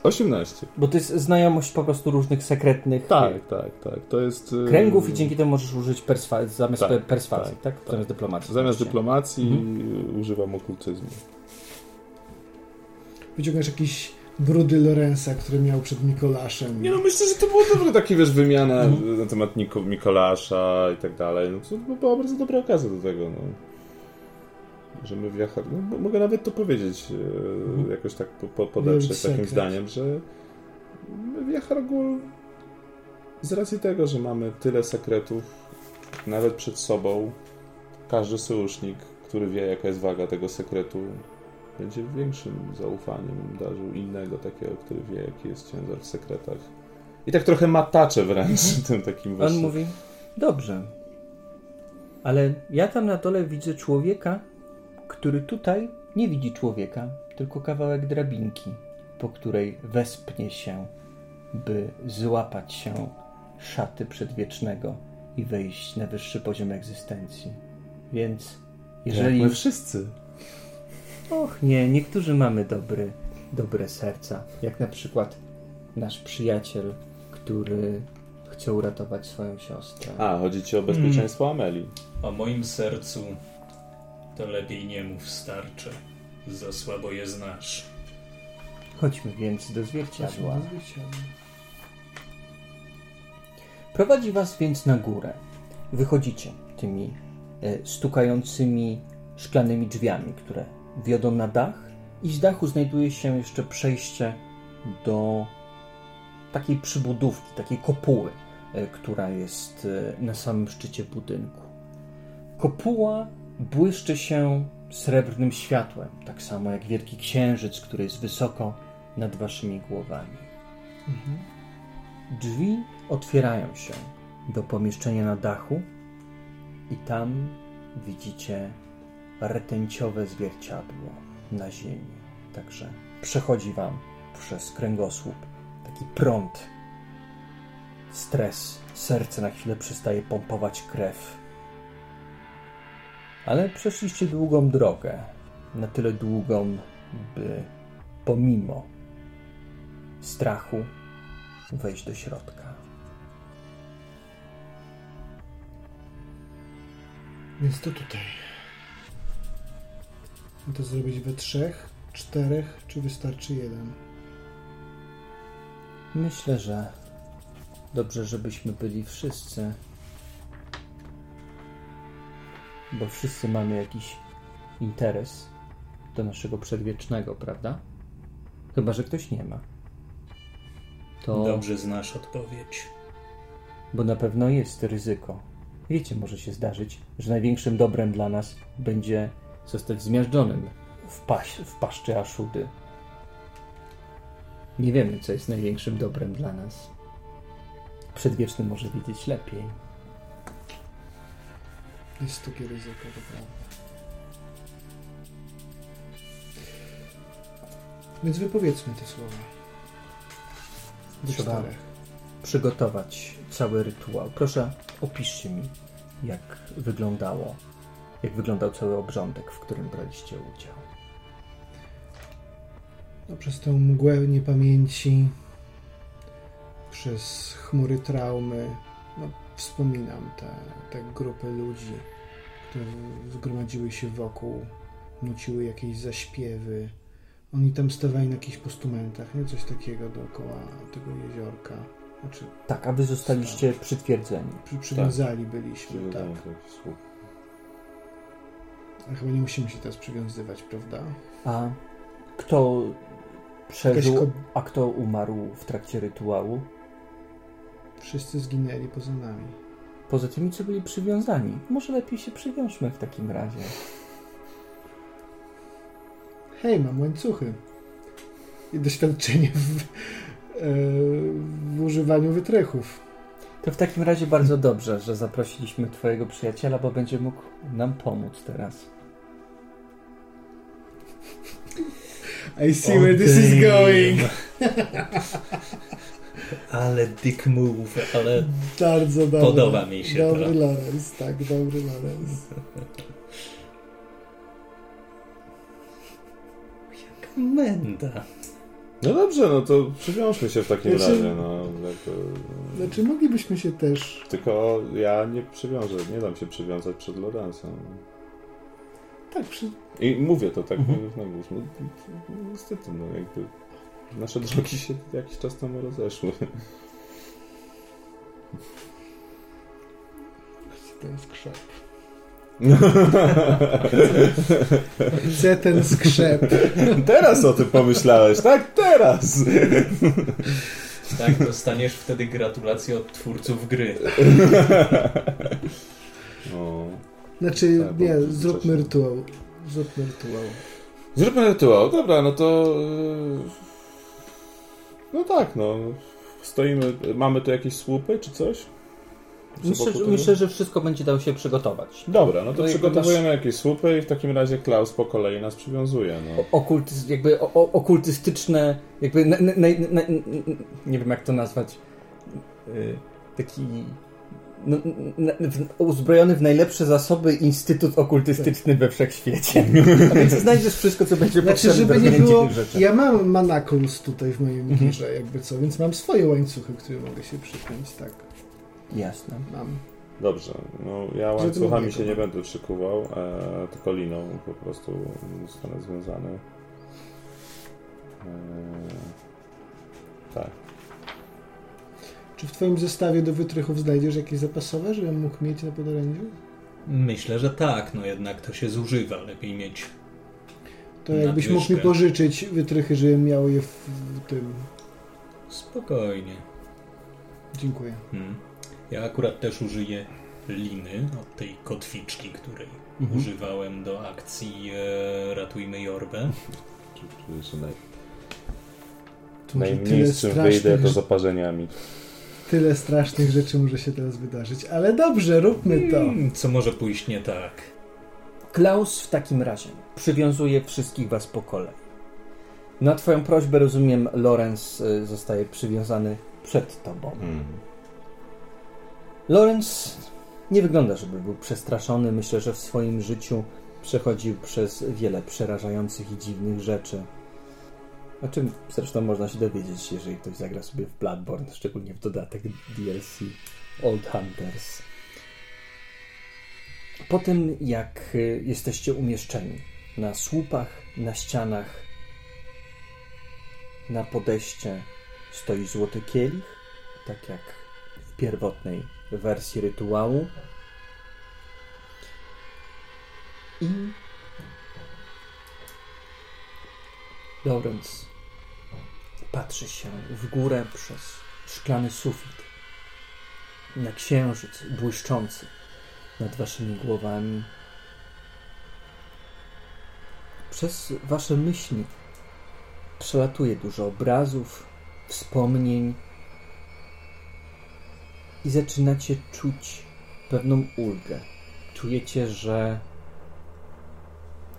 18. Bo to jest znajomość po prostu różnych sekretnych Tak, tak, tak. To jest. yy, kręgów i dzięki temu możesz użyć perswa- zamiast Tak, pe- perswazji, tak? tak, Zamiast dyplomacji. Zamiast oczywiście. dyplomacji Mhm. używam okultyzmu. Wyciągasz jakieś brudy Lorenza, które miał przed Mikolaszem. Nie no, myślę, że to było dobre takie, wiesz, wymiana Mhm. na temat Niko, Mikolasza i tak dalej. No to była bardzo dobra okazja do tego, no. Że my w. No, mo- mogę nawet to powiedzieć, Mhm. jakoś tak po, po, podeprzeć takim zdaniem, że my w z racji tego, że mamy tyle sekretów nawet przed sobą, każdy sojusznik, który wie, jaka jest waga tego sekretu, będzie większym zaufaniem darzył innego takiego, który wie, jaki jest ciężar w sekretach. I tak trochę matacze wręcz tym takim On właśnie. mówi, dobrze, ale ja tam na dole widzę człowieka, który tutaj nie widzi człowieka, tylko kawałek drabinki, po której wespnie się, by złapać się szaty przedwiecznego i wejść na wyższy poziom egzystencji. Więc jeżeli... Jak my wszyscy. Och nie, niektórzy mamy dobry, dobre serca. Jak na przykład nasz przyjaciel, który chce uratować swoją siostrę. A, chodzi ci o bezpieczeństwo Ameli. O moim sercu to lepiej nie mów starcze. Za słabo je znasz. Chodźmy więc do zwierciadła. Patrzmy na zwierciadło. Prowadzi was więc na górę. Wychodzicie tymi e, stukającymi szklanymi drzwiami, które wiodą na dach i z dachu znajduje się jeszcze przejście do takiej przybudówki, takiej kopuły, e, która jest e, na samym szczycie budynku. Kopuła błyszczy się srebrnym światłem, tak samo jak wielki księżyc, który jest wysoko nad waszymi głowami. Drzwi otwierają się do pomieszczenia na dachu i tam widzicie rtęciowe zwierciadło na ziemi. Także przechodzi wam przez kręgosłup taki prąd, stres, serce na chwilę przestaje pompować krew. Ale przeszliście długą drogę, na tyle długą, by pomimo strachu wejść do środka. Więc to tutaj. I to zrobić we trzech, czterech, czy wystarczy jeden? Myślę, że dobrze, żebyśmy byli wszyscy. Bo wszyscy mamy jakiś interes do naszego przedwiecznego, prawda? Chyba, że ktoś nie ma. To. Dobrze znasz odpowiedź. Bo na pewno jest ryzyko. Wiecie, może się zdarzyć, że największym dobrem dla nas będzie zostać zmiażdżonym w, paś, w paszczy Aszudy. Nie wiemy, co jest największym dobrem dla nas. Przedwieczny może wiedzieć lepiej. Jest takie ryzyko, to prawda. Więc wypowiedzmy te słowa. Do Trzeba czterech. przygotować cały rytuał. Proszę, opiszcie mi, jak wyglądało, jak wyglądał cały obrządek, w którym braliście udział. No, przez tę mgłę niepamięci, przez chmury traumy, wspominam te, te grupy ludzi, które zgromadziły się wokół, nuciły jakieś zaśpiewy. Oni tam stawali na jakichś postumentach, nie? Coś takiego dookoła tego jeziorka. Znaczy, Tak, aby zostaliście przytwierdzeni. przy, przywiązali byliśmy, tak. Taki słup. A chyba nie musimy się teraz przywiązywać, prawda? A kto przeżył, a kto umarł w trakcie rytuału? Wszyscy zginęli poza nami. Poza tymi, co byli przywiązani. Może lepiej się przywiążmy w takim razie. Hej, mam łańcuchy. I doświadczenie w, e, w używaniu wytrychów. To w takim razie bardzo dobrze, że zaprosiliśmy Twojego przyjaciela, bo będzie mógł nam pomóc teraz. I see where this is going. Ale dick move, ale Bardzo dobry. Podoba mi się Dobry to. Lorenz, tak, dobry Lorenz. menda. No dobrze, no to przywiążmy się w takim Znaczy- razie. No, jako... Znaczy, moglibyśmy się też. Tylko ja nie przywiążę, nie dam się przywiązać przed Lorenzem. Tak, przy... I mówię to tak, Mhm. no, no, no, niestety, no jakby nasze drogi się jakiś czas temu rozeszły. ten skrzep. Chcę ten skrzep. Teraz o tym pomyślałeś, tak? Teraz! Tak, dostaniesz wtedy gratulacje od twórców gry. No. Znaczy, Tak, nie, zróbmy rytuał. Zróbmy rytuał. Zróbmy rytuał, dobra, no to... yy, No tak, no. Stoimy, mamy tu jakieś słupy czy coś? Co Myślę, że, myślę, że wszystko będzie dało się przygotować. Dobra, no to No przygotowujemy jakieś słupy i w takim razie Klaus po kolei nas przywiązuje, no. O- Okultyz, jakby o, o, okultystyczne, jakby na, na, na, nie wiem jak to nazwać, y, taki uzbrojony w najlepsze zasoby instytut okultystyczny we wszechświecie. A więc znajdziesz wszystko, co będzie Znaczy, potrzebne żeby do nie było. rzeczy. Ja mam manaklus tutaj w moim Mhm. girze, jakby co, więc mam swoje łańcuchy, które mogę się przypiąć, tak. Jasne. Mam. Dobrze, no ja łańcuchami się nie będę szykuwał, e, tylko liną po prostu zostanę związany. E, tak. Czy w twoim zestawie do wytrychów znajdziesz jakieś zapasowe, żebym mógł mieć na podorędziu? Myślę, że tak, no jednak to się zużywa. Lepiej mieć To jakbyś mógł mi pożyczyć wytrychy, żebym miał je w, w tym. Spokojnie. Dziękuję. Hmm. Ja akurat też użyję liny od tej kotwiczki, której Mhm. używałem do akcji e, Ratujmy Jorbę. To strasznych wyjdę to rze- zaparzeniami. Tyle strasznych rzeczy może się teraz wydarzyć. Ale dobrze, róbmy to. Hmm, co może pójść nie tak? Klaus w takim razie przywiązuje wszystkich was po kolei. Na twoją prośbę, rozumiem, Lorenz y, zostaje przywiązany przed tobą. Mm. Lorenz nie wygląda, żeby był przestraszony. Myślę, że w swoim życiu przechodził przez wiele przerażających i dziwnych rzeczy. O czym zresztą można się dowiedzieć, jeżeli ktoś zagra sobie w Bloodborne, szczególnie w dodatek DLC Old Hunters. Po tym, jak y, jesteście umieszczeni na słupach, na ścianach, na podejście stoi złoty kielich, tak jak w pierwotnej wersji rytuału. I Lorenz patrzy się w górę przez szklany sufit na księżyc błyszczący nad waszymi głowami. Przez wasze myśli przelatuje dużo obrazów, wspomnień i zaczynacie czuć pewną ulgę. Czujecie, że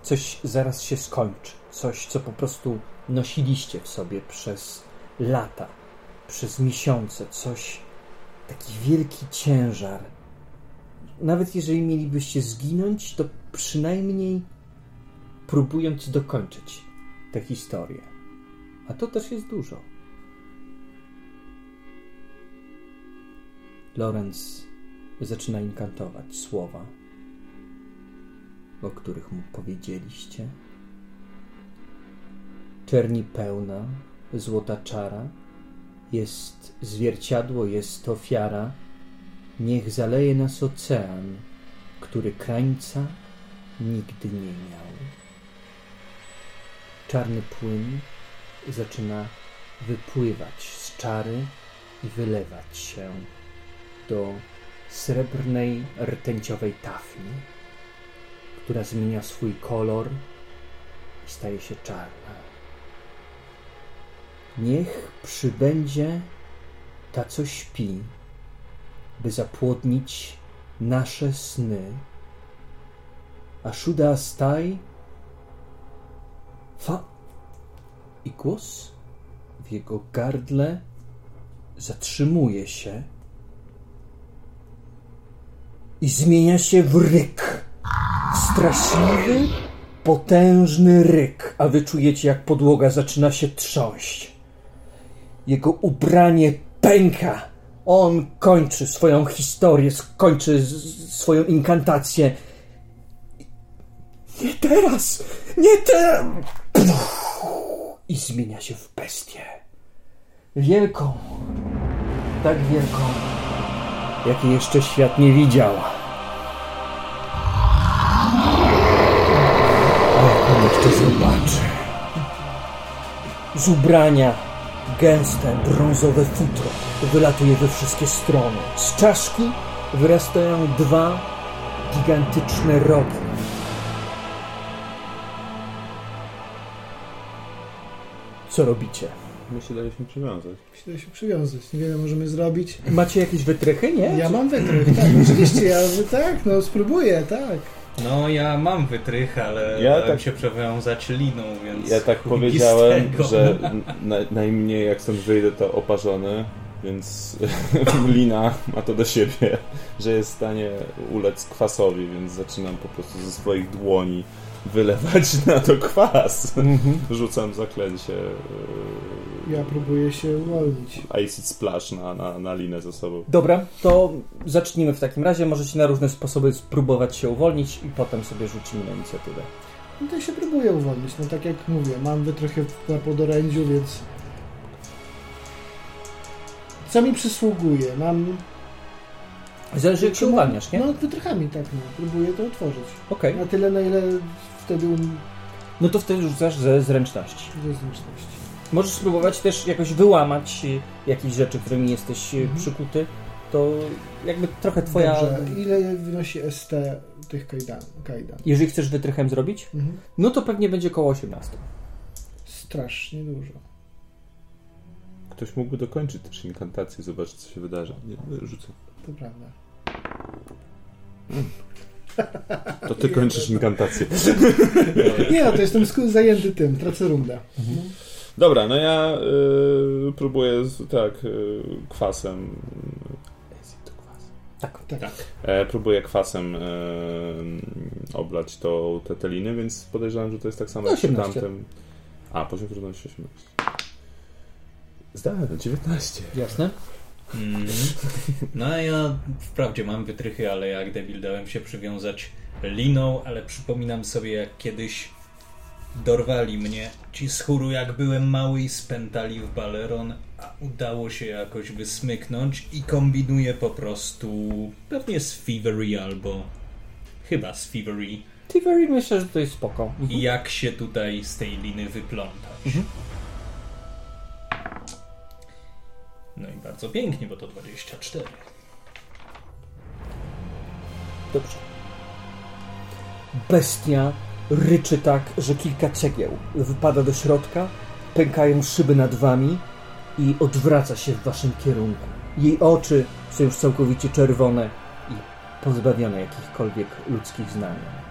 coś zaraz się skończy. Coś, co po prostu nosiliście w sobie przez lata, przez miesiące. Coś, taki wielki ciężar. Nawet jeżeli mielibyście zginąć, to przynajmniej próbując dokończyć tę historię. A to też jest dużo. Lorenz zaczyna inkantować słowa, o których mu powiedzieliście. Czerni pełna, złota czara, jest zwierciadło, jest ofiara. Niech zaleje nas ocean, który krańca nigdy nie miał. Czarny płyn zaczyna wypływać z czary i wylewać się do srebrnej, rtęciowej tafli, która zmienia swój kolor i staje się czarna. Niech przybędzie ta, co śpi, by zapłodnić nasze sny. A Shuda staj fa i głos w jego gardle zatrzymuje się i zmienia się w ryk. Straszliwy, potężny ryk, a wy czujecie, jak podłoga zaczyna się trząść. Jego ubranie pęka. On kończy swoją historię, skończy swoją inkantację. Nie teraz! Nie teraz! I zmienia się w bestię. Wielką. Tak wielką, jakiej jeszcze świat nie widział. A jak on jeszcze zobaczy. Z ubrania gęste, brązowe futro wylatuje we wszystkie strony. Z czaszki wyrastają dwa gigantyczne rogi. Co robicie? My się daliśmy przywiązać. Musimy się przywiązać. Niewiele możemy zrobić. Macie jakieś wytrychy, nie? Ja mam wytrych, tak, oczywiście, ja tak, no spróbuję, tak. No ja mam wytrych, ale Ja tak- się przewiązać liną, więc... Ja tak powiedziałem, że na, najmniej jak stąd wyjdę to oparzony, więc Lina ma to do siebie, że jest w stanie ulec kwasowi, więc zaczynam po prostu ze swoich dłoni wylewać na to kwas. Rzucam zaklęcie e, Ja próbuję się uwolnić. Acid Splash na, na, na linę ze sobą. Dobra, to zacznijmy w takim razie. Możecie na różne sposoby spróbować się uwolnić i potem sobie rzucimy na inicjatywę. No to się próbuję uwolnić. No tak jak mówię, mam wytrychy na podorędziu, więc... Co mi przysługuje? Mam... Zależy jak się uwalniasz, nie? No wytrychami, tak, no. Próbuję to otworzyć. Okej. Na tyle, na ile wtedy um... No to wtedy rzucasz ze zręczności. Ze zręczności. Możesz spróbować też jakoś wyłamać y, jakieś rzeczy, którymi jesteś y, Mhm. przykuty. To jakby trochę twoja... Dobrze. Ile wynosi ST tych kajdan? kajdan? Jeżeli chcesz wytrychem zrobić, Mhm. no to pewnie będzie koło 18. Strasznie dużo. Ktoś mógłby dokończyć też inkantację, zobaczyć co się wydarzy. Nie, rzucę. To prawda. To ty kończysz inkantację. Nie no, to jestem zajęty tym. Tracę rundę. Dobra, no ja y, próbuję z, tak y, kwasem. Jest to kwas. Tak. Tak. Tak. E, próbuję kwasem e, oblać to, te teliny, więc podejrzewam, że to jest tak samo No, jak przy 18. tamtym. A, poziom trudności 18. Zdałem, 19. Jasne? Mm. No a ja wprawdzie mam wytrychy, ale jak debil dałem się przywiązać liną, ale przypominam sobie jak kiedyś dorwali mnie ci z chóru jak byłem mały i spętali w baleron, a udało się jakoś wysmyknąć i kombinuję po prostu pewnie z Thievery albo chyba z Thievery Tivery myślę, że to jest spoko. i jak się tutaj z tej liny wyplątać. No i bardzo pięknie, bo to 24. Dobrze. Bestia ryczy tak, że kilka cegieł wypada do środka, pękają szyby nad wami i odwraca się w waszym kierunku. Jej oczy są już całkowicie czerwone i pozbawione jakichkolwiek ludzkich znamion.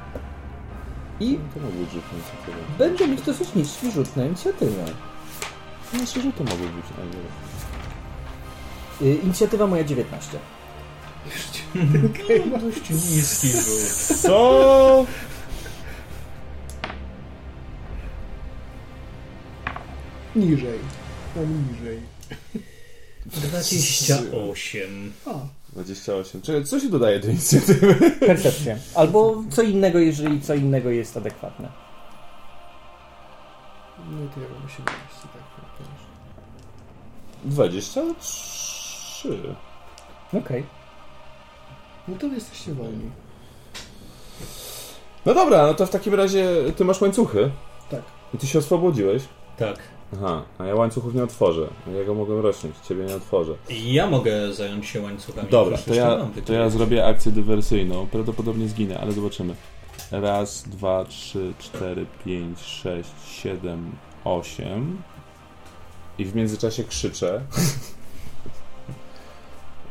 I To być rzut będzie mieć dosyć niski rzut na inicjatywę. Myślę, że to mogło być. A nie. Y, Inicjatywa moja 19. Dość niski rzut. Co? Niżej. Mam niżej. 28. A, 28. Czekaj, co się dodaje do inicjatywy? Percepcja. Albo co innego, jeżeli co innego jest adekwatne. no to ja mam 18, tak. tak, też. 23. Okej. No to wy jesteście wolni. No dobra, no to w takim razie ty masz łańcuchy Tak. i ty się oswobodziłeś. Tak. Aha, a ja łańcuchów nie otworzę. Ja go mogę rośnąć, ciebie nie otworzę. Ja mogę zająć się łańcuchami. Dobra, to ja, to ja zrobię akcję dywersyjną. Prawdopodobnie zginę, ale zobaczymy. Raz, dwa, trzy, cztery, pięć, sześć, siedem, osiem. I w międzyczasie krzyczę.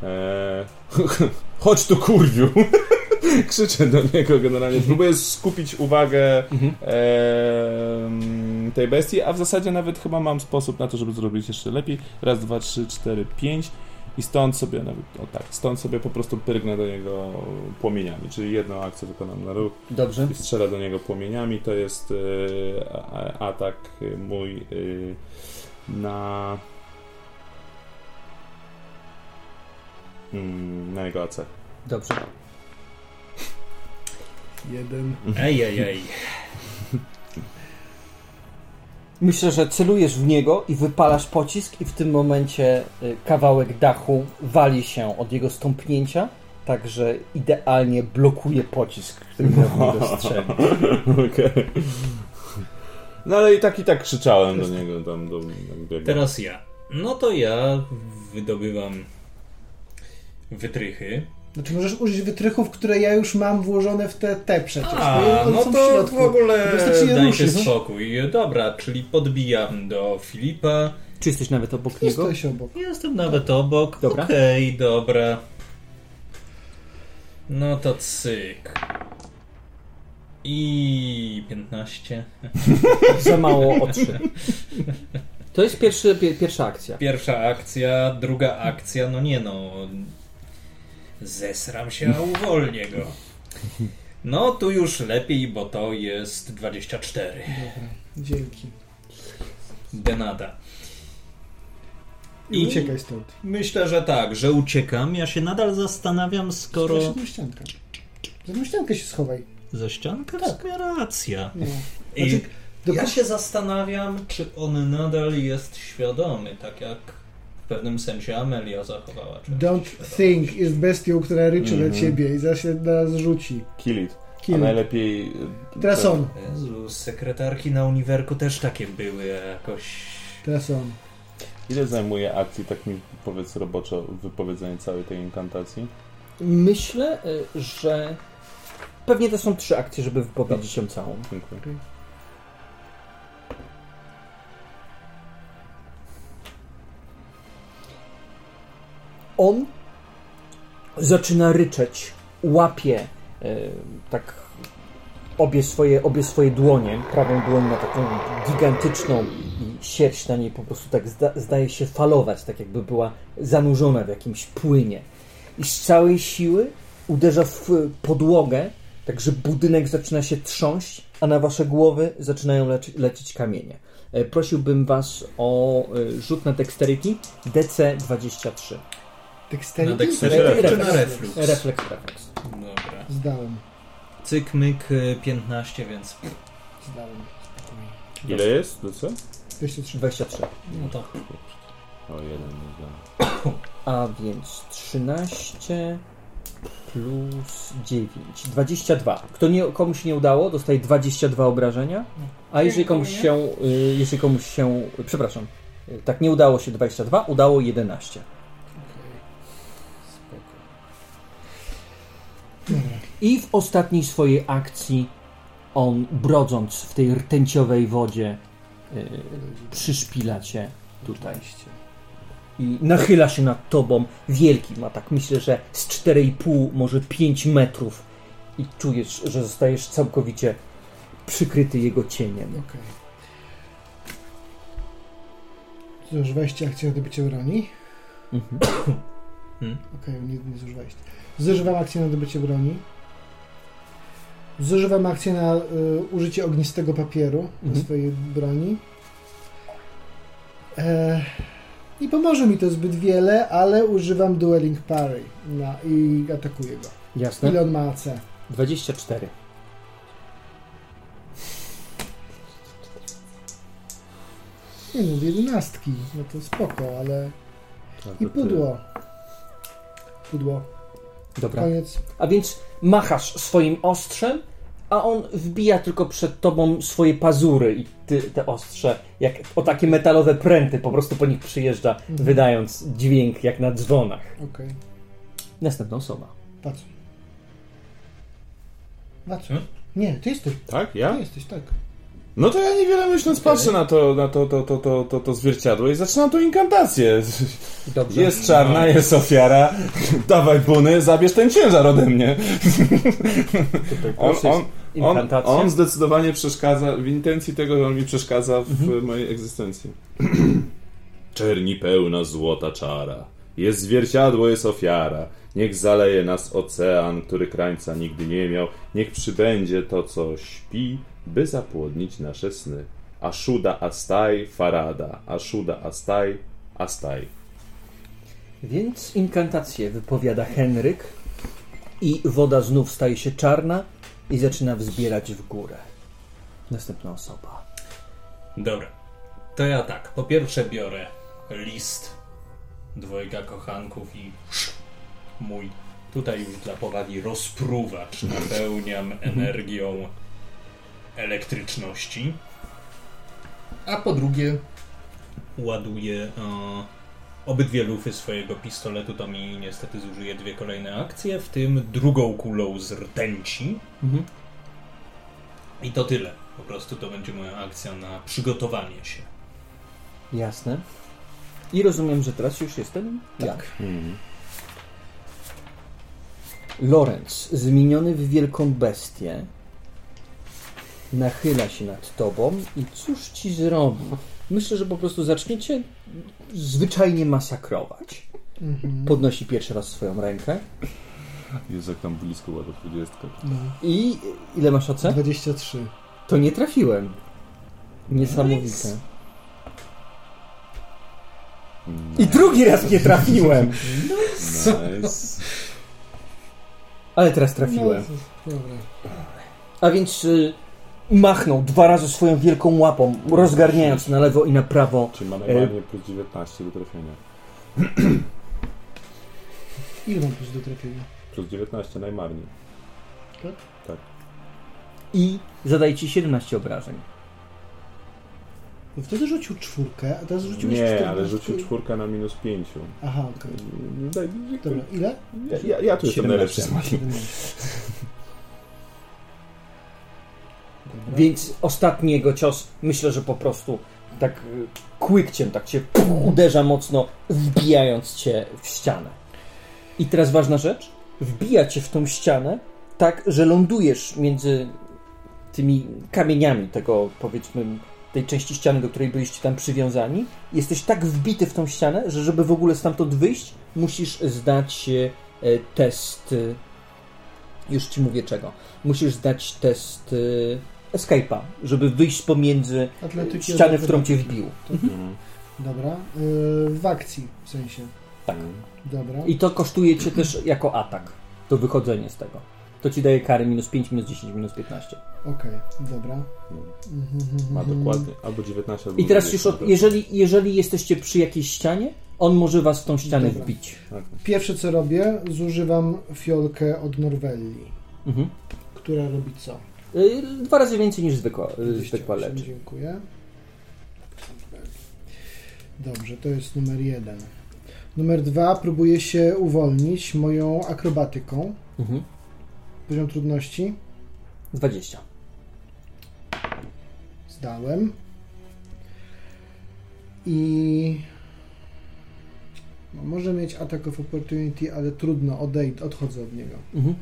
Eee, chodź tu kurwiu! Krzyczę do niego generalnie. Próbuję skupić uwagę em, tej bestii, a w zasadzie nawet chyba mam sposób na to, żeby zrobić jeszcze lepiej. Raz, dwa, trzy, cztery, pięć. I stąd sobie, nawet, o tak, stąd sobie po prostu pyrgnę do niego płomieniami, czyli jedną akcję wykonam na ruch Dobrze. i strzelę do niego płomieniami. To jest y, atak mój y, na mm, na jego AC. Dobrze. Jeden. Ej, ej, ej. Myślę, że celujesz w niego i wypalasz pocisk i w tym momencie y, kawałek dachu wali się od jego stąpnięcia, także idealnie blokuje pocisk, który miał w niego strzelić. Okej. No ale i tak i tak krzyczałem do niego tam do, biegał. Teraz ja. No to ja wydobywam wytrychy. Znaczy możesz użyć wytrychów, które ja już mam włożone w te, te przecież. A, no w to środku. w ogóle dajcie ruszyć. spokój. Dobra, czyli podbijam do Filipa. Czy jesteś nawet obok niego? Jesteś obok. Jestem nawet obok. Dobra. Okej, dobra. No to cyk. I 15. Za mało o trzy. To jest pierwszy, pie, pierwsza akcja. Pierwsza akcja, druga akcja, no nie no. Zesram się, a uwolnię go. No tu już lepiej, bo to jest 24. Dobra, dzięki. Denada. I I- uciekaj stąd. Myślę, że tak, że uciekam. Ja się nadal zastanawiam, skoro. Za ściankę. Za ściankę się schowaj. Za ściankę? Tak. Racja. No. I Znaczy, do ja się zastanawiam, czy on nadal jest świadomy, tak jak pewnym sensie Amelia zachowała. Don't think jest bestią, która ryczy Mhm. na ciebie i zaraz się nas rzuci. Kill it. A Kill. najlepiej... e, Teraz te- on. Jezu, sekretarki na uniwerku też takie były jakoś... Teraz on. Ile zajmuje akcji, tak mi powiedz roboczo, wypowiedzenie całej tej inkantacji? Myślę, y, że pewnie to są trzy akcje, żeby wypowiedzieć ją całą. Dziękuję. On zaczyna ryczeć, łapie e, tak obie swoje, obie swoje dłonie. Prawą dłoń ma taką gigantyczną i sierść na niej po prostu tak zda, zdaje się falować, tak jakby była zanurzona w jakimś płynie. I z całej siły uderza w podłogę, tak że budynek zaczyna się trząść, a na wasze głowy zaczynają leci, lecieć kamienie. E, Prosiłbym was o e, rzut na dexterity DC 23. Na Dexterity? dexterity czy na Refleks. reflux? Refleks, refleks. Dobra. Zdałem. Cyk, myk, y, 15, więc... Zdałem. Ile jest? Do co? 203. 23. No to... O, jeden nie znam. A więc 13 plus 9. 22. Kto nie, komuś nie udało, dostaje 22 obrażenia. A jeżeli komuś się, y, jeżeli komuś się, przepraszam, y, tak nie udało się 22, udało 11. I w ostatniej swojej akcji on brodząc w tej rtęciowej wodzie y, przyszpila cię tutaj. I nachyla się nad tobą. Wielki ma tak, myślę, że z 4,5, może 5 metrów. I czujesz, że zostajesz całkowicie przykryty jego cieniem. Okej. Zużywaliście akcję nabycie broni? Mhm. Okej, nie, nie zużywaliście. Zużywam akcję na nabycie broni. Zużywam akcję na y, użycie ognistego papieru do Mhm. swojej broni. E, I pomoże mi to zbyt wiele, ale używam Dueling Parry na, i atakuję go. Jasne? Ile on ma AC? 24. Nie no, jedenastki, no to spoko, ale... Tak, I pudło. Pudło. Dobra. Koniec. A więc machasz swoim ostrzem, a on wbija tylko przed tobą swoje pazury i ty, te ostrze, jak o takie metalowe pręty, po prostu po nich przyjeżdża, Mhm. wydając dźwięk jak na dzwonach. Okej. Następna osoba. Patrz. Patrz. Hmm? Nie, ty jesteś. Tak? Ty Ja? jesteś, tak. No to ja niewiele myśląc patrzę na to, na to, to, to, to, to, to zwierciadło i zaczynam tą inkantację. Dobrze. Jest czarna, jest ofiara. Dawaj buny, zabierz ten ciężar ode mnie. Tutaj On, on, on, on zdecydowanie przeszkadza, w intencji tego, że on mi przeszkadza w Mhm. mojej egzystencji. Czerni pełna złota czara. Jest zwierciadło, jest ofiara. Niech zaleje nas ocean, który krańca nigdy nie miał. Niech przybędzie to, co śpi, by zapłodnić nasze sny. Ashuda Astai Farada. Ashuda Astai Astai. Więc inkantację wypowiada Henryk i woda znów staje się czarna i zaczyna wzbierać w górę. Następna osoba. Dobra. To ja tak. Po pierwsze biorę list dwojga kochanków i mój tutaj już dla powagi rozpruwacz napełniam energią elektryczności. A po drugie ładuję e, obydwie lufy swojego pistoletu. To mi niestety zużyje dwie kolejne akcje, w tym drugą kulą z rtęci. Mhm. I to tyle. Po prostu to będzie moja akcja na przygotowanie się. Jasne. I rozumiem, że teraz już jestem ja. Tak. Mhm. Lorenz, zmieniony w wielką bestię, nachyla się nad tobą i cóż ci zrobi? Myślę, że po prostu zaczniecie zwyczajnie masakrować. Mhm. Podnosi pierwszy raz swoją rękę. Jest jak tam blisko była do 20. No. I ile masz oce? 23. To nie trafiłem. Niesamowite. I drugi raz nie trafiłem! Nice. Ale teraz trafiłem. A więc y, machnął dwa razy swoją wielką łapą, rozgarniając na lewo i na prawo. Czyli ma najmarnie plus 19 do trafienia. Ile mam plus do trafienia? Plus 19 najmarniej. Tak? Tak. i zadaje ci 17 obrażeń. No wtedy rzucił czwórkę, a teraz rzuciłeś Nie, 14. ale rzucił czwórkę na minus pięciu. Aha, okej. Daj, Dobra, ile? ja, ja, ja tu jestem 17. najlepszy z moim. 17. Dobra. Więc ostatni jego cios, myślę, że po prostu tak y, kłykciem, tak cię uderza mocno, wbijając cię w ścianę. I teraz ważna rzecz, wbija cię w tą ścianę tak, że lądujesz między tymi kamieniami tego, powiedzmy, tej części ściany, do której byliście tam przywiązani. Jesteś tak wbity w tą ścianę, że żeby w ogóle stamtąd wyjść, musisz zdać e, test. e, Już ci mówię czego. Musisz zdać test escape'a, żeby wyjść pomiędzy Atletyki ścianę, w którą cię wbił. Mhm. Dobra. Yy, w akcji w sensie. Tak. Dobra. I to kosztuje cię też jako atak. To wychodzenie z tego. To ci daje kary minus 5, minus 10, minus 15. Okej, dobra. Mhm, Ma dokładnie albo 19, albo I teraz już, 20. od, jeżeli, jeżeli jesteście przy jakiejś ścianie, on może was w tą ścianę Dobra. wbić. Tak. Pierwsze co robię, zużywam fiolkę od Norwelli, Mhm. która robi co? Y, Dwa razy więcej niż zwykła, y, 28, zwykła leczy. Dziękuję. Dobrze, to jest numer jeden. Numer dwa, próbuję się uwolnić moją akrobatyką. Mhm. Poziom trudności 20. zdałem. I no, może mieć attack of opportunity, ale trudno, odejdę, odchodzę od niego. Mhm.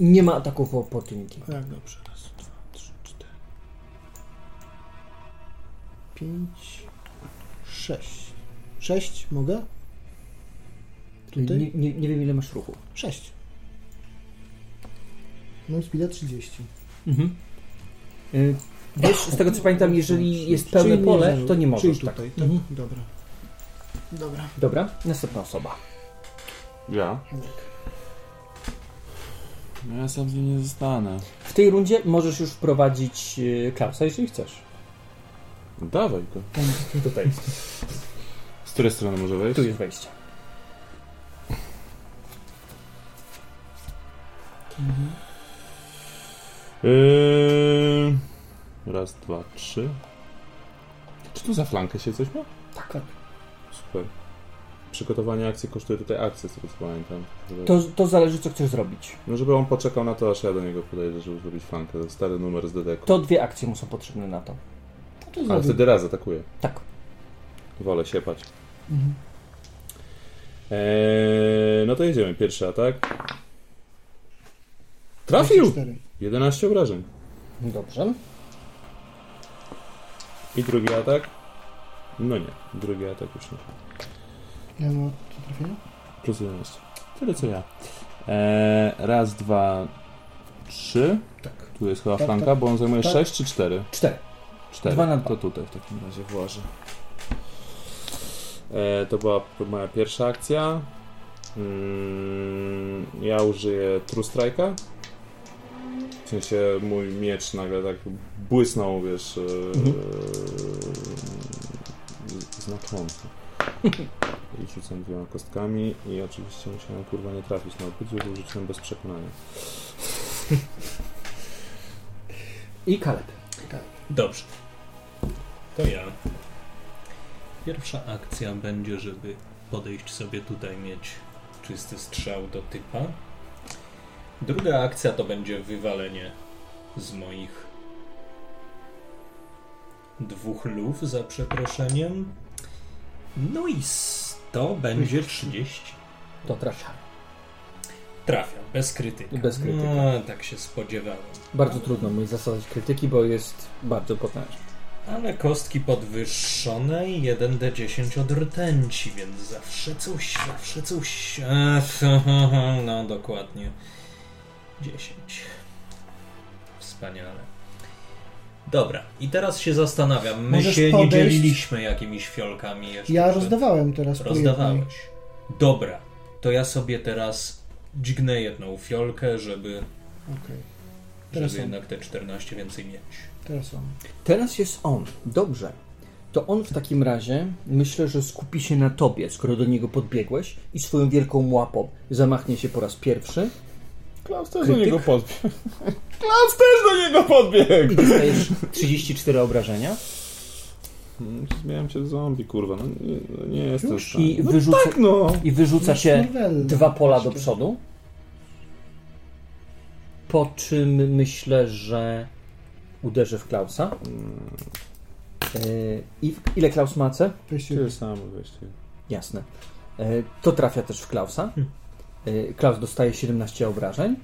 Nie ma ataków opportunity. Tak, dobrze. Raz, dwa, trzy, cztery. Pięć, sześć. Sześć mogę? Tutaj? Nie, nie, nie wiem ile masz ruchu. Sześć. Mam speeda 30. Mhm. Y, Wiesz, z tego co pamiętam, jeżeli jest pełne Czyli pole, to nie możesz Czyli tak. tutaj, tak? Mhm. Dobra. Dobra. Dobra, następna osoba. Ja? No ja sam z nim nie zostanę. W tej rundzie możesz już wprowadzić y, Klausa, jeżeli chcesz. Dawaj go. Tutaj, Z której strony może wejść? tu jest wejście. Yy... Raz, dwa, trzy. Czy tu za flankę się coś ma? Tak. Super. Przygotowanie akcji kosztuje tutaj akcję, z tego co pamiętam. Żeby... To, to zależy, co chcesz zrobić. No żeby on poczekał na to, aż ja do niego podejdę, żeby zrobić flankę. To stary numer z DDK. To dwie akcje mu są potrzebne na to. No to Ale wtedy raz atakuje. Tak. Wolę siepać. Mhm. Eee, no to jedziemy. Pierwszy atak. Trafił! 24. 11 obrażeń. Dobrze. I drugi atak. No nie, drugi atak już nie. Mam co trafienia? Plus 11. Tyle co ja. Eee, raz, dwa, trzy. Tak. Tu jest chyba Tak, flanka, tak. bo on zajmuje Tak. 6 czy 4? Cztery. 4. Dwa na dwa. To tutaj w takim razie włożę. E, to była moja pierwsza akcja. Mm, ja użyję True Strike'a. W sensie mój miecz nagle tak błysnął, wiesz, e, Mhm. znacząco. I rzucam dwiema kostkami i oczywiście musiałem kurwa nie trafić na obydwu, bo rzuciłem bez przekonania. I Kaleb. Dobrze. To ja. Pierwsza akcja będzie, żeby podejść sobie tutaj, mieć czysty strzał do typa. Druga akcja to będzie wywalenie z moich dwóch luf, za przeproszeniem. No i s- to będzie 30. To trafia. Trafiam, bez krytyki. Bez krytyki. No, tak się spodziewałem. Bardzo trudno mu zastosować krytyki, bo jest bardzo potężny. Ale kostki podwyższone i 1d10 od rtęci, więc zawsze coś, zawsze coś. Ech, No, dokładnie. 10. Wspaniale. Dobra, i teraz się zastanawiam. My Możesz się nie podejść? dzieliliśmy jakimiś fiolkami jeszcze. Ja rozdawałem teraz. Rozdawałeś. Dobra, to ja sobie teraz dźgnę jedną fiolkę, żeby, Okej. Teraz żeby on. jednak te 14 więcej mieć. Teraz on. Teraz jest on. Dobrze. To on w takim razie myślę, że skupi się na tobie, skoro do niego podbiegłeś i swoją wielką łapą zamachnie się po raz pierwszy Klaus też Krytyk? do niego podbiegł. Klaus też do niego podbiegł! I dostajesz 34 obrażenia. Hmm, Zmieniam cię w zombie, kurwa. No nie, no nie jestem w stanie. I No wyrzuca, tak, no! i wyrzuca się Marvella. dwa pola do przodu. Po czym myślę, że uderzy w Klausa. Yy, I w- ile Klaus ma C? Tyle samo. Jasne. Yy, To trafia też w Klausa. Yy, Klaus dostaje 17 obrażeń.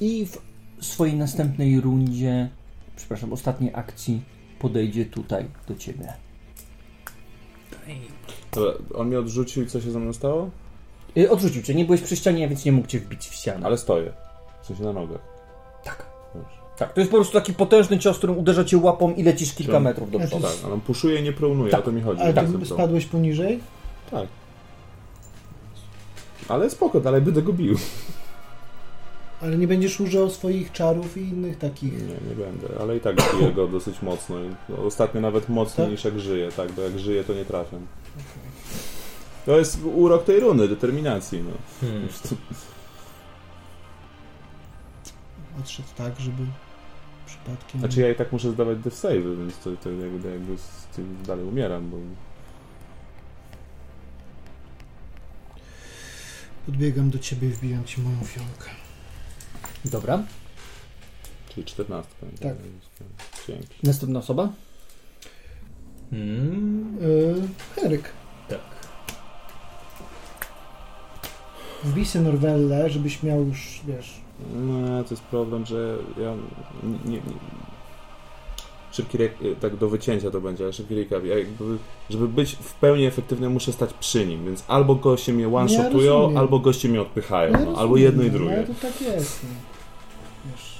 I w swojej następnej rundzie, przepraszam, ostatniej akcji podejdzie tutaj do ciebie. Dobra, on mnie odrzucił i co się ze mną stało? Yy, Odrzucił cię, nie byłeś przy ścianie, więc nie mógł cię wbić w ścianę. Ale stoję. W sensie na nogach. Tak. Dobrze. Tak, to jest po prostu taki potężny cios, którym uderza cię łapą i lecisz kilka Czyli- metrów do Ja przodu. to- Tak, ale on puszuje i nie prołnuje, Tak. o to mi chodzi. Ale Tak, spadłeś poniżej? Tak. Ale spoko, dalej będę go bił. Ale nie będziesz używał swoich czarów i innych takich. Nie, nie będę, ale i tak biję go dosyć mocno. I no, ostatnio nawet mocniej Tak? niż jak żyje, tak, bo jak żyje to nie trafiam. To jest urok tej runy, determinacji. No. Hmm. Odszedł tak, żeby przypadkiem. Znaczy ja i tak muszę zdawać death save, więc to, to jakby, jakby z tym dalej umieram, bo Podbiegam do ciebie i wbijam ci moją fionkę. Dobra. czyli 14. Tak. Dzięki. Następna osoba? Hmm. Yy, Henryk, Tak. wbij sobie Norwellę, żebyś miał już, wiesz... No, to jest problem, że ja nie, nie szybki rek, tak do wycięcia to będzie, ale szybki. Ja jakby, żeby być w pełni efektywny muszę stać przy nim, więc albo goście mnie one-shotują, rozumiem. albo goście mnie odpychają, Ja no, albo jedno i no, drugie. Ale to tak jest, no. Wiesz...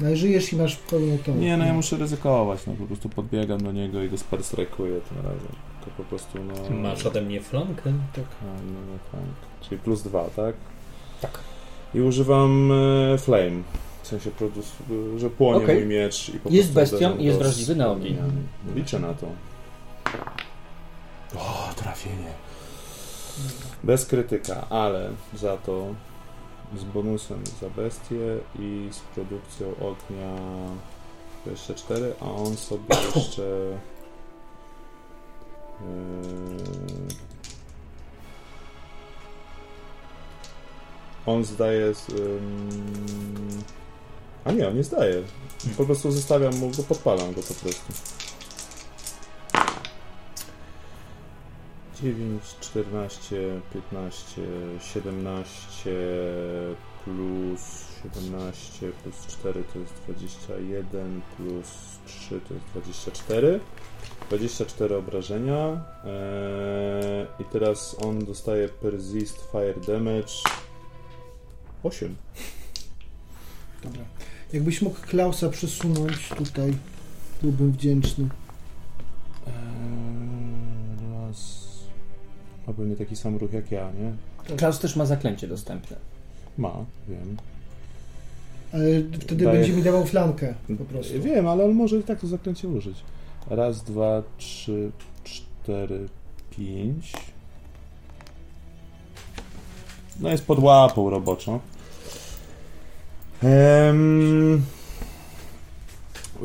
No ale żyjesz i masz pełną tą... Nie, no ja muszę ryzykować, no po prostu podbiegam do niego i go sperstrajkuję tym razem. To po prostu, no... Masz ode mnie flankę? Tak. A, no, no, tak. Czyli plus dwa, tak? Tak. I używam e, flame. Sensie, że płonie Okej. mój miecz i po Jest bestią i jest wrażliwy na ogień. płomieniami. Liczę na to. O, trafienie. Bez krytyka, ale za to z bonusem za bestię i z produkcją ognia 24, a on sobie jeszcze yy, on zdaje z, ym, a nie, on nie zdaje. Po prostu zostawiam mu go, podpalam go po prostu. 9, 14, 15, 17 plus 17 plus 4 to jest 21 plus 3 to jest 24 24 obrażenia. Eee, i teraz on dostaje persist fire damage. 8 Dobra. Jakbyś mógł Klausa przesunąć tutaj, byłbym wdzięczny. eee, raz ma pewnie taki sam ruch jak ja, nie? Klaus też ma zaklęcie dostępne. ma, wiem Ale wtedy Daję- będzie mi dawał flankę po prostu. Wiem, ale on może i tak to zaklęcie użyć. Raz, dwa, trzy, cztery, pięć. No jest pod łapą roboczą. Ehm...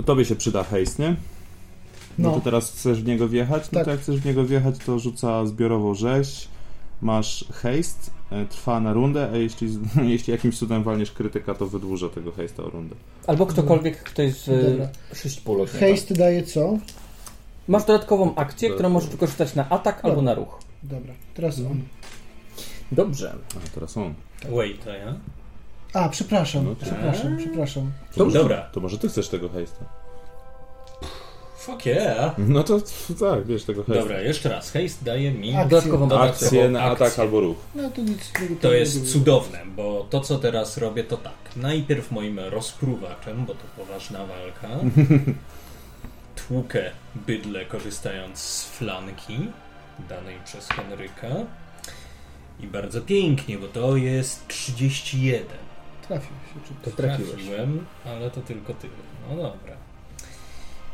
Tobie się przyda haste, nie? No. No. to teraz chcesz w niego wjechać? No Tak. to jak chcesz w niego wjechać, to rzuca zbiorową rzeź. Masz haste, e, trwa na rundę, a jeśli, jeśli jakimś cudem walniesz krytyka, to wydłuża tego haste'a o rundę. Albo ktokolwiek, kto jest Dobra. w 6 pól od niego. Haste daje co? Masz dodatkową akcję, którą możesz wykorzystać na atak albo na ruch. Dobra, teraz on. Dobrze. A teraz on. Wait, to ja? A, przepraszam, No tak. przepraszam, przepraszam. Dobrze. Dobra. To może ty chcesz tego haste'a? Fuck yeah. No to tak, wiesz tego haste'a. Dobra, jeszcze raz. Haste daje mi Akcję. Dodatkową Akcję na atak akcję. albo ruch. No to nic nie To jest cudowne, bo to co teraz robię to tak. Najpierw moim rozpruwaczem, bo to poważna walka. Tłukę bydle korzystając z flanki danej przez Henryka. I bardzo pięknie, bo to jest 31. Trafił się. Czy... To trafiłeś. Trafiłem, ale to tylko tyle. No dobra.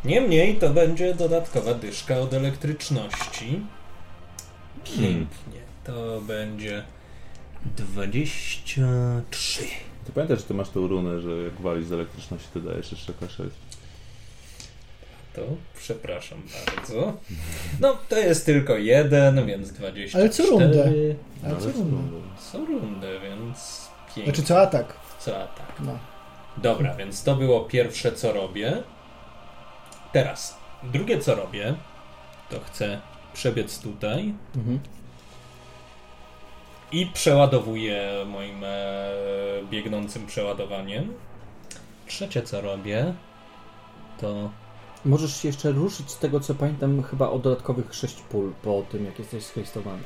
Niemniej to będzie dodatkowa dyszka od elektryczności. Pięknie. To będzie 23. Ty pamiętasz, że ty masz tą runę, że jak walisz z elektryczności, to dajesz jeszcze K6? To przepraszam bardzo. No, to jest tylko jeden, więc 24. Ale co rundę? No, co ale rundę? Co rundę, więc 5. Znaczy co atak? Co atak. No. Dobra, więc to było pierwsze, co robię. Teraz, drugie, co robię, to chcę przebiec tutaj Mhm. i przeładowuję moim e, biegnącym przeładowaniem. Trzecie, co robię, to Możesz się jeszcze ruszyć z tego, co pamiętam, chyba o dodatkowych 6 pól po tym, jak jesteś schejstowany.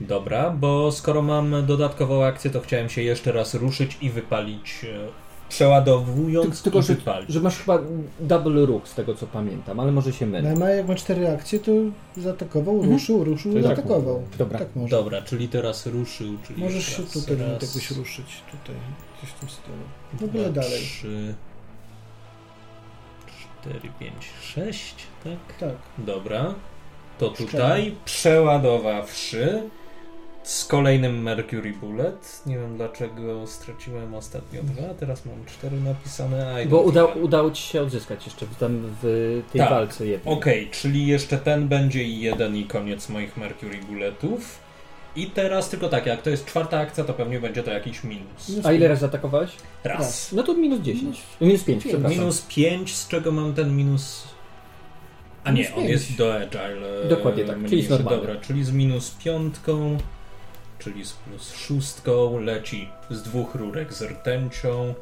Dobra, bo skoro mam dodatkową akcję, to chciałem się jeszcze raz ruszyć i wypalić, e, przeładowując Tylko, i że, wypalić. że masz chyba double ruch z tego, co pamiętam, ale może się mylę. No, jak ma cztery akcje, to zaatakował, Mhm. ruszył, ruszył, Czyli tak zaatakował. Dobra. Tak może. Dobra, czyli teraz ruszył, czyli Możesz się raz, tutaj raz, nawet jakoś ruszyć. Tutaj, gdzieś w tym stylu. W ogóle dwa, dalej. Trzy, cztery, pięć, sześć, tak? Tak. Dobra. To tutaj przeładowawszy z kolejnym Mercury Bullet. Nie wiem dlaczego straciłem ostatnio dwa, teraz mam cztery napisane. I Bo uda, udało ci się odzyskać jeszcze w, tam w tej Tak. walce jednej. Okej, czyli jeszcze ten będzie i jeden i koniec moich Mercury Bulletów. I teraz tylko tak, jak to jest czwarta akcja, to pewnie będzie to jakiś minus. Minus A ile razy atakowałeś? Raz. No to minus 10. Minus 5, pięć. przepraszam. Minus 5, z czego mam ten minus. A nie, Minus on pięć. jest do agile. Dokładnie tak, czyli mniejszy. jest normalny. Dobra, czyli z minus piątką, czyli z plus szóstką, leci z dwóch rurek z rtęcią.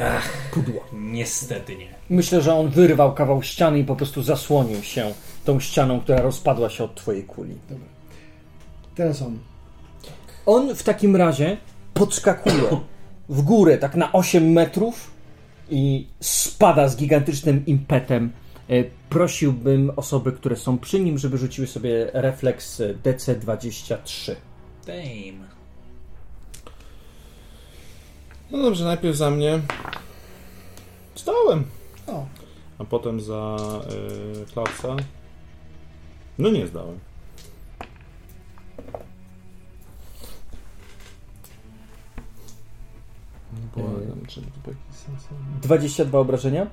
Ach, Pudło. niestety nie. Myślę, że on wyrwał kawał ściany i po prostu zasłonił się tą ścianą, która rozpadła się od twojej kuli. Dobra. Teraz on. On w takim razie podskakuje w górę tak na 8 metrów i spada z gigantycznym impetem. E, Prosiłbym osoby, które są przy nim, żeby rzuciły sobie refleks e, DC23. Dame. No dobrze, najpierw za mnie. Zdałem. O, A potem za y, Klausa. No nie zdałem. Nie Błagam, czy to jakiś sens? 22 obrażenia?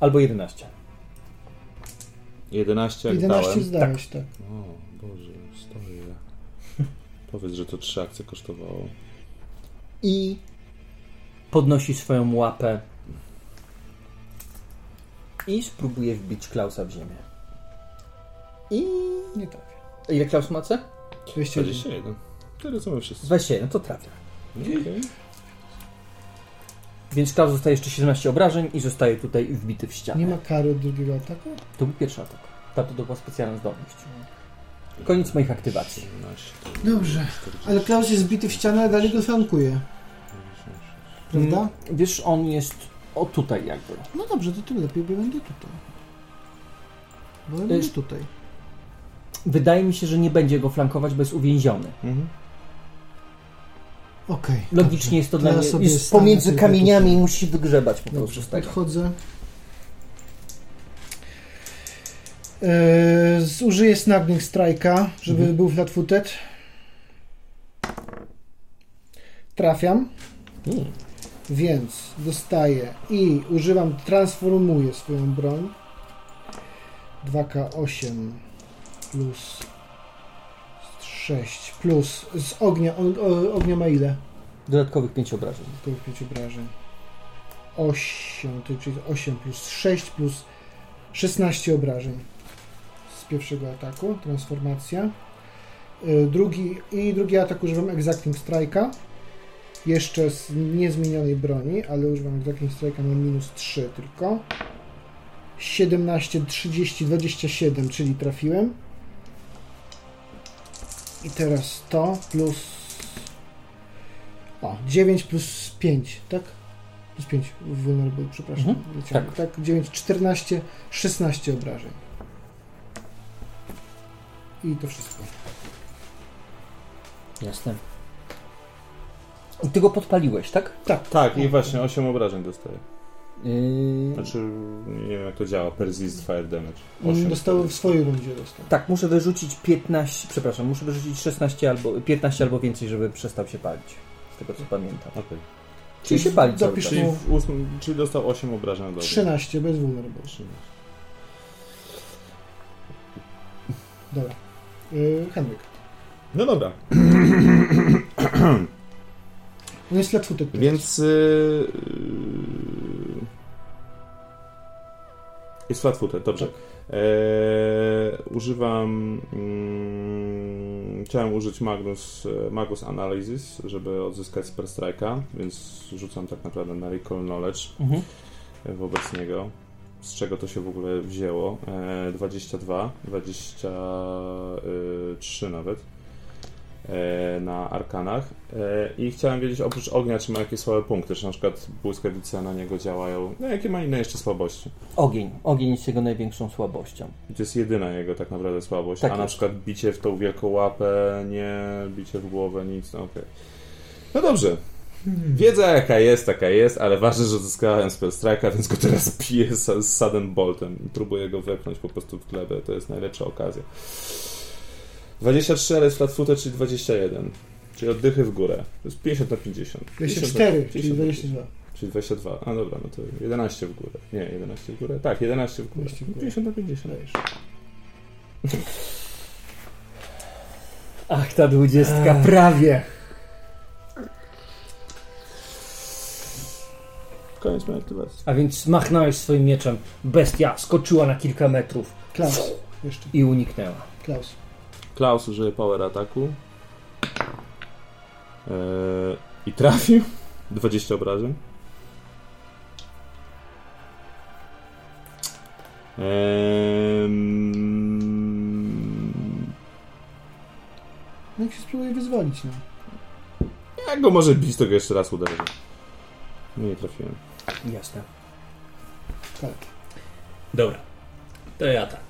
Albo 11. 11 jak 11 dałem. zdałeś, tak. O Boże, stoję. Powiedz, że to trzy akcje kosztowało. I podnosi swoją łapę i spróbuje wbić Klausa w ziemię. I Nie trafia. ile Klaus ma C? 201. 21. Tyle co my wszyscy. 21, to trafia. Okej. Więc Klaus dostaje jeszcze 17 obrażeń i zostaje tutaj wbity w ścianę. Nie ma kary od drugiego ataku? To był pierwszy atak. Ta to była specjalna zdolność. Koniec moich aktywacji. 17, Dobrze. 40, Ale Klaus jest zbity w ścianę, ale dalej go flankuje. 56. Prawda? Mm, Wiesz, on jest o tutaj jakby. No dobrze, to tym lepiej, bo będę tutaj. Bo Y- będziesz tutaj. Wydaje mi się, że nie będzie go flankować, bo jest uwięziony. Mhm. Okej. Logicznie dobrze. jest to dla mnie. sobie Jest pomiędzy kamieniami tutaj. musi wygrzebać po prostu Dobrze, podchodzę. Eee, zużyję Snagging Strike'a, żeby Mhm. był flat-footed. Trafiam, Mm. więc dostaję i używam, transformuję swoją broń. 2K8 plus 6 plus z ognia, o, o, ognia ma ile? Dodatkowych 5 obrażeń. Dodatkowych 5 obrażeń. 8, to czyli 8 plus 6 plus 16 obrażeń z pierwszego ataku, transformacja. Y, Drugi, I drugi atak używam Exacting Strike'a. Jeszcze z niezmienionej broni, ale używam Exacting Strike'a na minus 3 tylko. 17, 30, 27, czyli trafiłem. I teraz to plus o, 9 plus 5, tak? Plus 5 vulnerable, przepraszam. Mhm, tak. tak. 9, 14, 16 obrażeń. I to wszystko. Jasne. I ty go podpaliłeś, tak? Tak, i właśnie 8 obrażeń dostaję. Yy, Znaczy, nie wiem jak to działa, persist fire damage. On 8. dostał w swojej rundzie. Dostał. tak, muszę wyrzucić 15, przepraszam, muszę wyrzucić 16 albo 15 albo więcej, żeby przestał się palić. Z tego co pamiętam. Okej. Czyli się pali cały Zapisz czas. Czyli, mu w ósmym, czyli dostał 8 obrażeń do 13 bez vulnerable. Dobra. Yy, Henryk. No dobra, On jest flat-footed. teraz. więc yy, jest flat footed, dobrze. Tak. Eee, używam. Mm, chciałem użyć Magnus, e, Magus Analysis, żeby odzyskać Super Strike'a, więc rzucam tak naprawdę na Recall Knowledge Mhm. wobec niego. Z czego to się w ogóle wzięło? E, 22, 23 nawet e, na arkanach. E, I chciałem wiedzieć, oprócz ognia, czy ma jakieś słabe punkty, czy na przykład błyskawice na niego działają. No, jakie ma inne jeszcze słabości? Ogień. Ogień jest jego największą słabością. I to jest jedyna jego tak naprawdę słabość. Tak A na jest. przykład bicie w tą wielką łapę, nie bicie w głowę, nic, no okej. No dobrze. Wiedza jaka jest, taka jest, ale ważne, że zyskałem spell strike'a, więc go teraz piję z, z sudden boltem próbuję go wepchnąć po prostu w glebę. To jest najlepsza okazja. 23, ale jest flat footed, czyli 21. Czyli oddychy w górę. To jest 50 na 50. 24, 50 czyli na 22. Czyli 22. A dobra, no to 11 w górę. Nie, 11 w górę. Tak, 11 w górę. 11 w górę. 50 na 50. Ach, ta dwudziestka, Ach. prawie. Koniec mojej aktywacji. A więc machnąłeś swoim mieczem. Bestia skoczyła na kilka metrów Klaus. Jeszcze. i uniknęła. Klaus. Klaus użyje power ataku. Eee, I trafił. 20 obrażeń. Eee, Niech się spróbuje wyzwolić, no. jak go może bić, to go jeszcze raz uderzy. No nie trafiłem. Jasne. Tak. Dobra. To ja tak.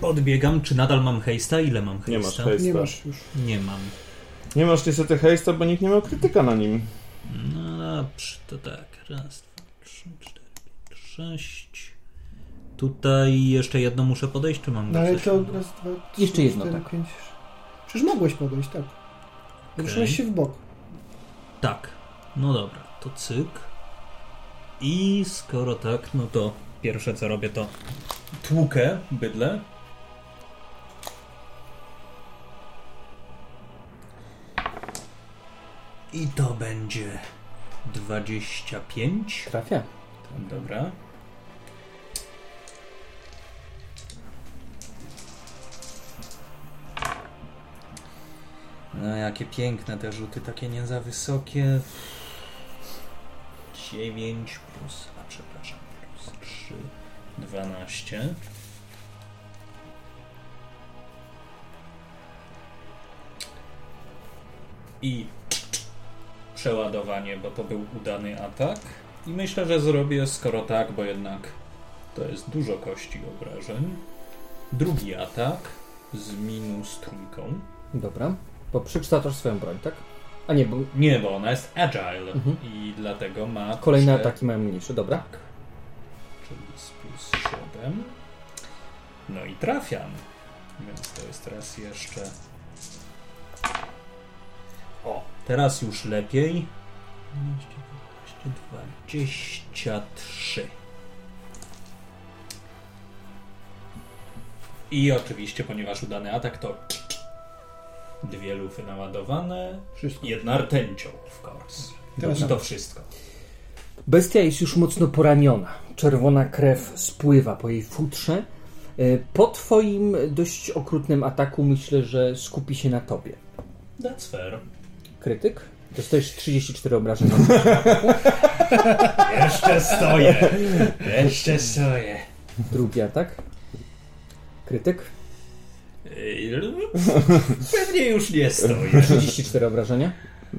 Podbiegam. Czy nadal mam hejsta? Ile mam hejsta? Nie masz hejsta. Nie masz już. Nie mam. Nie masz niestety hejsta, bo nikt nie miał krytyka na nim. No dobrze, to tak. Raz, dwa, trzy, cztery, pięć, sześć. Tutaj jeszcze jedno muszę podejść, czy mam No ale to raz, dwa, trzy, Jeszcze jedno, cztery, tak. pięć. Przecież mogłeś podejść, tak. Ruszyłeś się w bok. Tak. No dobra, to cyk. I skoro tak, no to pierwsze co robię to tłukę bydle. I to będzie 25. Trafia. Dobra. No jakie piękne te rzuty, takie nie za wysokie. 9 plus, a przepraszam, plus 3, 12. I przeładowanie, bo to był udany atak. I myślę, że zrobię, skoro tak, bo jednak to jest dużo kości obrażeń. Drugi atak z minus trójką. Dobra. Bo przekształcasz swoją broń, tak? A nie, bo Nie, bo ona jest agile Mhm. i dlatego ma. kolejne ataki mają mniejsze. Dobra. Tak. Czyli z plus 7. No i trafiam. Więc to jest teraz jeszcze. O, teraz już lepiej. 12, 12, 23. I oczywiście, ponieważ udany atak, to dwie lufy naładowane, Wszystko. jedna rtęcią, of course. Teraz- to wszystko. Bestia jest już mocno poraniona. Czerwona krew spływa po jej futrze. E, Po twoim dość okrutnym ataku myślę, że skupi się na tobie. That's fair. Krytyk? Dostajesz 34 obrażeń. Jeszcze stoję. Jeszcze stoję. Drugi atak. Krytyk? Pewnie już nie stoję. 34 obrażenia.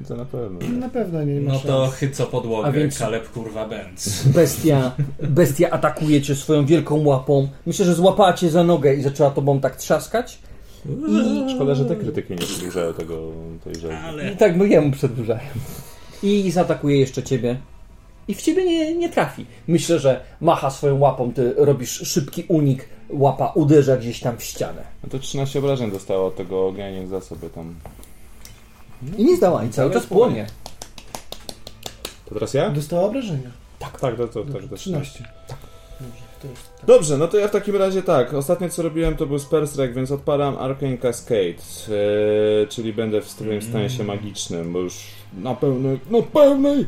To na pewno. Na pewno nie ma No to chyco podłogę, A więc- Kaleb kurwa bęc. Bestia, bestia atakuje cię swoją wielką łapą. Myślę, że złapała cię za nogę i zaczęła tobą tak trzaskać. I szkoda, że te krytyki nie przedłużają tego, tej rzeczy. Ale I tak no jemu przedłużają. I zaatakuje jeszcze ciebie. i w ciebie nie, nie trafi. Myślę, że macha swoją łapą, ty robisz szybki unik, łapa uderza gdzieś tam w ścianę. No to 13 obrażeń dostało od tego ognia, niech za sobie tam. I nie zdała, i cały czas płonie. To teraz ja? Dostała obrażenia. Tak, tak, to, to, tak, to 13. Dobrze, to jest. Dobrze, no to ja w takim razie tak. Ostatnie co robiłem to był Strike, więc odpalam Arcane Cascade, e, czyli będę w swoim stanie się magicznym, bo już na pełnej, na pełnej.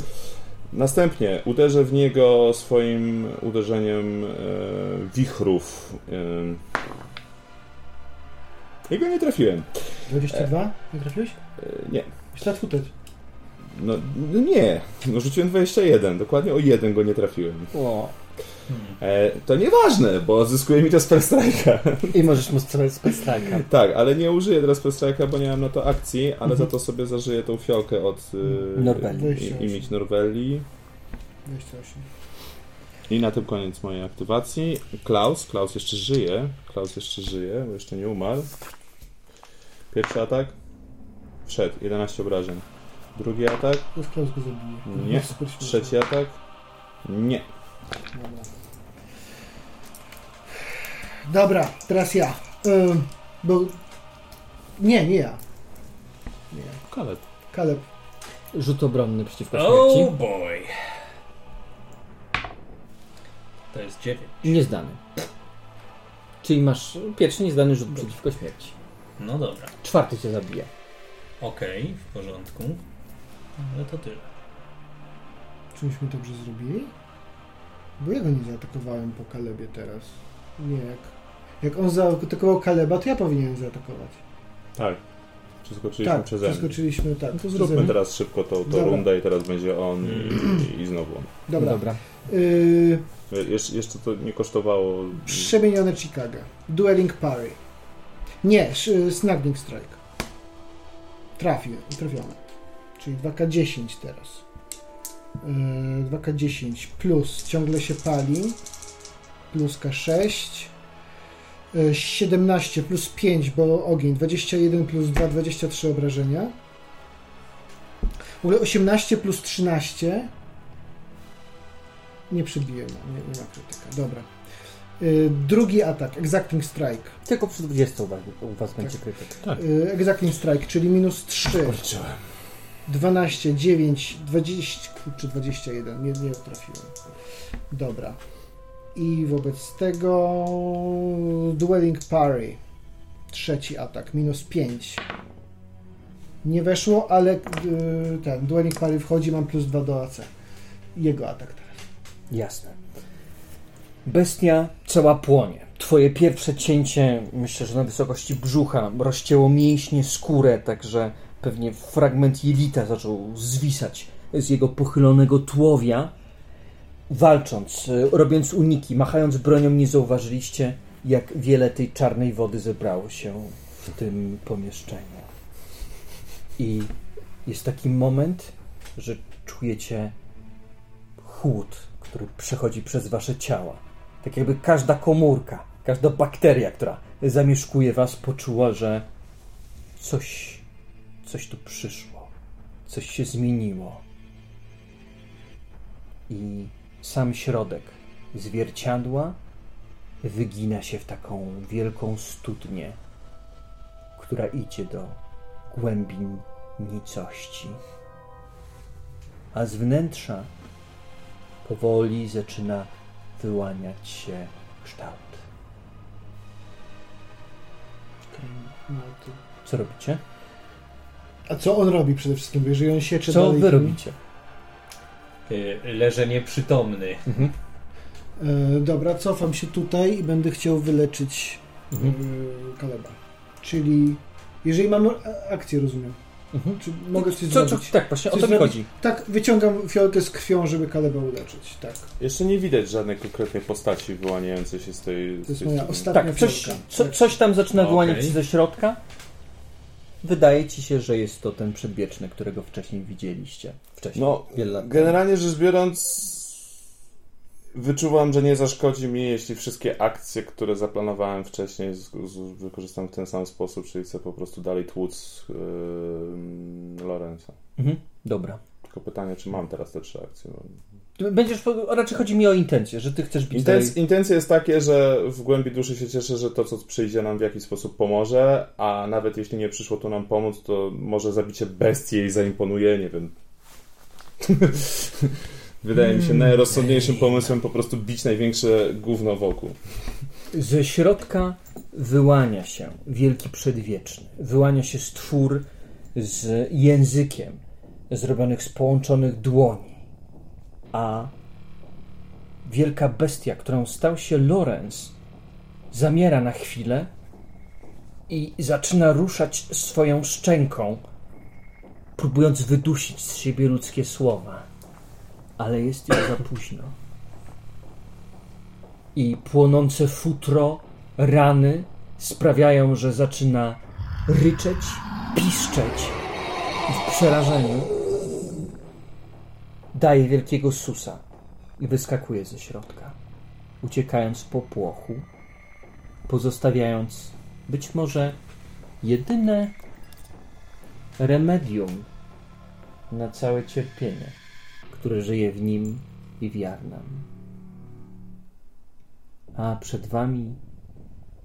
Następnie uderzę w niego swoim uderzeniem e, wichrów. E, I go nie trafiłem. 22? Nie trafiłeś? E, nie. Ślad footage. No, no nie. No rzuciłem 21, dokładnie o jeden go nie trafiłem. O. E, to nieważne, bo zyskuje mi to Spell Strike'a. I możesz mu sprzedać specjalka. Tak, ale nie użyję teraz Pestrajka, bo nie mam na to akcji, ale za to sobie zażyję tą fiolkę od y, Norwelii. i- imić Norwelii. 28. I na tym koniec mojej aktywacji. Klaus, Klaus jeszcze żyje. Klaus jeszcze żyje, bo jeszcze nie umarł. Pierwszy atak. Wszedł, 11 obrażeń. Drugi atak. To Klaus go zabije. Nie. Trzeci atak. Nie. Dobra. Dobra, teraz ja. Ym, bo... Nie, nie ja. Nie ja. Kaleb. Kaleb. Rzut obronny przeciwko Oh śmierci. boy. To jest 9. Niezdany. Czyli masz pierwszy niezdany rzut przeciwko śmierci. No dobra. Czwarty cię zabija. Okej, w porządku. Ale to tyle. Czy myśmy dobrze zrobili? Bo ja go nie zaatakowałem po Kalebie teraz. Nie, jak... Jak on zaatakował Kaleba, to ja powinienem zaatakować. Tak. Przeskoczyliśmy tak, przeze mnie. przeskoczyliśmy, tak. No to zróbmy teraz szybko tą, tą rundę i teraz będzie on i, i znowu on. Dobra. Dobra. Y, Jesz, jeszcze to nie kosztowało. Przemienione Chicago. Dueling Parry. Nie, sz- Snagging Strike. Trafię, trafione. Czyli 2K10 teraz. Yy, 2K10 plus ciągle się pali. Plus K6. Yy, 17 plus 5, bo ogień. 21 plus 2, 23 obrażenia. W ogóle 18 plus 13. Nie przebiję, no, nie, nie ma krytyka. Dobra. Y, drugi atak, Exacting Strike. Tylko przy 20 u was, u was będzie krytyk. Y, exacting Strike, czyli minus 3, Policzyłem. 12, 9, 20 czy 21. Nie, nie trafiłem. Dobra. I wobec tego Dueling Parry. Trzeci atak, minus 5. Nie weszło, ale y, ten Dueling Parry wchodzi, mam plus 2 do AC. Jego atak teraz. Jasne. Bestia cała płonie. Twoje pierwsze cięcie, myślę, że na wysokości brzucha, rozcięło mięśnie, skórę, także pewnie fragment jelita zaczął zwisać z jego pochylonego tułowia. Walcząc, y, robiąc uniki, machając bronią, nie zauważyliście, jak wiele tej czarnej wody zebrało się w tym pomieszczeniu. I jest taki moment, że czujecie chłód, który przechodzi przez wasze ciała. Tak jakby każda komórka, każda bakteria, która zamieszkuje was, poczuła, że coś, coś tu przyszło, coś się zmieniło. I sam środek zwierciadła wygina się w taką wielką studnię, która idzie do głębin nicości. A z wnętrza powoli zaczyna wyłaniać się kształt. Co robicie? A co on robi przede wszystkim? Jeżeli on siecze Co dalej... wy robicie? Y, Leżę nieprzytomny. Mhm. E, dobra, cofam się tutaj i będę chciał wyleczyć Mhm. e, Kaleba. Czyli jeżeli mam akcję, rozumiem. Mhm. Czy mogę coś Co, co, zrobić? tak, właśnie Coś o to mi chodzi. Tak, wyciągam fiolkę z krwią, żeby Kaleba uleczyć. Tak. Jeszcze nie widać żadnej konkretnej postaci wyłaniającej się z tej. To z jest tej moja ostatnia Tak, coś, co, Tak. coś tam zaczyna Okej. wyłaniać się ze środka. Wydaje ci się, że jest to ten przedwieczny, którego wcześniej widzieliście. Wcześniej, No, generalnie rzecz biorąc, wyczuwam, że nie zaszkodzi mi, jeśli wszystkie akcje, które zaplanowałem wcześniej, z, z, wykorzystam w ten sam sposób, czyli chcę po prostu dalej tłuc yy, Lorenza. Mhm. Dobra. Tylko pytanie, czy mam teraz te trzy akcje. Będziesz, raczej chodzi mi o intencję, że ty chcesz być Intenc, Intencja jest takie, że w głębi duszy się cieszę, że to, co przyjdzie nam w jakiś sposób pomoże, a nawet jeśli nie przyszło to nam pomóc, to może zabicie bestii jej zaimponuje, nie wiem. Wydaje mi się najrozsądniejszym pomysłem po prostu bić największe gówno wokół. Ze środka wyłania się wielki przedwieczny. Wyłania się stwór z językiem zrobionych z połączonych dłoni. A wielka bestia, którą stał się Lorenz, zamiera na chwilę i zaczyna ruszać swoją szczęką, próbując wydusić z siebie ludzkie słowa. Ale jest już za późno. I płonące futro, rany sprawiają, że zaczyna ryczeć, piszczeć i w przerażeniu daje wielkiego susa i wyskakuje ze środka, uciekając w popłochu, pozostawiając być może jedyne remedium na całe cierpienie, które żyje w nim i w Jarnam. A przed wami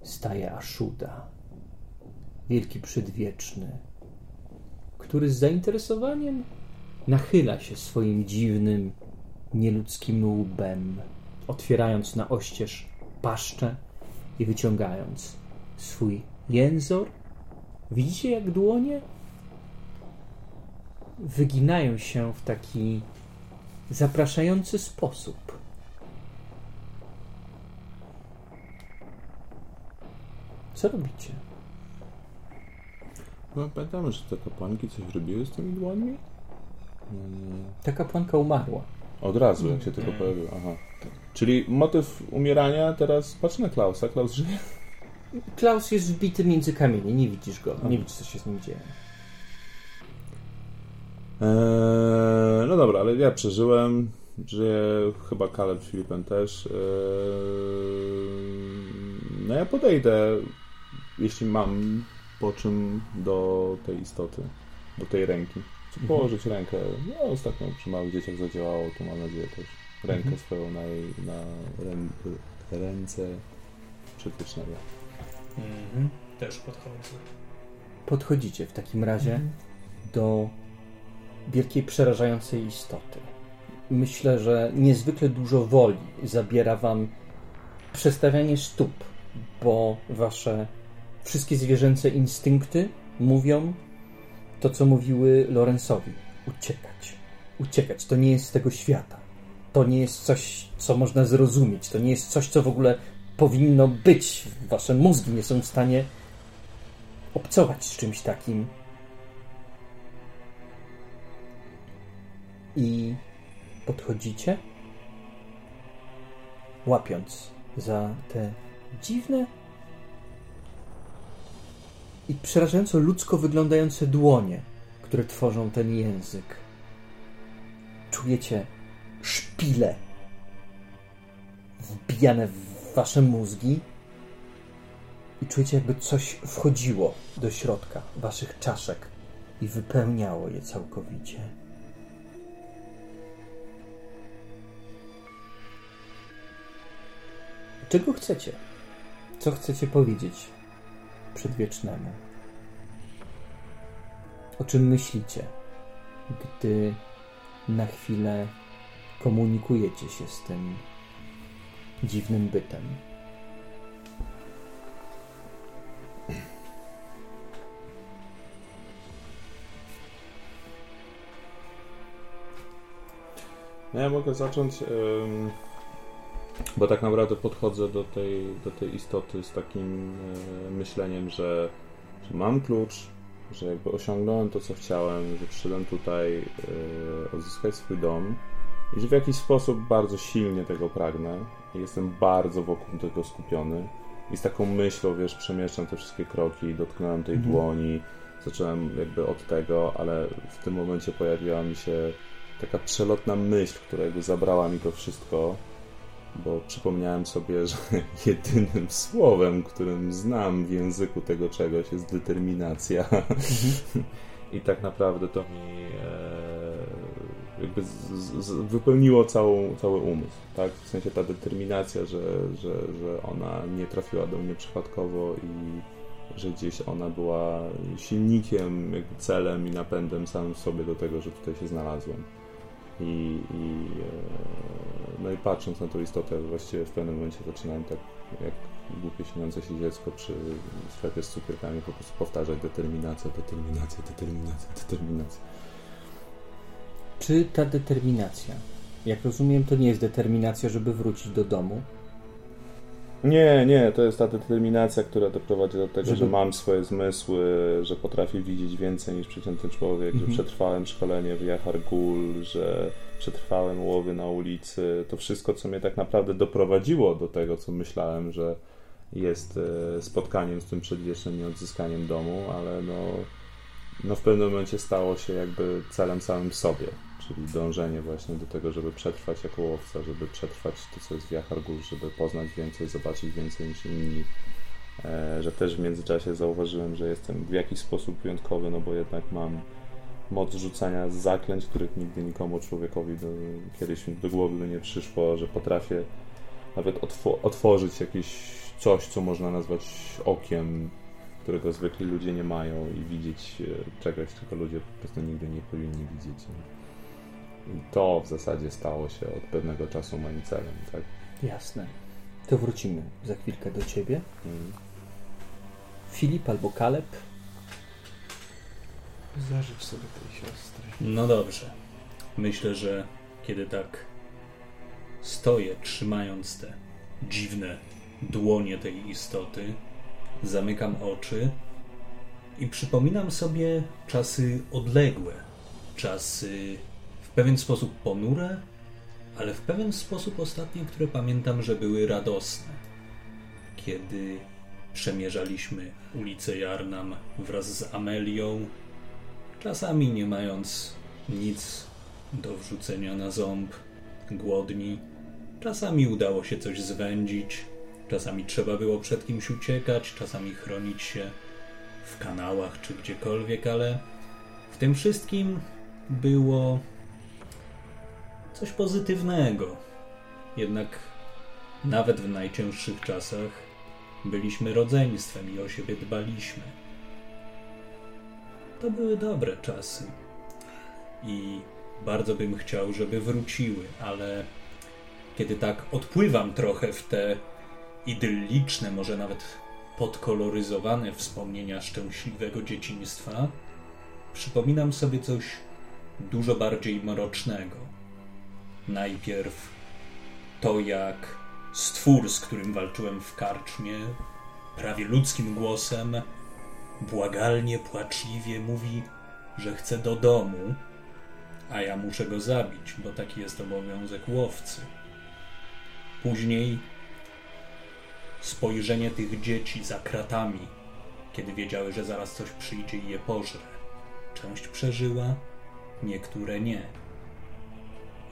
staje Aszuda, wielki przedwieczny, który z zainteresowaniem nachyla się swoim dziwnym, nieludzkim łbem, otwierając na oścież paszczę i wyciągając swój jęzor. Widzicie, jak dłonie wyginają się w taki zapraszający sposób. Co robicie? No, pamiętamy, że te kapłanki coś robiły z tymi dłońmi? Ta kapłanka umarła. Od razu, jak się tylko pojawił. Aha. Czyli motyw umierania teraz patrz na Klausa. Klaus żyje? Klaus jest wbity między kamienie, nie widzisz go, nie widzisz co się z nim dzieje. Eee, no dobra, ale ja przeżyłem. Żyje chyba Kaleb Filipem też. Eee, no ja podejdę, jeśli mam po czym do tej istoty, do tej ręki. Chcę Mhm. położyć rękę. No ostatnio przy małych dzieciach zadziałało, to mam nadzieję też rękę Mhm. swoją na, jej, na rę, ręce przedwiecznego. Mhm. Też podchodzę. Podchodzicie w takim razie do wielkiej, przerażającej istoty. Myślę, że niezwykle dużo woli zabiera wam przestawianie stóp, bo wasze wszystkie zwierzęce instynkty mówią to, co mówiły Lorenzowi. Uciekać. Uciekać. To nie jest z tego świata. To nie jest coś, co można zrozumieć. To nie jest coś, co w ogóle powinno być. Wasze mózgi nie są w stanie obcować z czymś takim. I podchodzicie, łapiąc za te dziwne i przerażająco ludzko wyglądające dłonie, które tworzą ten język. Czujecie szpile wbijane w wasze mózgi i czujecie, jakby coś wchodziło do środka waszych czaszek i wypełniało je całkowicie. Czego chcecie? Co chcecie powiedzieć przedwiecznemu? O czym myślicie, gdy na chwilę komunikujecie się z tym dziwnym bytem? No ja mogę zacząć, ym, bo tak naprawdę podchodzę do tej, do tej istoty z takim y, myśleniem, że, że mam klucz, że jakby osiągnąłem to, co chciałem, że przyszedłem tutaj y, odzyskać swój dom i że w jakiś sposób bardzo silnie tego pragnę i jestem bardzo wokół tego skupiony i z taką myślą, wiesz, przemieszczam te wszystkie kroki, dotknąłem tej Mhm. dłoni, zacząłem jakby od tego, ale w tym momencie pojawiła mi się taka przelotna myśl, która jakby zabrała mi to wszystko, bo przypomniałem sobie, że jedynym słowem, którym znam w języku tego czegoś jest determinacja. I tak naprawdę to mi e, jakby z, z, wypełniło całą, cały umysł, tak? W sensie ta determinacja, że, że, że ona nie trafiła do mnie przypadkowo i że gdzieś ona była silnikiem, celem i napędem samym sobie do tego, że tutaj się znalazłem. I, i, e, no i patrząc na tą istotę, właściwie w pewnym momencie zaczynałem tak, jak głupie śniące się dziecko przy sklepie z cukierkami, po prostu powtarzać determinacja, determinacja, determinacja, determinacja. Czy ta determinacja, jak rozumiem, to nie jest determinacja, żeby wrócić do domu? Nie, nie, to jest ta determinacja, która doprowadzi do tego, żeby... że mam swoje zmysły, że potrafię widzieć więcej niż przeciętny człowiek, mhm. że przetrwałem szkolenie w Jahar Gul, że przetrwałem łowy na ulicy. To wszystko, co mnie tak naprawdę doprowadziło do tego, co myślałem, że jest e, spotkaniem z tym przedwiecznym nieodzyskaniem domu, ale no, no w pewnym momencie stało się jakby celem samym sobie czyli dążenie właśnie do tego, żeby przetrwać jako łowca, żeby przetrwać to, co jest w Jachargul, żeby poznać więcej, zobaczyć więcej niż inni. E, że też w międzyczasie zauważyłem, że jestem w jakiś sposób wyjątkowy, no bo jednak mam moc rzucania zaklęć, których nigdy nikomu człowiekowi do, kiedyś do głowy by nie przyszło, że potrafię nawet otw otworzyć jakieś coś, co można nazwać okiem, którego zwykli ludzie nie mają i widzieć czegoś, czego ludzie po prostu nigdy nie powinni widzieć. I to w zasadzie stało się od pewnego czasu moim celem, tak? Jasne. To wrócimy za chwilkę do ciebie. Hmm. Filip albo Kaleb. Zażycz sobie tej siostry. No dobrze. Myślę, że kiedy tak stoję, trzymając te dziwne dłonie tej istoty, zamykam oczy i przypominam sobie czasy odległe, czasy pewien sposób ponure, ale w pewien sposób ostatnie, które pamiętam, że były radosne. Kiedy przemierzaliśmy ulicę Jarnam wraz z Amelią, czasami nie mając nic do wrzucenia na ząb, głodni, czasami udało się coś zwędzić, czasami trzeba było przed kimś uciekać, czasami chronić się w kanałach czy gdziekolwiek, ale w tym wszystkim było coś pozytywnego. Jednak nawet w najcięższych czasach byliśmy rodzeństwem i o siebie dbaliśmy. To były dobre czasy. I bardzo bym chciał, żeby wróciły, ale kiedy tak odpływam trochę w te idylliczne, może nawet podkoloryzowane wspomnienia szczęśliwego dzieciństwa, przypominam sobie coś dużo bardziej mrocznego najpierw to, jak stwór, z którym walczyłem w karczmie, prawie ludzkim głosem, błagalnie, płaczliwie mówi, że chce do domu, a ja muszę go zabić, bo taki jest obowiązek łowcy. Później spojrzenie tych dzieci za kratami, kiedy wiedziały, że zaraz coś przyjdzie i je pożre. Część przeżyła, niektóre nie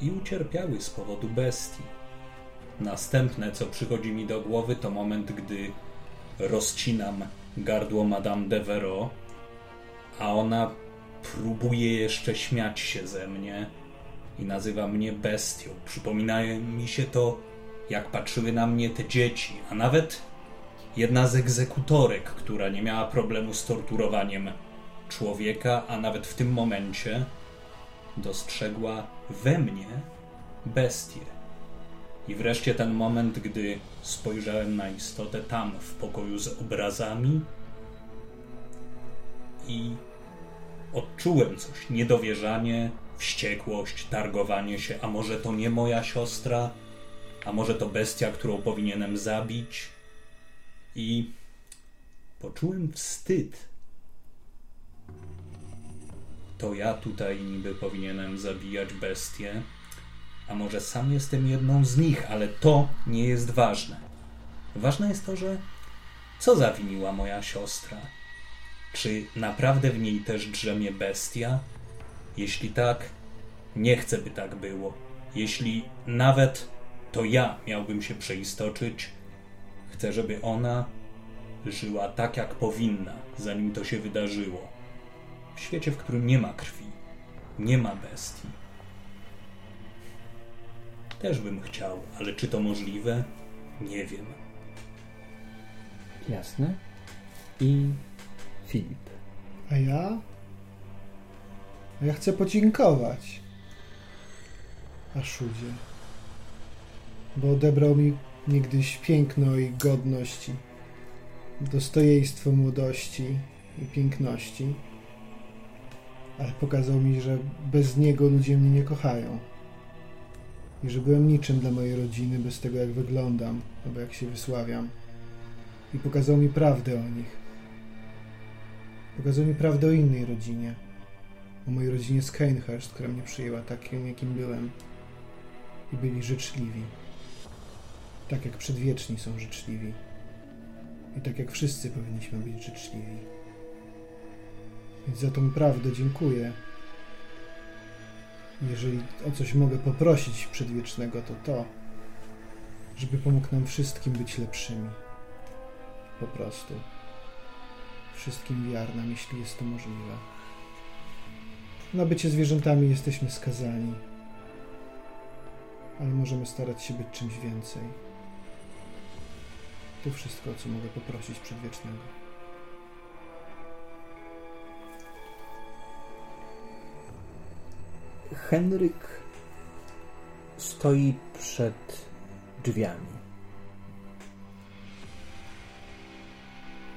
i ucierpiały z powodu bestii. Następne, co przychodzi mi do głowy, to moment, gdy rozcinam gardło Madame Devereux, a ona próbuje jeszcze śmiać się ze mnie i nazywa mnie bestią. Przypomina mi się to, jak patrzyły na mnie te dzieci, a nawet jedna z egzekutorek, która nie miała problemu z torturowaniem człowieka, a nawet w tym momencie dostrzegła we mnie bestię. I wreszcie ten moment, gdy spojrzałem na istotę tam, w pokoju z obrazami i odczułem coś, niedowierzanie, wściekłość, targowanie się, a może to nie moja siostra, a może to bestia, którą powinienem zabić. I poczułem wstyd to ja tutaj niby powinienem zabijać bestie, a może sam jestem jedną z nich, ale to nie jest ważne. Ważne jest to, że co zawiniła moja siostra? Czy naprawdę w niej też drzemie bestia? Jeśli tak, nie chcę, by tak było. Jeśli nawet to ja miałbym się przeistoczyć, chcę, żeby ona żyła tak, jak powinna, zanim to się wydarzyło w świecie, w którym nie ma krwi, nie ma bestii, Też bym chciał, ale czy to możliwe? Nie wiem. Jasne. I Filip. A ja? A ja chcę podziękować Aszudzie, bo odebrał mi niegdyś piękno i godność, i dostojejstwo młodości i piękności, ale pokazał mi, że bez niego ludzie mnie nie kochają i że byłem niczym dla mojej rodziny bez tego, jak wyglądam albo jak się wysławiam. I pokazał mi prawdę o nich. Pokazał mi prawdę o innej rodzinie. O mojej rodzinie z Kanehurst, która mnie przyjęła takim, jakim byłem. I byli życzliwi. Tak jak przedwieczni są życzliwi. I tak jak wszyscy powinniśmy być życzliwi. Więc za tą prawdę dziękuję. Jeżeli o coś mogę poprosić przedwiecznego, to to, żeby pomógł nam wszystkim być lepszymi. Po prostu. Wszystkim wiar nam, jeśli jest to możliwe. Na bycie zwierzętami jesteśmy skazani. Ale możemy starać się być czymś więcej. To wszystko, co mogę poprosić przedwiecznego. Henryk stoi przed drzwiami.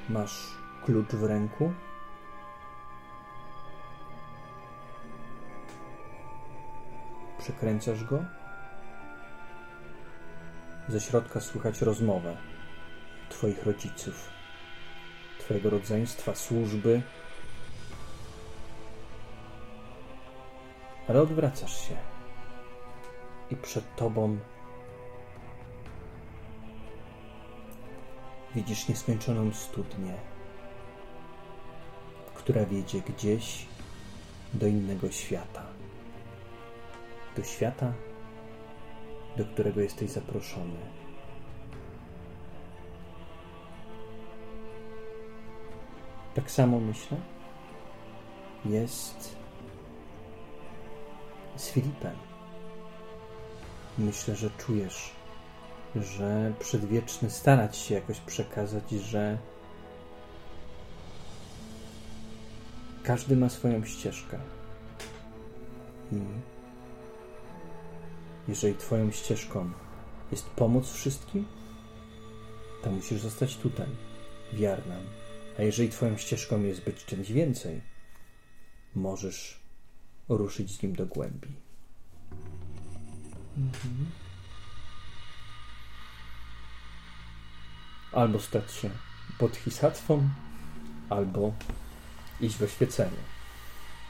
Masz klucz w ręku. Przekręcasz go. Ze środka słychać rozmowę Twoich rodziców, Twojego rodzeństwa, służby. Ale odwracasz się i przed Tobą widzisz nieskończoną studnię, która wiedzie gdzieś do innego świata. Do świata, do którego jesteś zaproszony. Tak samo myślę, jest z Filipem. Myślę, że czujesz, że przedwieczny starać się jakoś przekazać, że każdy ma swoją ścieżkę. I jeżeli Twoją ścieżką jest pomoc wszystkim, to musisz zostać tutaj, w A jeżeli Twoją ścieżką jest być czymś więcej, możesz ruszyć z nim do głębi. Mhm. Albo stać się bodhisatwą, albo iść w oświecenie.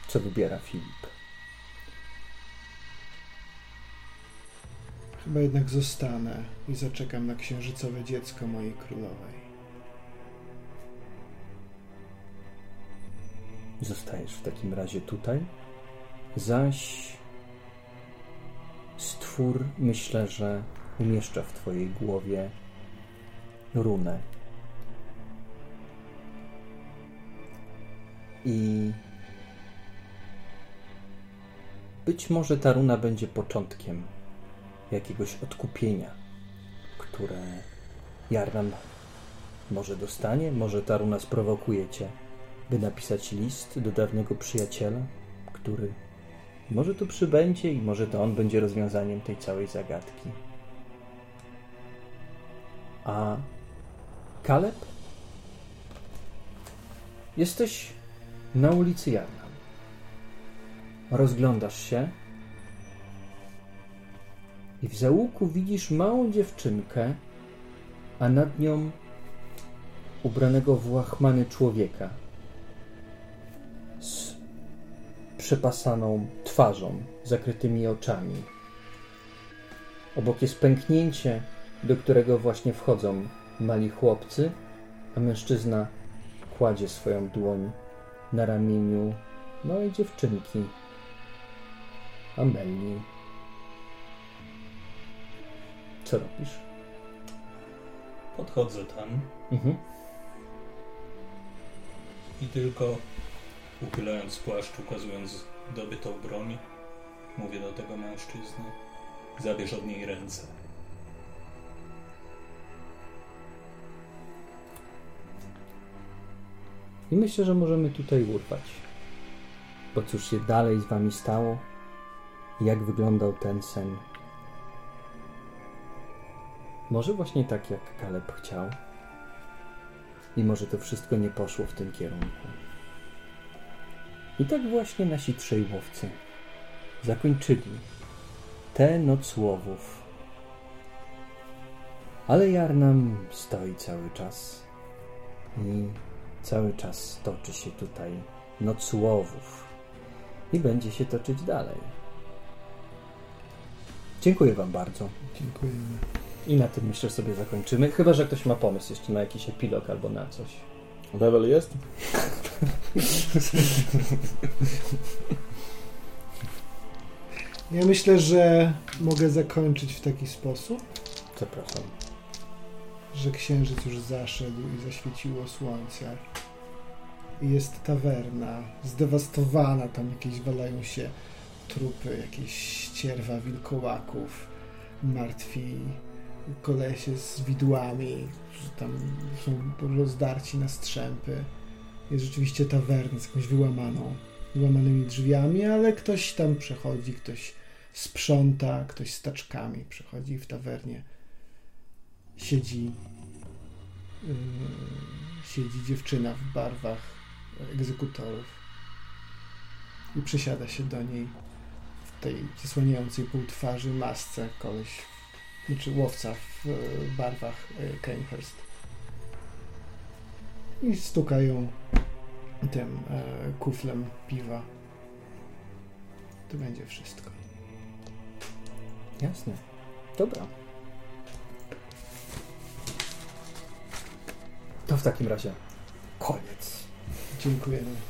Co wybiera Filip? Chyba jednak zostanę i zaczekam na księżycowe dziecko mojej królowej. Zostajesz w takim razie tutaj, zaś stwór myślę, że umieszcza w Twojej głowie runę. I być może ta runa będzie początkiem jakiegoś odkupienia, które Jarnam może dostanie, może ta runa sprowokuje cię, by napisać list do dawnego przyjaciela, który może tu przybędzie i może to on będzie rozwiązaniem tej całej zagadki. A Kaleb? Jesteś na ulicy Jarnam. Rozglądasz się i w załuku widzisz małą dziewczynkę, a nad nią ubranego w łachmany człowieka przepasaną twarzą, zakrytymi oczami. Obok jest pęknięcie, do którego właśnie wchodzą mali chłopcy, a mężczyzna kładzie swoją dłoń na ramieniu małej dziewczynki, Amelii. Co robisz? Podchodzę tam mhm. i tylko uchylając płaszcz, ukazując dobytą broń, mówię do tego mężczyzny. Zabierz od niej ręce. I myślę, że możemy tutaj urwać. Bo cóż się dalej z wami stało? Jak wyglądał ten sen? Może właśnie tak, jak Kaleb chciał? I może to wszystko nie poszło w tym kierunku. I tak właśnie nasi trzej łowcy zakończyli tę noc łowów. Ale Jarnam stoi cały czas i cały czas toczy się tutaj noc łowów i będzie się toczyć dalej. Dziękuję Wam bardzo. Dziękujemy. I na tym myślę, sobie zakończymy. Chyba, że ktoś ma pomysł jeszcze na jakiś epilog albo na coś. Level jest? Ja myślę, że mogę zakończyć w taki sposób, Zapraszam. że księżyc już zaszedł i zaświeciło słońce. I jest tawerna, zdewastowana, tam jakieś walają się trupy, jakieś ścierwa wilkołaków, martwi kolesie z widłami, tam są rozdarci na strzępy. Jest rzeczywiście tawerna z jakąś wyłamaną, wyłamanymi drzwiami, ale ktoś tam przechodzi, ktoś sprząta, ktoś z taczkami przechodzi w tawernie. Siedzi yy, siedzi dziewczyna w barwach egzekutorów i przysiada się do niej w tej zasłaniającej pół twarzy masce koleś, znaczy łowca w e, barwach e, Kanehurst. I stukają tym e, kuflem piwa. To będzie wszystko. Jasne. Dobra. To w takim razie koniec. Dziękujemy.